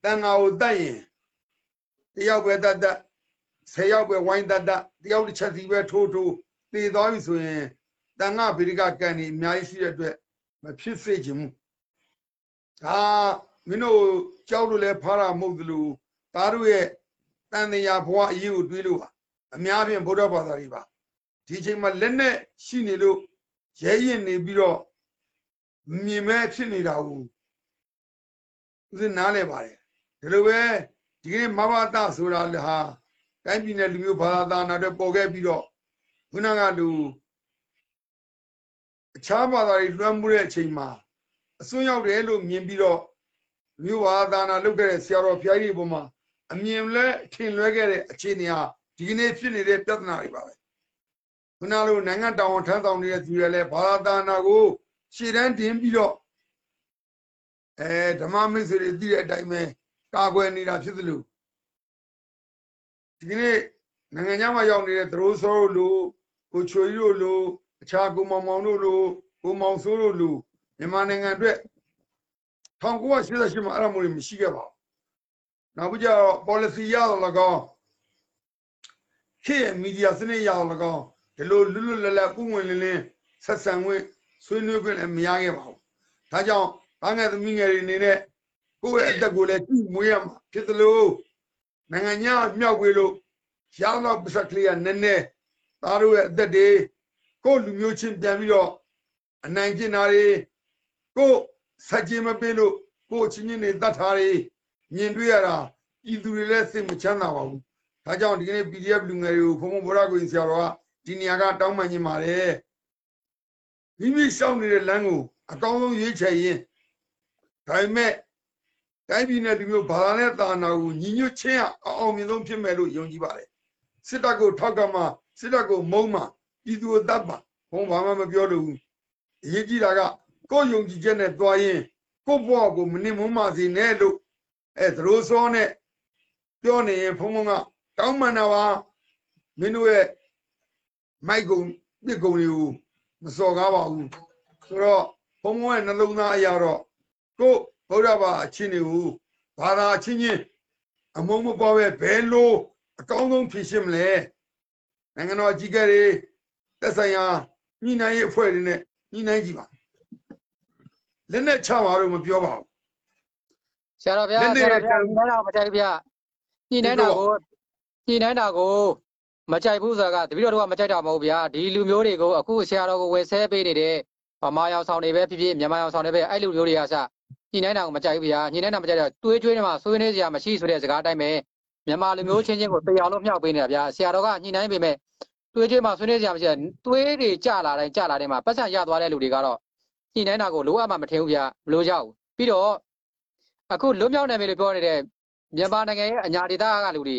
တန်ဃာကိုတတ်ရင်တယောက်ပဲတတ်တတ်ဆယ်ယောက်ပဲဝိုင်းတတ်တတ်တယောက်တစ်ချက်စီပဲထိုးထိုးသေသွားပြီဆိုရင်တန်ဃာဗေဒကကံนี่အများကြီးရှိတဲ့အတွက်မဖြစ်စေချင်ဘူးဒါမင်းတို့ကြောက်လို့လဲဖားတာမဟုတ်သလိုသားတို့ရဲ့တန်တရားဘဝအရေးကိုတွေးလို့ပါအများဖြင့်ဗုဒ္ဓဘာသာတွေပါဒီအချိန်မှာလက်နဲ့ရှိနေလို့ရဲရင်နေပြီးတော့မြင်မဲ့ဖြစ်နေတာကို ဦးဇင်းနားလဲပါတယ်ဒီလိုပဲဒီကနေ့မဘာတာဆိုတာလေဟာတိုင်းပြည်နယ်လူမျိုးဘာသာသာနာတွေပေါ်ခဲ့ပြီးတော့ခုနကလူအခြားဘာသာတွေလွှမ်းမှုတဲ့အချိန်မှာအစွန်းရောက်တယ်လို့မြင်ပြီးတော့မြို့ဘာသာနာလုပ်ခဲ့တဲ့ဆရာတော်ဖျားကြီးပုံမှာအမြင်လဲထင်လွဲခဲ့တဲ့အခြေအနေဟာဒီကနေ့ဖြစ်နေတဲ့ပြဿနာတွေပါပဲခုနလိုနိုင်ငံတောင်ထမ်းဆောင်နေတဲ့သူတွေလည်းဘာသာနာကိုရှေ့တန်းတင်ပြီးတော့ အဲဓမ္မမိတ်ဆွေတွေသိတဲ့အတိုင်းပဲကာကွယ်နေတာဖြစ်သလိုဒီကနေ့နိုင်ငံခြားမှာရောက်နေတဲ့သရိုးစောတို့လိုကိုချွေကြီးတို့လိုအခြားကိုမောင်မောင်တို့လိုကိုမောင်ဆိုးတို့လိုမြန်မာနိုင်ငံအတွက်1988မှာအဲ့ဒါမျိုးတွေမရှိခဲ့ပါဘူး။နောက်ပြီးတော့ policy ရတော့၎င်းခေတ်မီဒီယာစနစ်ရတော့၎င်းဒီလိုလွတ်လွတ်လပ်လပ်ပုံဝင်လင်းလင်းဆက်ဆံခွင့်ဆွေးနွေးခွင့်လည်းမရခဲ့ပါဘူး။ဒါကြောင့် ဘာငယ်သမီးငယ်တွေအနေနဲ့ကိုယ့်ရဲ့အသက်ကိုလည်းကြည့်မွေးရမှာဖြစ်သလိုနိုင်ငံညာမြောက်ဝေးလို့ရအောင်တော့ပစကလေးကနည်းနည်းသားတို့ရဲ့အသက်တွေကိုယ့်လူမျိုးချင်းပြန်ပြီးတော့အနိုင်ကျင့်တာတွေကိုယ့်ဆက်ခြင်းမပေးလို့ကိုယ့်အချင်းချင်းတွေတတ်ထားတွေမြင်တွေ့ရတာပြည်သူတွေလည်းစိတ်မချမ်းသာပါဘူးဒါကြောင့်ဒီကနေ့ PDF လူငယ်တွေကိုဘုံဘုံဗုဒ္ဓကိုဆရာတော်ကဒီနေရာကတောင်းပန်ခြင်းပါတယ်မိမိရှောက်နေတဲ့လမ်းကိုအကောင်းဆုံးရွေးချယ်ရင်း ဒါပေမဲ့တိုင်းပြည်နဲ့ဒီမျိုးဘာသာနဲ့တာနာကိုညီညွတ်ခြင်းအအောင်မြင်ဆုံးဖြစ်မယ်လို့ယုံကြည်ပါတယ်စစ်တပ်ကိုထောက်ကမှစစ်တပ်ကိုမုံမှပြည်သူကိုတတ်ပါဘုံဘာမှမပြောလို့ဘူးအရေးကြီးတာကကိုယ်ယုံကြည်ချက်နဲ့တွားရင်ကိုယ့်ဘဝကိုမနစ်မွန်းပါစေနဲ့လို့အဲသရိုးစောနဲ့ပြောနေရင်ဘုံဘုံကတောင်းပန်တာပါမင်းတို့ရဲ့မိုက်ကုံပြစ်ကုံတွေကိုမစော်ကားပါဘူးဆိုတော့ဘုံဘုံရဲ့နှလုံးသားအရာတော့ ကိုယ်ဗုဒ္ဓဘာအချင်းတွေကိုဘာသာအချင်းချင်းအမုံမပေါ်ပဲဘယ်လိုအကောင်းဆုံးဖြည့်ရှင်းမလဲနိုင်ငံတော်အကြီးအကဲတွေသက်ဆိုင်ရာညှိနှိုင်းရေးအဖွဲ့တွေနဲ့ညှိနှိုင်းကြည့်ပါလက်နဲ့ချပါတော့မပြောပါဘူးဆရာတော်ဗျာလက်ဆတွေရာတော်ဗျာညှိနှိုင်းတာမကြိုက်ဘူးဗျာညှိနှိုင်းတာကိုညှိနှိုင်းတာကိုမကြိုက်ဘူးဆိုတာကတပည့်တော်တို့ကမကြိုက်တာမဟုတ်ဗျာဒီလူမျိုးတွေကိုအခုဆရာတော်ကိုဝယ်ဆဲပေးနေတဲ့ဗမာရောင်ဆောင်တွေပဲဖြစ်ဖြစ်မြန်မာရောင်ဆောင်တွေပဲအဲ့လူမျိုးတွေကစ ညှိနှိုင်းတာကိုမကြိုက်ဘူးဗျာညှိနှိုင်းတာမကြိုက်တော့တွေးကြွေးနေမှာဆွေးနွေးစရာမရှိဆိုတဲ့စကားအတိုင်းပဲမြန်မာလူမျိုးချင်းချင်းကိုတရားလို့မြှောက်ပေးနေတာဗျာဆရာတော်ကညှိနှိုင်းပေမဲ့တွေးကြွေးမှာဆွေးနွေးစရာမရှိဘူးတွေးတွေကြလာတိုင်းကြလာတိုင်းမှာပတ်စံရသွားတဲ့လူတွေကတော့ညှိနှိုင်းတာကိုလိုအပ်မှမထင်ဘူးဗျာမလိုကြဘူးပြီးတော့အခုလွတ်မြောက်နေပြီလို့ပြောနေတဲ့မြန်မာနိုင်ငံရဲ့အညာဒေသကလူတွေ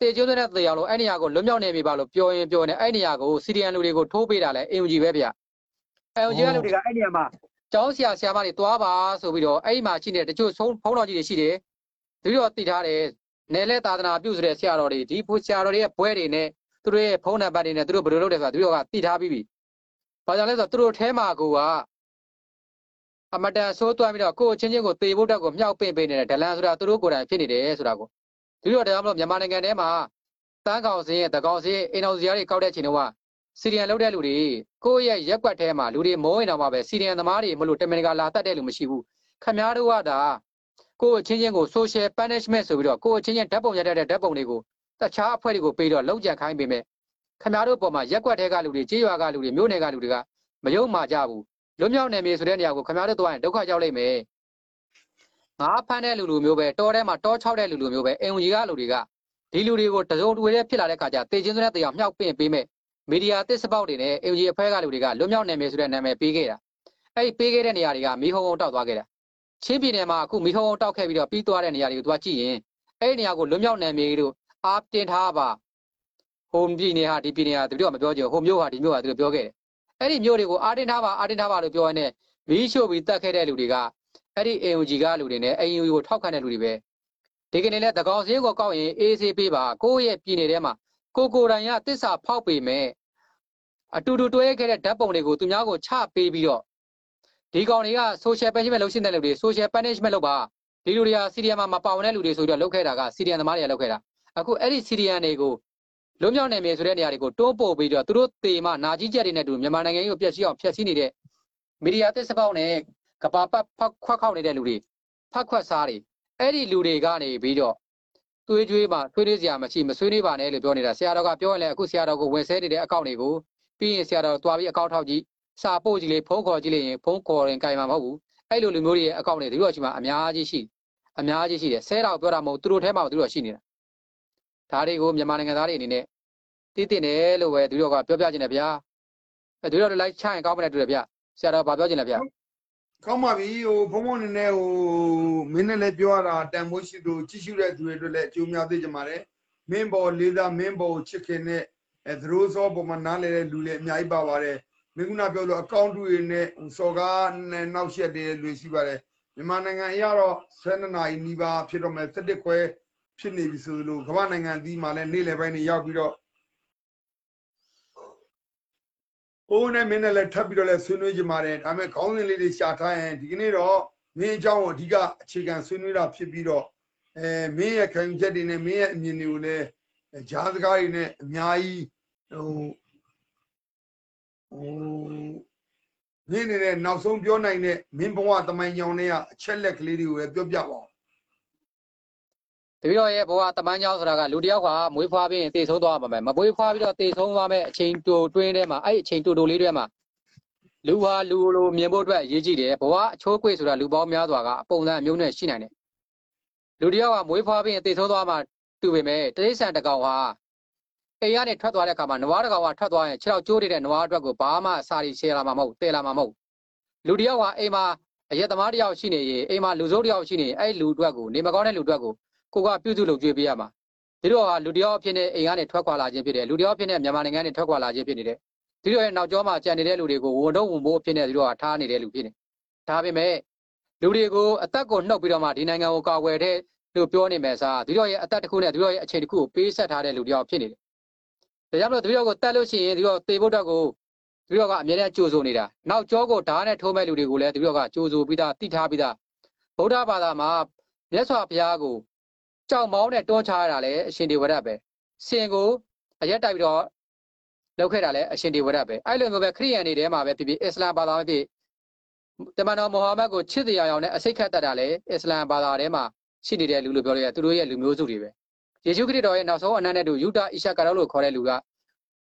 တေကျိုးတဲ့တေအောင်လို့အဲ့နေရာကိုလွတ်မြောက်နေပြီပါလို့ပြောရင်ပြောနေအဲ့နေရာကိုစီရီယန်လူတွေကိုထိုးပေးတာလဲ AUG ပဲဗျာ AUG ကလူတွေကအဲ့နေရာမှာ ကျောင်းဆရာဆရာမတွေသွားပါဆိုပြီးတော့အဲ့ဒီမှာရှိနေတဲ့တချို့ဆုံးဖုံးတော်ကြီးတွေရှိတယ်တတိယတည်ထားတယ်နယ်လဲသာသနာပြုဆိုတဲ့ဆရာတော်တွေဒီဆရာတော်တွေရဲ့ဘွဲတွေနဲ့သူတို့ရဲ့ဖုံးနံပါတ်တွေနဲ့သူတို့ဘယ်လိုလုပ်တယ်ဆိုတာသူတို့ကတည်ထားပြီးပြီဘာကြောင့်လဲဆိုတော့သူတို့ထဲမှာကိုကအမတန်ဆိုးသွမ်းပြီးတော့ကိုယ့်ချင်းချင်းကိုတေဖို့တက်ကိုမြောက်ပင့်ပေးနေတဲ့ဒလန်ဆိုတာသူတို့ကိုယ်တိုင်ဖြစ်နေတယ်ဆိုတာကိုဒီလိုတရားမလို့မြန်မာနိုင်ငံထဲမှာတန်းကောင်စင်းရဲ့တကောင်စင်းအိမ်အောင်စရာတွေကောက်တဲ့အချိန်တုန်းက စီရီယန်လောက်တဲ့လူတွေကိုယ့်ရဲ့ရက်ကွက်ထဲမှာလူတွေမိုးရင်တော့မှပဲစီရီယန်သမားတွေမလို့တမင်ကလာတတ်တဲ့လူမရှိဘူးခမားတို့ကဒါကိုယ့်အချင်းချင်းကို social punishment ဆိုပြီးတော့ကိုယ့်အချင်းချင်းဓာတ်ပုံရတဲ့ဓာတ်ပုံတွေကိုတခြားအဖွဲ့တွေကိုပေးတော့လောက်ကြံခိုင်းပေးမယ်ခမားတို့ပေါ်မှာရက်ကွက်ထဲကလူတွေကြေးရွာကလူတွေမြို့နယ်ကလူတွေကမယုံမှကြဘူးလွတ်မြောက်နေပြီဆိုတဲ့နေရာကိုခင်ဗျားတို့သွားရင်ဒုက္ခကြောက်လိမ့်မယ်ငါဖမ်းတဲ့လူလူမျိုးပဲတောထဲမှာတောချောက်တဲ့လူလူမျိုးပဲအင်ကြီးကလူတွေကဒီလူတွေကိုတစုံတဝေတဲ့ဖြစ်လာတဲ့ခါကျတေချင်းစတဲ့တရားမြောက်ပင့်ပေးမဲ့ မီဒီယာတစ်စပေါက်တွေနဲ့အင်ကြီးအဖဲကလူတွေကလွတ်မြောက်နေပြီဆိုတဲ့နာမည်ပေးခဲ့တာအဲ့ဒီပေးခဲ့တဲ့နေရာတွေကမီးဟုံဟုံတောက်သွားခဲ့တာချင်းပြည်နယ်မှာအခုမီးဟုံဟုံတောက်ခဲ့ပြီးတော့ပြီးသွားတဲ့နေရာတွေကိုသွားကြည့်ရင်အဲ့ဒီနေရာကိုလွတ်မြောက်နေပြီလို့အားတင်ထားပါဟိုပြည်နယ်ဟာဒီပြည်နယ်ဟာတပြည့်တော့မပြောကြဘူးဟိုမြို့ဟာဒီမြို့ဟာသူတို့ပြောခဲ့တယ်အဲ့ဒီမျိုးတွေကိုအာတင်ထားပါအာတင်ထားပါလို့ပြောရင်းနဲ့မီးရှို့ပြီးတတ်ခဲ့တဲ့လူတွေကအဲ့ဒီ AUG ကလူတွေနဲ့ AU ကိုထောက်ခံတဲ့လူတွေပဲဒီကနေ့လဲတကောင်စင်းကိုကောက်ရင် AC ပေးပါကိုယ့်ရဲ့ပြည်နယ်ထဲမှာကိုကိုတိုင်ကတစ္ဆာဖောက်ပေမဲ့ အတူတူတွဲခဲ့တဲ့ဓာတ်ပုံတွေကိုသူများကိုချပေးပြီးတော့ဒီကောင်တွေက social punishment လုပ်ရှင်းတဲ့လူတွေ social punishment လုပ်ပါဒီလူတွေကစီရီယံမှာမပါဝင်တဲ့လူတွေဆိုပြီးတော့လုတ်ခဲ့တာကစီရီယံသမားတွေကလုတ်ခဲ့တာအခုအဲ့ဒီစီရီယံတွေကိုလွတ်မြောက်နိုင်မယ်ဆိုတဲ့နေရာတွေကိုတိုးပို့ပြီးတော့သူတို့တေမှနာကြီးချက်တွေနဲ့တူမြန်မာနိုင်ငံကြီးကိုပြည့်စည်အောင်ဖျက်ဆီးနေတဲ့မီဒီယာသစ္စာပေါက်နဲ့ကဘာပတ်ဖတ်ခွက်ခောက်နေတဲ့လူတွေဖတ်ခွက်စားတွေအဲ့ဒီလူတွေကနေပြီးတော့သွေးကြွေးမှဆွေးနွေးစရာမရှိမဆွေးနွေးပါနဲ့လို့ပြောနေတာဆရာတော်ကပြောရင်လည်းအခုဆရာတော်ကိုဝင်ဆဲနေတဲ့အကောင့်တွေကို ပြီးရင်ဆရာတော်သွားပြီးအကောင့်ထောက်ကြည့်စာပို့ကြည့်လေဖုန်းခေါ်ကြည့်လိုက်ရင်ဖုန်းခေါ်ရင်ကြိုင်မှာမဟုတ်ဘူးအဲ့လိုလူမျိုးတွေရဲ့အကောင့်တွေသူတို့အချိန်မှာအများကြီးရှိအများကြီးရှိတယ်ဆဲတော်ပြောတာမဟုတ်သူတို့ထဲမှာသူတို့ရှိနေတာဒါတွေကိုမြန်မာနိုင်ငံသားတွေအနေနဲ့သိတင်တယ်လို့ပဲသူတို့ကပြောပြခြင်းတယ်ဗျာအဲသူတို့လည်းလိုက်ချရင်ကောင်းမတယ်တူတယ်ဗျာဆရာတော်ဗာပြောခြင်းတယ်ဗျာကောင်းပါပြီဟိုဘုံဘုံနေနဲ့ဟိုမင်းနဲ့လည်းပြောရတာတန်ဖိုးရှိသူကြည့်ရှုတဲ့သူတွေအတွက်လည်းအကျိုးများသိကြပါတယ်မင်းဘော်လေးစားမင်းဘော်ချစ်ခင်နဲ့ အဲသရိုးစောပုံမှန်နားလဲတဲ့လူလည်းအများကြီးပါပါတယ်မင်းကနာပြောလို့အကောင့်တွေနဲ့စော်ကားနဲ့နောက်ဆက်တဲ့လူရှိပါတယ်မြန်မာနိုင်ငံအရတော့12နာရီနီးပါးဖြစ်တော့မယ်17ခွဲဖြစ်နေပြီဆိုလို့ကမ္ဘာနိုင်ငံဒီမှာလည်းနေ့လယ်ပိုင်းနေရောက်ပြီးတော့ဘိုးနဲ့မင်းနဲ့လည်းထပ်ပြီးတော့လည်းဆွေးနွေးကြပါတယ်ဒါပေမဲ့ခေါင်းစဉ်လေးတွေရှာထားရင်ဒီကနေ့တော့မင်းအကြောင်းကိုအဓိကအခြေခံဆွေးနွေးတာဖြစ်ပြီးတော့အဲမင်းရဲ့ခံယူချက်တွေနဲ့မင်းရဲ့အမြင်တွေကိုလည်း ဂျားစကားတွေနဲ့အများကြီးဟိုဟိုမင်းနေတဲ့နောက်ဆုံးပြောနိုင်တဲ့မင်းဘဝတမိုင်းကြောင်တွေကအချက်လက်ကလေးတွေကိုလည်းပြောပြပါဦးတပည့်တော်ရဲ့ဘဝတမန်ကြောင်းဆိုတာကလူတစ်ယောက်ကမွေးဖွားပြီးရင်တည်ဆုံးသွားမှာပဲမမွေးဖွားပြီးတော့တည်ဆုံးသွားမဲ့အချိန်တိုတွင်းထဲမှာအဲ့အချိန်တိုတိုလေးတွေမှာလူဟာလူလိုမြင်ဖို့အတွက်ရေးကြည့်တယ်ဘဝအချိုးကွေ့ဆိုတာလူပေါင်းများစွာကအပုံစံအမျိုးနဲ့ရှိနိုင်တယ်လူတစ်ယောက်ကမွေးဖွားပြီးရင်တည်ဆုံးသွားမှာ တူပေမဲ့တိရစ္ဆာန်တစ်ကောင်ဟာအိမ်ကနေထွက်သွားတဲ့အခါမှာနွားတစ်ကောင်ကထွက်သွားရင်ခြေထောက်ကျိုးနေတဲ့နွားအတွက်ကိုဘာမှအစာရီရှယ်လာမှာမဟုတ်တည်လာမှာမဟုတ်လူတစ်ယောက်ကအိမ်မှာအရက်သမားတစ်ယောက်ရှိနေရင်အိမ်မှာလူစိုးတစ်ယောက်ရှိနေရင်အဲ့လူအတွက်ကိုနေမကောင်းတဲ့လူအတွက်ကိုကိုကပြုစုလုပ်ကြွေးပေးရမှာဒီတော့ဟာလူတယောက်အဖြစ်နဲ့အိမ်ကနေထွက်ခွာလာခြင်းဖြစ်တယ်လူတယောက်အဖြစ်နဲ့မြန်မာနိုင်ငံကနေထွက်ခွာလာခြင်းဖြစ်နေတယ်ဒီတော့ရဲ့နောက်ကျောမှာကြံနေတဲ့လူတွေကိုဝန်တော့ဝန်ဖို့အဖြစ်နဲ့ဒီတော့ဟာထားနေတဲ့လူဖြစ်နေဒါပေမဲ့လူတွေကိုအသက်ကိုနှုတ်ပြီးတော့မှဒီနိုင်ငံကိုကာကွယ်တဲ့ လို့ပြောနေမယ်စားဒီတော့ရဲ့အသက်တစ်ခုနဲ့ဒီတော့ရဲ့အချိန်တစ်ခုကိုပေးဆက်ထားတဲ့လူတယောက်ဖြစ်နေတယ်ဒါကြောင့်မလို့ဒီတော့ကိုတတ်လို့ရှိရင်ဒီတော့တေဖို့အတွက်ကိုဒီတော့ကအမြဲတမ်းကြိုးစိုးနေတာနောက်ကျောကိုဓာတ်နဲ့ထိုးမဲ့လူတွေကိုလည်းဒီတော့ကကြိုးစိုးပြီးသားတိထားပြီးသားဗုဒ္ဓဘာသာမှာမြတ်စွာဘုရားကိုကြောက်မောင်းနဲ့တွန်းချရတာလည်းအရှင်ဒီဝရတ်ပဲစင်ကိုအရက်တိုက်ပြီးတော့လောက်ခဲ့တာလည်းအရှင်ဒီဝရတ်ပဲအဲ့လိုမျိုးပဲခရိယန်တွေထဲမှာပဲဖြစ်ဖြစ်အစ္စလာမ်ဘာသာပဲဖြစ်တမန်တော်မိုဟာမက်ကိုချစ်တရားအောင်နဲ့အစိတ်ခတ်တတ်တာလည်းအစ္စလာမ်ဘာသာထဲမှာ ရှိနေတဲ့လူလို့ပြောလို့ရသူတို့ရဲ့လူမျိုးစုတွေပဲယေရှုခရစ်တော်ရဲ့နောက်ဆုံးအနန္တတူယူဒဣရှကာရောလို့ခေါ်တဲ့လူက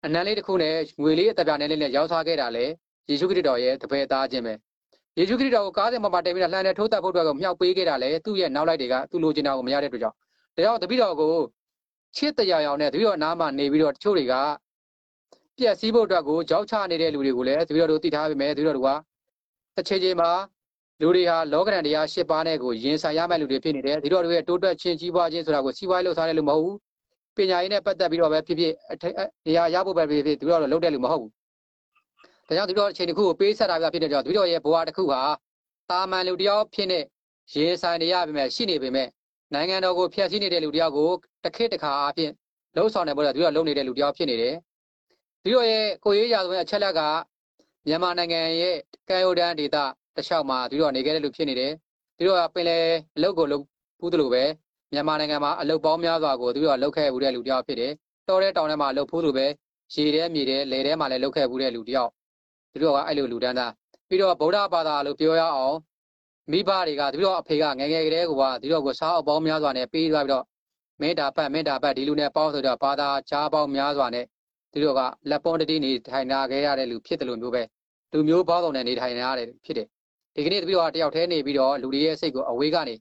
အနန္တလေးတစ်ခုနဲ့ငွေလေးအတပြားနဲ့လေးနဲ့ရောက်စားခဲ့တာလေယေရှုခရစ်တော်ရဲ့တပည့်သားချင်းပဲယေရှုခရစ်တော်ကိုကားစင်ပေါ်မှာတင်ပြီးတော့လှမ်းနဲ့ထိုးတက်ဖို့အတွက်ကိုမြောက်ပေးခဲ့တာလေသူ့ရဲ့နောက်လိုက်တွေကသူ့လိုချင်တာကိုမရတဲ့အတွက်ကြောင့်ဒါကြောင့်တပည့်တော်ကိုချစ်တရားရောင်နဲ့တပည့်တော်နားမှာနေပြီးတော့တချို့တွေကပြက်စီးဖို့အတွက်ကိုကြောက်ချနေတဲ့လူတွေကိုလည်းတပည့်တော်တို့သိထားပေမဲ့တပည့်တော်တို့ကတစ်ချိန်ချိန်မှာ လူတွေဟာလောကရန်တရား၈ပါးနဲ့ကိုရင်ဆိုင်ရမယ့်လူတွေဖြစ်နေတယ်တပည့်တော်တို့ရဲ့တိုးတက်ချင်းကြီးပွားခြင်းဆိုတာကိုစီးပွားရေးလှုပ်ရှားတဲ့လူမဟုတ်ဘူးပညာရေးနဲ့ပတ်သက်ပြီးတော့ပဲဖြစ်ဖြစ်နေရာရဖို့ပဲဖြစ်ဖြစ်တပည့်တော်တို့လုပ်တဲ့လူမဟုတ်ဘူးဒါကြောင့်တပည့်တော်အချိန်တစ်ခုကိုပေးဆက်တာပြဖြစ်တဲ့ကြောင့်တပည့်တော်ရဲ့ဘဝတစ်ခုဟာတာမန်လူတယောက်ဖြစ်နေရင်ဆိုင်နေရပေမဲ့ရှိနေပေမဲ့နိုင်ငံတော်ကိုဖျက်ဆီးနေတဲ့လူတယောက်ကိုတစ်ခေတ်တစ်ခါအဖြစ်လှုပ်ဆောင်နေပေါ်တော့သူကလုံနေတဲ့လူတယောက်ဖြစ်နေတယ်။ဒီတော့ရဲ့ကိုရေးရာဆိုရင်အချက်လက်ကမြန်မာနိုင်ငံရဲ့ကံရိုးတန်းဒေသ တစ်လျှောက်မှာသူတို့ကနေခဲ့တဲ့လူဖြစ်နေတယ်။သူတို့ကပင်လေအလုပ်ကိုလုပ်ဘူးသလိုပဲမြန်မာနိုင်ငံမှာအလုပ်ပေါင်းများစွာကိုသူတို့ကလုပ်ခဲ့ဘူးတဲ့လူတယောက်ဖြစ်တယ်။တော်တဲ့တောင်ထဲမှာအလုပ်ဖို့လိုပဲရေထဲမြေထဲလယ်ထဲမှာလည်းလုပ်ခဲ့ဘူးတဲ့လူတယောက်သူတို့ကအဲ့လိုလူတန်းသားပြီးတော့ဗုဒ္ဓဘာသာလို့ပြောရအောင်မိဘတွေကဒီတော့အဖေကငယ်ငယ်ကလေးကဒီတော့ကိုစားအပေါင်းများစွာနဲ့ပေးသွားပြီးတော့မင်းတာပတ်မင်းတာပတ်ဒီလူနဲ့ပေါင်းဆိုတော့ဘာသာချားပေါင်းများစွာနဲ့ဒီတော့ကလက်ပွန်တတိနေထိုင်နာခဲ့ရတဲ့လူဖြစ်တယ်လို့မျိုးပဲလူမျိုးပေါင်းစုံနဲ့နေထိုင်နေရတယ်ဖြစ်တယ် ဒီကနေ့တပည့်တော်တယောက်တည်းနေပြီးတော့လူတွေရဲ့စိတ်ကိုအဝေးကနေ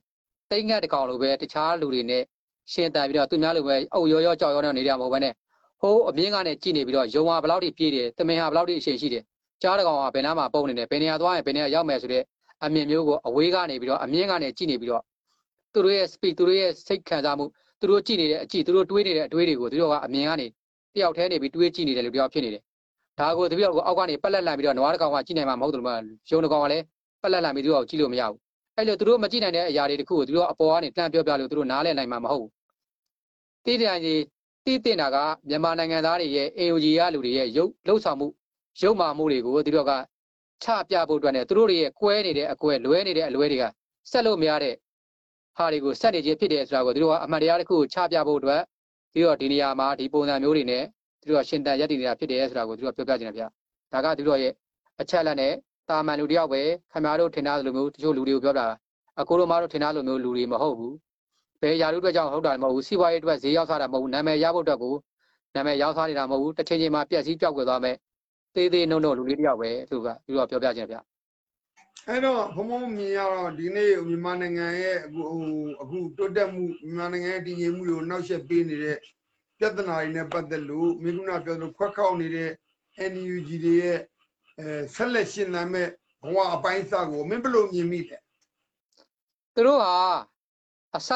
တိတ်ငတ်တကောင်လိုပဲတခြားလူတွေနဲ့ရှင်းတန်ပြီးတော့သူများလိုပဲအုပ်ရောရောကြောက်ရောနဲ့နေကြမှာမဟုတ်ဘဲနဲ့ဟိုးအမြင့်ကနေကြည့်နေပြီးတော့ယုံဟာဘယ်လောက်ထိပြေးတယ်တမင်ဟာဘယ်လောက်ထိအရှိန်ရှိတယ်ကြားတကောင်ဟာဘယ်နားမှာပုံနေတယ်ဘယ်နေရာသွားရင်ဘယ်နေရာရောက်မယ်ဆိုတဲ့အမြင်မျိုးကိုအဝေးကနေပြီးတော့အမြင့်ကနေကြည့်နေပြီးတော့သူတို့ရဲ့ speed သူတို့ရဲ့စိတ်ခံစားမှုသူတို့ကြည့်နေတဲ့အကြည့်သူတို့တွေးနေတဲ့အတွေးတွေကိုသူတို့ကအမြင်ကနေတယောက်တည်းနေပြီးတွေးကြည့်နေတယ်လို့တယောက်ဖြစ်နေတယ်ဒါကိုတပည့်တော်ကိုအောက်ကနေပက်လက်လန်ပြီးတော့နွားတစ်ကောင်ကကြည့်နိုင်မှာမဟုတ်တယ်လို့ရုံတစ်ကောင်ကလည်း ပက်လက်လန်ပြီးသူတို့ကကြည့်လို့မရဘူးအဲ့လိုသူတို့မကြည့်နိုင်တဲ့အရာတွေတခုကိုသူတို့အပေါ်ကနေတန်းပြောပြလို့သူတို့နားလည်နိုင်မှာမဟုတ်ဘူးတိတန်ကြီးတိတင်တာကမြန်မာနိုင်ငံသားတွေရဲ့ AOG ရလူတွေရဲ့ရုပ်လှုပ်ဆောင်မှုရုပ်မာမှုတွေကိုသူတို့ကချပြဖို့အတွက်နဲ့သူတို့တွေရဲ့ကွဲနေတဲ့အကွဲလွဲနေတဲ့အလွဲတွေကဆက်လို့မရတဲ့ဟာတွေကိုစက်နေခြင်းဖြစ်တယ်ဆိုတာကိုသူတို့ကအမှန်တရားတစ်ခုကိုချပြဖို့အတွက်ပြီးတော့ဒီနေရာမှာဒီပုံစံမျိုးတွေနဲ့သူတို့ကရှင်တန်ရက်တည်နေတာဖြစ်တယ်ဆိုတာကိုသူတို့ကပြောပြခြင်းတယ်ဗျဒါကသူတို့ရဲ့အချက်လက်နဲ့ တာမန်လူတယောက်ပဲခင်ဗျားတို့ထင်တာလိုမျိုးတချို့လူတွေကိုပြောတာအကိုတို့မတို့ထင်တာလိုမျိုးလူတွေမဟုတ်ဘူးဘယ်ຢာလူအတွက်ကြောင့်ဟုတ်တာမဟုတ်ဘူးစီးပွားရေးအတွက်ဈေးရောက်ထားတာမဟုတ်ဘူးနာမည်ရဖို့အတွက်ကိုနာမည်ရောက်ထားနေတာမဟုတ်ဘူးတစ်ချိန်ချိန်မှာပြက်စီးပြောက်ကွယ်သွားမယ်သေးသေးနှုံနှုံလူလေးတယောက်ပဲသူကသူတို့ကပြောပြခြင်းဗျအဲ့တော့ဘုံဘုံမြင်ရတော့ဒီနေ့မြန်မာနိုင်ငံရဲ့အခုဟိုအခုတိုးတက်မှုမြန်မာနိုင်ငံရဲ့တည်ငြိမ်မှုကိုနောက်ဆက်ပေးနေတဲ့ပြဿနာတွေနဲ့ပတ်သက်လို့မိကုနာပြောလို့ခွက်ခေါက်နေတဲ့ NUG တွေရဲ့ အဲဆက်လက်ရှင်သန်မဲ့ဘဝအပိုင်းအစကိုမင်းဘယ်လိုမြင်မိလဲသူတို့ဟာအစ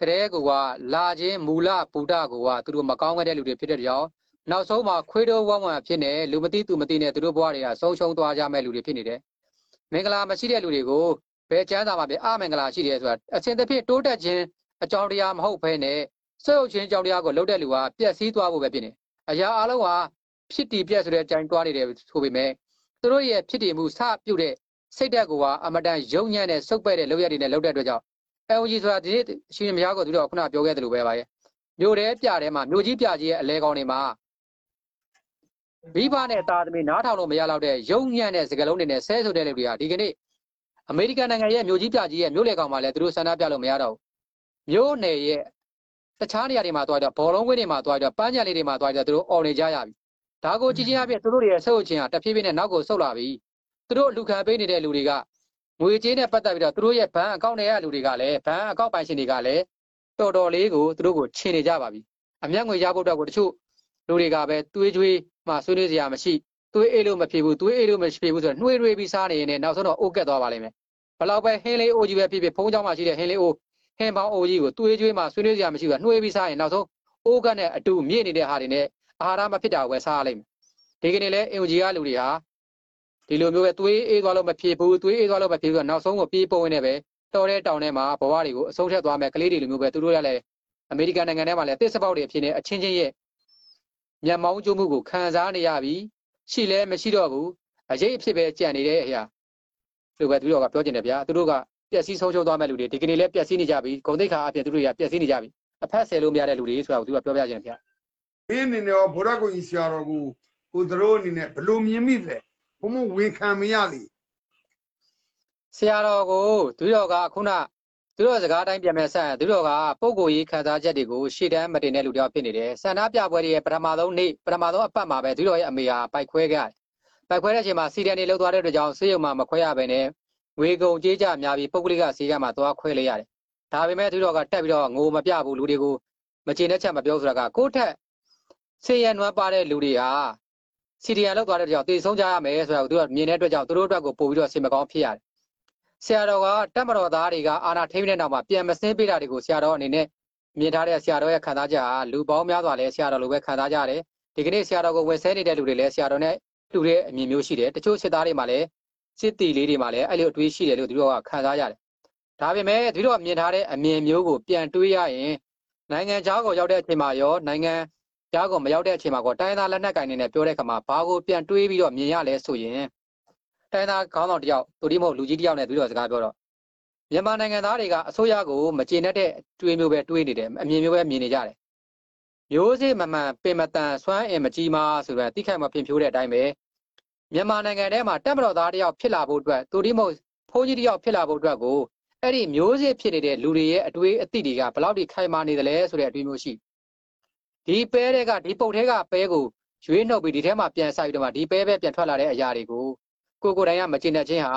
ကတည်းကလာခြင်းမူလဗုဒ္ဓကိုကသူတို့မကောင်းခဲ့တဲ့လူတွေဖြစ်တဲ့ကြောင့်နောက်ဆုံးမှာခွေးတိုးဝဝံဖြစ်နေလူမသိသူမသိနဲ့သူတို့ဘဝတွေကဆုံးရှုံးသွားကြမဲ့လူတွေဖြစ်နေတယ်မင်္ဂလာမရှိတဲ့လူတွေကိုဘယ်ချမ်းသာမှာပြအမင်္ဂလာရှိတယ်ဆိုတာအစဉ်တစ်ဖြစ်တိုးတက်ခြင်းအကြောင်းတရားမဟုတ်ဘဲနဲ့ဆွေးဟုတ်ခြင်းအကြောင်းတရားကိုလှုပ်တဲ့လူကပျက်စီးသွားဖို့ပဲဖြစ်နေအရာအလုံးဟာဖြစ်တည်ပြက်ဆိုတဲ့အတိုင်းတွားနေတယ်ဆိုပေမဲ့ သူတို့ရဲ့ဖြစ်တည်မှုစပြုတ်တဲ့စိတ်ဓာတ်ကအမတန်ယုံညံ့တဲ့စုပ်ပဲ့တဲ့လောက်ရတွေနဲ့လောက်တဲ့အတွက်ကြောင့် LG ဆိုတာဒီနေ့ရှင်မယားကိုသူတို့ကခုနပြောခဲ့တယ်လို့ပဲပါရဲ့မြို့တဲပြတဲမှာမြို့ကြီးပြကြီးရဲ့အလဲကောင်းတွေမှာမိဘနဲ့သားသမီးနားထောင်လို့မရတော့တဲ့ယုံညံ့တဲ့စကလုံးတွေနဲ့ဆဲဆိုတဲ့လူတွေကဒီကနေ့အမေရိကန်နိုင်ငံရဲ့မြို့ကြီးပြကြီးရဲ့မြို့လေကောင်မှာလည်းသူတို့ဆန္ဒပြလို့မရတော့ဘူးမြို့နယ်ရဲ့တခြားနေရာတွေမှာသွားတော့ဘောလုံးကွင်းတွေမှာသွားတော့ပန်းချန်လေးတွေမှာသွားတော့သူတို့អော်နေကြရပြီ ဒါကိုကြည်ချင်းအပြည့်သူတို့တွေရဲ့ဆုပ်ချင်းဟာတဖြည်းဖြည်းနဲ့နောက်ကိုဆုတ်လာပြီသူတို့လူခံပေးနေတဲ့လူတွေကငွေကြေးနဲ့ပတ်သက်ပြီးတော့သူတို့ရဲ့ဘဏ်အကောင့်တွေကလူတွေကလည်းဘဏ်အကောင့်ပိုင်ရှင်တွေကလည်းတော်တော်လေးကိုသူတို့ကိုချင်နေကြပါပြီအမျက်ငွေရဖို့အတွက်ကိုတချို့လူတွေကပဲတွေးကြွေးမှဆွေးနွေးစရာမရှိတွေးအေးလို့မဖြစ်ဘူးတွေးအေးလို့မဖြစ်ဘူးဆိုတော့နှွေးတွေးပြီးစားနေရင်လည်းနောက်ဆုံးတော့အိုးကက်သွားပါလိမ့်မယ်ဘလောက်ပဲဟင်းလေးအိုးကြီးပဲဖြစ်ဖြစ်ဖုံးเจ้าမှာရှိတဲ့ဟင်းလေးအိုးဟင်းပေါင်းအိုးကြီးကိုတွေးကြွေးမှဆွေးနွေးစရာမရှိဘူးနှွေးပြီးစားရင်နောက်ဆုံးအိုးကက်နဲ့အတူမြင့်နေတဲ့ဟာတွေနဲ့ အာဟာရမဖြစ်တာဝယ်စားရလိမ့်မယ်ဒီကနေ့လဲအင်ဂျီကလူတွေဟာဒီလိုမျိုးပဲတွေးအေးသွားလို့မဖြစ်ဘူးတွေးအေးသွားလို့မဖြစ်ဘူးဆိုတော့နောက်ဆုံးကိုပြေးပုံဝင်နေပဲတော်တဲ့တောင်ထဲမှာဘဝတွေကိုအဆုံးထက်သွားမယ်ကလေးတွေလိုမျိုးပဲသူတို့ကလည်းအမေရိကန်နိုင်ငံထဲမှာလည်းတစ်စပေါက်တွေဖြစ်နေအချင်းချင်းရဲ့မျက်မှောင်းကျမှုကိုခံစားနေရပြီရှိလဲမရှိတော့ဘူးအရေးအဖြစ်ပဲကြံနေတဲ့အရာလို့ပဲသူတို့ကပြောကျင်တယ်ဗျာသူတို့ကပျက်စီးဆုံးရှုံးသွားမဲ့လူတွေဒီကနေ့လည်းပျက်စီးနေကြပြီဂုံတိတ်ခါအပြင်သူတို့တွေကပျက်စီးနေကြပြီအဖက်ဆယ်လို့မရတဲ့လူတွေဆိုတာကိုသူကပြောပြကျင်တယ်ဗျာ မင်းအနေနဲ့ရောဘုရားကိုကြီးဆရာတော်ကိုကိုသူတို့အနေနဲ့ဘယ်လိုမြင်မိလဲဘုံဘုံဝန်ခံမရလေဆရာတော်ကိုသူတော်ကခုနသူတို့စကားတိုင်းပြန်မဲ့ဆက်သူတော်ကပုံကိုရေးခံစားချက်တွေကိုရှေ့တန်းမတင်တဲ့လူတယောက်ဖြစ်နေတယ်ဆန္ဒပြပွဲတွေရဲ့ပထမဆုံးနေ့ပထမဆုံးအပတ်မှာပဲသူတော်ရဲ့အမေဟာပိုက်ခွဲခဲ့ရတယ်ပိုက်ခွဲတဲ့အချိန်မှာစီဒန်နေလောက်သွားတဲ့အတွက်ကြောင့်ဆေးရုံမှာမခွဲရဘဲနဲ့ငွေကုန်ကြေးကြများပြီးပုဂ္ဂလိကဆေးကမှာသွားခွဲလိုက်ရတယ်ဒါပေမဲ့သူတော်ကတက်ပြီးတော့ငိုမပြဘူးလူတွေကိုမကျေနပ်ချက်မပြောဆိုတာကကိုယ့်ထက် ဆေးရနွမ်းပါတဲ့လူတွေဟာစီဒီယန်လောက်သွားတဲ့အတွက်ကြောင့်တေဆုံးကြရမယ်ဆိုတာကိုသူကမြင်တဲ့အတွက်ကြောင့်သူတို့အတွက်ကိုပို့ပြီးတော့ဆင်မကောင်းဖြစ်ရတယ်ဆရာတော်ကတက်မတော်သားတွေကအာနာထိမ့်တဲ့နောက်မှာပြန်မစင်းပေးတာတွေကိုဆရာတော်အနေနဲ့မြင်ထားတဲ့ဆရာတော်ရဲ့ခံစားချက်ဟာလူပေါင်းများစွာလည်းဆရာတော်လိုပဲခံစားကြရတယ်ဒီကနေ့ဆရာတော်ကိုဝင်ဆဲနေတဲ့လူတွေလည်းဆရာတော်နဲ့လူတွေအမြင်မျိုးရှိတယ်တချို့စစ်သားတွေမှာလည်းစစ်တီလေးတွေမှာလည်းအဲ့လိုအတွေးရှိတယ်လို့သူတို့ကခံစားရတယ်ဒါပေမဲ့သူတို့ကမြင်ထားတဲ့အမြင်မျိုးကိုပြန်တွေးရရင်နိုင်ငံခြားကိုရောက်တဲ့အချိန်မှာရောနိုင်ငံ ခြားကိုမရောက်တဲ့အချိန်မှာကောတိုင်းသားလက်နက်ကင်နေနဲ့ပြောတဲ့ခါမှာဘာကိုပြန်တွေးပြီးတော့မြင်ရလဲဆိုရင်တိုင်းသားခေါင်းဆောင်တယောက်သူဒီမဟုတ်လူကြီးတယောက်နဲ့ပြီးတော့စကားပြောတော့မြန်မာနိုင်ငံသားတွေကအစိုးရကိုမကျေနပ်တဲ့တွေးမျိုးပဲတွေးနေတယ်အမြင်မျိုးပဲမြင်နေကြတယ်မျိုးစေ့မမှန်ပင်မတန်စွမ်းအင်မကြီးမားဆိုတဲ့တိခိုက်မပြင်ဖြိုးတဲ့အတိုင်းပဲမြန်မာနိုင်ငံထဲမှာတက်မတော်သားတယောက်ဖြစ်လာဖို့အတွက်သူဒီမဟုတ်ဖုန်းကြီးတယောက်ဖြစ်လာဖို့အတွက်ကိုအဲ့ဒီမျိုးစေ့ဖြစ်နေတဲ့လူတွေရဲ့အတွေးအသိတွေကဘယ်လောက်ထိခိုင်မာနေသလဲဆိုတဲ့အတွေးမျိုးရှိ ဒီပဲတွေကဒီပုတ်ထဲကပဲကိုရွေးနှုတ်ပြီးဒီထဲမှာပြန်ဆိုင်ပြီးတော့မှဒီပဲပဲပြန်ထွက်လာတဲ့အရာတွေကိုကိုကိုယ်တိုင်ကမကျင်တဲ့ချင်းဟာ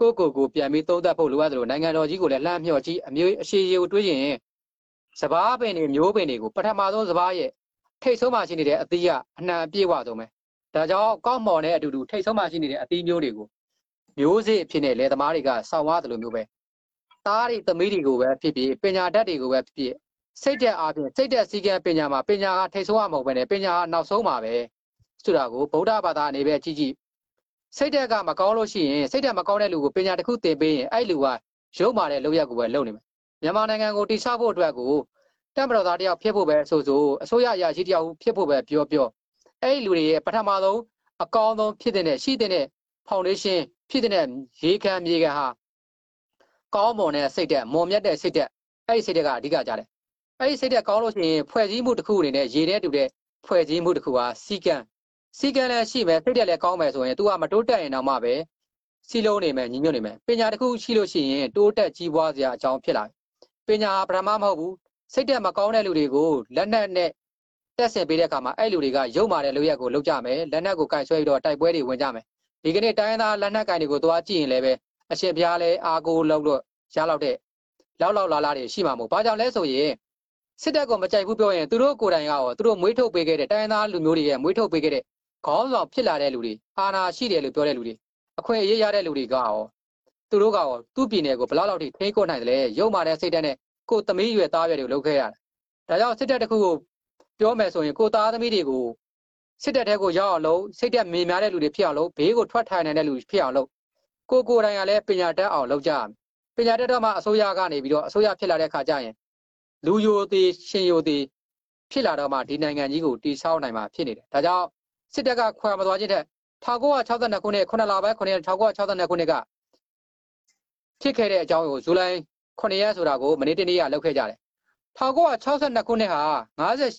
ကိုကိုကိုပြန်ပြီးသုံးသပ်ဖို့လိုအပ်တယ်လို့နိုင်ငံတော်ကြီးကိုလည်းလှမ်းမြော့ကြည့်အမျိုးအရှိရေကိုတွေးရင်စပားပင်တွေမျိုးပင်တွေကိုပထမဆုံးစပားရဲ့ထိတ်ဆုံးမှရှိနေတဲ့အသီးကအနှံအပြည့်ဝဆုံးပဲဒါကြောင့်ကောက်မော်နဲ့အတူတူထိတ်ဆုံးမှရှိနေတဲ့အသီးမျိုးတွေကိုမျိုးစေ့အဖြစ်နဲ့လယ်သမားတွေကစောင့်ရတယ်လို့မျိုးပဲသားတွေသမီးတွေကိုပဲဖြစ်ဖြစ်ပညာတတ်တွေကိုပဲဖြစ်ဖြစ် စိတ်တက်အားဖြင့်စိတ်တက်စည်းကမ်းပညာမှာပညာကထိတ်ဆုံးရမဟုတ်ပဲနဲ့ပညာကနောက်ဆုံးပါပဲဆိုတာကိုဗုဒ္ဓဘာသာအနေနဲ့ကြည့်ကြည့်စိတ်ဓာတ်ကမကောင်းလို့ရှိရင်စိတ်ဓာတ်မကောင်းတဲ့လူကိုပညာတစ်ခုသင်ပေးရင်အဲ့လူကရုပ်မာတဲ့လောက်ရက်ကိုပဲလုပ်နေမယ်မြန်မာနိုင်ငံကိုတိဆောက်ဖို့အတွက်ကိုတက်မတော်သားတယောက်ဖြစ်ဖို့ပဲဆိုဆိုအစိုးရအရာရှိတယောက်ဖြစ်ဖို့ပဲပြောပြောအဲ့ဒီလူတွေရဲ့ပထမဆုံးအကောင်းဆုံးဖြစ်တဲ့ရှိတဲ့ဖောင်ဒေးရှင်းဖြစ်တဲ့ရေခံမြေခံဟာကောင်းမွန်တဲ့စိတ်တက်မွန်မြတ်တဲ့စိတ်တက်အဲ့ဒီစိတ်တက်ကအဓိကကြတယ် အဲ့ဒီစိတ်တက်ကောင်းလို့ရှိရင်ဖွဲ့စည်းမှုတစ်ခုအနေနဲ့ရေတဲ့တူတဲ့ဖွဲ့စည်းမှုတစ်ခုဟာစီကံစီကံလည်းရှိမယ်စိတ်တက်လည်းကောင်းမယ်ဆိုရင် तू ကမတိုးတက်ရင်တော့မှပဲစီလုံးနေမယ်ညီညွတ်နေမယ်ပညာတစ်ခုရှိလို့ရှိရင်တိုးတက်ကြီးပွားစရာအကြောင်းဖြစ်လာတယ်ပညာပထမမဟုတ်ဘူးစိတ်တက်မကောင်းတဲ့လူတွေကိုလက်နက်နဲ့တက်ဆင်ပေးတဲ့အခါမှာအဲ့လူတွေကရုပ်မာတဲ့လူရက်ကိုလောက်ကြမယ်လက်နက်ကိုကင်ဆွဲပြီးတော့တိုက်ပွဲတွေဝင်ကြမယ်ဒီကနေ့တိုင်းသားလက်နက်ကင်တွေကိုသွားကြည့်ရင်လည်းပဲအရှင်ဘုရားလည်းအာကိုလောက်လို့ရလောက်တဲ့လောက်လောက်လာလာတွေရှိမှာမို့ဘာကြောင့်လဲဆိုရင် စစ်တပ်ကမကြိုက်ဘူးပြောရင်သူတို့ကိုယ်တိုင်ကရောသူတို့မွေးထုတ်ပေးခဲ့တဲ့တိုင်းသားလူမျိုးတွေရဲ့မွေးထုတ်ပေးခဲ့တဲ့ခေါင်းဆောင်ဖြစ်လာတဲ့လူတွေအာဏာရှိတယ်လို့ပြောတဲ့လူတွေအခွင့်အရေးရတဲ့လူတွေကရောသူတို့ကရောသူ့ပြည်နယ်ကိုဘယ်လောက်လောက်ထိထိန်းကွပ်နိုင်တယ်လဲရုပ်မာတဲ့စိတ်ဓာတ်နဲ့ကိုယ်သမီးရွယ်သားရွယ်တွေကိုလုပ်ခဲ့ရတယ်ဒါကြောင့်စစ်တပ်တစ်ခုကိုပြောမယ်ဆိုရင်ကိုယ်သားသမီးတွေကိုစစ်တပ်ထဲကိုရောက်အောင်လုပ်စိတ်တက်မြင်များတဲ့လူတွေဖြစ်အောင်လုပ်ဘေးကိုထွက်ထိုင်နိုင်တဲ့လူတွေဖြစ်အောင်လုပ်ကိုကိုယ်တိုင်ကလည်းပညာတတ်အောင်လုပ်ကြရမယ်ပညာတတ်တော့မှအစိုးရကနေပြီးတော့အစိုးရဖြစ်လာတဲ့ခါကျရင် လူယိုသေးရှင်ယိုသေးဖြစ်လာတော့မှဒီနိုင်ငံကြီးကိုတိဆောက်နိုင်မှာဖြစ်နေတယ်ဒါကြောင့်စစ်တပ်ကခွဲမသွားခြင်းတဲ့1962ခုနှစ်9လပိုင်း9ရက်1962ခုနှစ်ကဖြစ်ခဲ့တဲ့အကြောင်းကိုဇူလိုင်9ရက်ဆိုတာကိုမနေ့တနေ့ကလုပ်ခဲ့ကြတယ်1962ခုနှစ်ဟာ50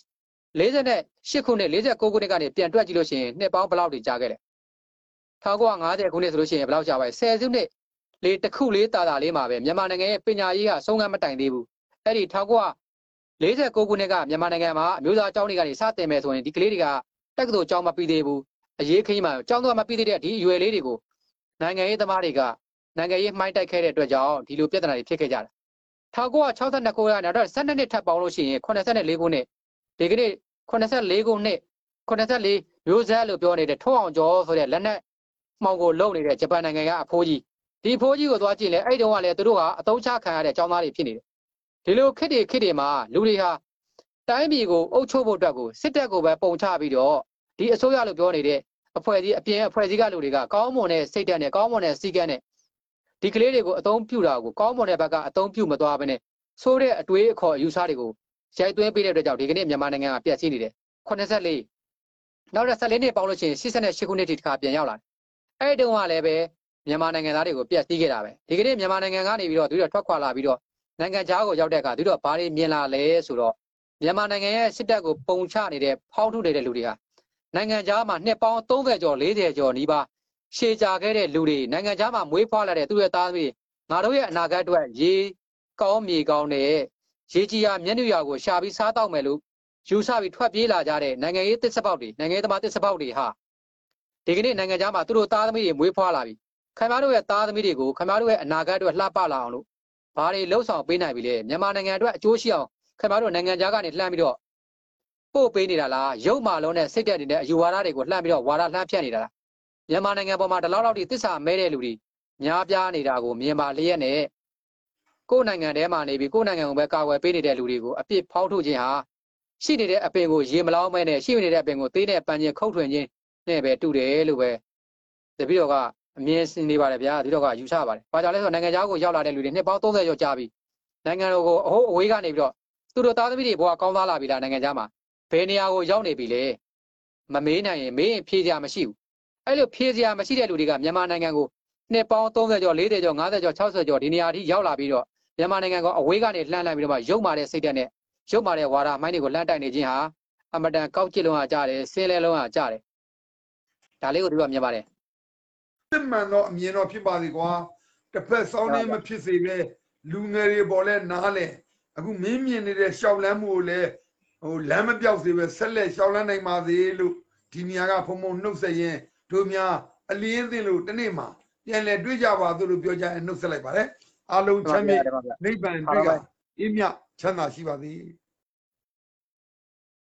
48ခုနှစ်49ခုနှစ်ကနေပြန်တွက်ကြည့်လို့ရှိရင်နှစ်ပေါင်းဘယ်လောက်တွေကြာခဲ့လဲ1950ခုနှစ်ဆိုလို့ရှိရင်ဘယ်လောက်ကြာပါလဲ10စုနှစ်လေးတစ်ခုလေးတာတာလေးမှာပဲမြန်မာနိုင်ငံရဲ့ပညာရေးဟာဆုံးခန်းမတိုင်သေးဘူး အဲ့ဒီ1949ခုနှစ်ကမြန်မာနိုင်ငံမှာအမျိုးသားအကြောင်းတွေကနေစတင်မယ်ဆိုရင်ဒီကလေးတွေကတက္ကသိုလ်ကျောင်းမပြီးသေးဘူးအရေးခင်းမှာကျောင်းတော့မပြီးသေးတဲ့ဒီအရွယ်လေးတွေကိုနိုင်ငံရေးသမားတွေကနိုင်ငံရေးမှိုင်းတိုက်ခဲ့တဲ့အတွက်ကြောင့်ဒီလိုပြဿနာတွေဖြစ်ခဲ့ကြတာ1962ခုကနောက်တော့12နှစ်ထပ်ပေါင်းလို့ရှိရင်84ခုနှစ်ဒီကနေ့84ခုနှစ်84မျိုးဆက်လို့ပြောနေတဲ့ထုံးအောင်ကျော်ဆိုတဲ့လက်နက်မှောင်ကိုလုံနေတဲ့ဂျပန်နိုင်ငံကအဖိုးကြီးဒီဖိုးကြီးကိုသွားကြည့်လဲအဲ့တုန်းကလည်းသူတို့ကအတုံးချခံရတဲ့ចောင်းသားတွေဖြစ်နေတယ် ဒီလိုခစ်တွေခစ်တွေမှာလူတွေဟာတိုင်းပြည်ကိုအုပ်ချုပ်ဖို့အတွက်ကိုစစ်တပ်ကိုပဲပုံချပြီးတော့ဒီအစိုးရလို့ပြောနေတဲ့အဖွဲ့အစည်းအပြင်အဖွဲ့အစည်းကလူတွေကကောင်းမွန်တဲ့စိတ်ဓာတ်နဲ့ကောင်းမွန်တဲ့စီကံနဲ့ဒီကလေးတွေကိုအသုံးပြုတာကိုကောင်းမွန်တဲ့ဘက်ကအသုံးပြုမသွားဘဲနဲ့ဆိုးတဲ့အတွေးအခေါ်အယူဆတွေကိုရိုက်သွင်းပေးတဲ့အတွက်ကြောင့်ဒီကနေ့မြန်မာနိုင်ငံကပြည့်စည်နေတယ်84နောက်တဲ့14နှစ်ပေါင်းလို့ရှိရင်88ခုနှစ်ထိတစ်ခါပြန်ရောက်လာတယ်အဲ့ဒီတုန်းကလည်းပဲမြန်မာနိုင်ငံသားတွေကိုပြည့်စည်ခဲ့တာပဲဒီကနေ့မြန်မာနိုင်ငံကနေပြီးတော့သူတို့ထွက်ခွာလာပြီးတော့ နိုင်ငံခြားကိုရောက်တဲ့အခါသူတို့ဘာတွေမြင်လာလဲဆိုတော့မြန်မာနိုင်ငံရဲ့စစ်တပ်ကိုပုံချနေတဲ့ဖောက်ထုတ်နေတဲ့လူတွေဟာနိုင်ငံခြားမှာနှစ်ပေါင်း30ကျော်40ကျော်နီးပါးရှေ့ကြခဲ့တဲ့လူတွေနိုင်ငံခြားမှာမွေးဖွားလာတဲ့သူရဲ့သားသမီးငါတို့ရဲ့အနာဂတ်အတွက်ရေကောင်းမြေကောင်းတဲ့ရေကြီးရမျက်နှာရကိုရှာပြီးစားတော့မယ်လို့ယူဆပြီးထွက်ပြေးလာကြတဲ့နိုင်ငံရေးတစ်စပေါက်တွေနိုင်ငံရေးသမားတစ်စပေါက်တွေဟာဒီကနေ့နိုင်ငံခြားမှာသူတို့သားသမီးတွေမွေးဖွားလာပြီခင်ဗျားတို့ရဲ့သားသမီးတွေကိုခင်ဗျားတို့ရဲ့အနာဂတ်အတွက်လှပလာအောင်လို့ ဘာတွေလှုပ်ဆောင်ပေးနိုင်ပြီလဲမြန်မာနိုင်ငံအတွက်အကျိုးရှိအောင်ခင်ဗျားတို့နိုင်ငံခြားကနေလှမ်းပြီးတော့ပို့ပေးနေတာလားရုပ်မာလုံးနဲ့စိတ်တက်နေတဲ့အယူဝါဒတွေကိုလှမ်းပြီးတော့ဝါဒလှမ်းဖြတ်နေတာလားမြန်မာနိုင်ငံပေါ်မှာဒီလောက်လောက်ထိတစ္ဆာမဲတဲ့လူတွေများပြားနေတာကိုမြင်ပါလျက်နဲ့ကိုယ်နိုင်ငံထဲမှာနေပြီးကိုယ်နိုင်ငံကိုပဲကာကွယ်ပေးနေတဲ့လူတွေကိုအပြစ်ဖောက်ထုတ်ခြင်းဟာရှိနေတဲ့အပင်ကိုရေမလောင်းမဲနဲ့ရှိနေတဲ့အပင်ကိုသေးတဲ့ပန်းချင်းခုတ်ထွင်ခြင်းနဲ့ပဲတူတယ်လို့ပဲတပည့်တော်က အမြင်နေပါတယ်ဗျာဒီတော့ကယူဆပါတယ်။ဘာကြောင့်လဲဆိုတော့နိုင်ငံခြားကိုရောက်လာတဲ့လူတွေနှစ်ပေါင်း30ကျော်ကြာပြီ။နိုင်ငံတော်ကိုအဟုတ်အဝေးကနေပြီးတော့သူတို့သားသမီးတွေဘဝကောင်းသားလာပြီလားနိုင်ငံခြားမှာဘယ်နေရာကိုရောက်နေပြီလဲမမေးနိုင်ရင်မေးရင်ဖြေစရာမရှိဘူး။အဲ့လိုဖြေစရာမရှိတဲ့လူတွေကမြန်မာနိုင်ငံကိုနှစ်ပေါင်း30ကျော်40ကျော်50ကျော်60ကျော်ဒီနေရာထိရောက်လာပြီးတော့မြန်မာနိုင်ငံကအဝေးကနေလှမ်းလိုက်ပြီးတော့မှရုပ်မာတဲ့စိတ်ဓာတ်နဲ့ရုပ်မာတဲ့ဝါဒမိုင်းတွေကိုလှမ်းတိုက်နေခြင်းဟာအမတန်ကောက်ကျစ်လုံးဟာကြားတယ်ဆင်းလဲလုံးဟာကြားတယ်ဒါလေးကိုတို့ကမြင်ပါတယ် စစ်မှန်တော့အမြင်တော့ဖြစ်ပါစေကွာတစ်ဖက်စောင်းနေမဖြစ်စေပဲလူငယ်တွေပေါ်လဲနားလဲအခုမင်းမြင်နေတဲ့ရှောက်လန်းမှုကိုလဲဟိုလမ်းမပြောက်စေပဲဆက်လက်ရှောက်လန်းနိုင်ပါစေလို့ဒီနေရာကဖုံဖုံနှုတ်ဆက်ရင်တို့များအလင်းသင်လို့တနေ့မှာပြန်လဲတွေ့ကြပါသို့လို့ပြောကြရင်နှုတ်ဆက်လိုက်ပါတယ်အားလုံးချမ်းမြေ့နိဗ္ဗာန်တွေ့ကအင်းမြချမ်းသာရှိပါစေ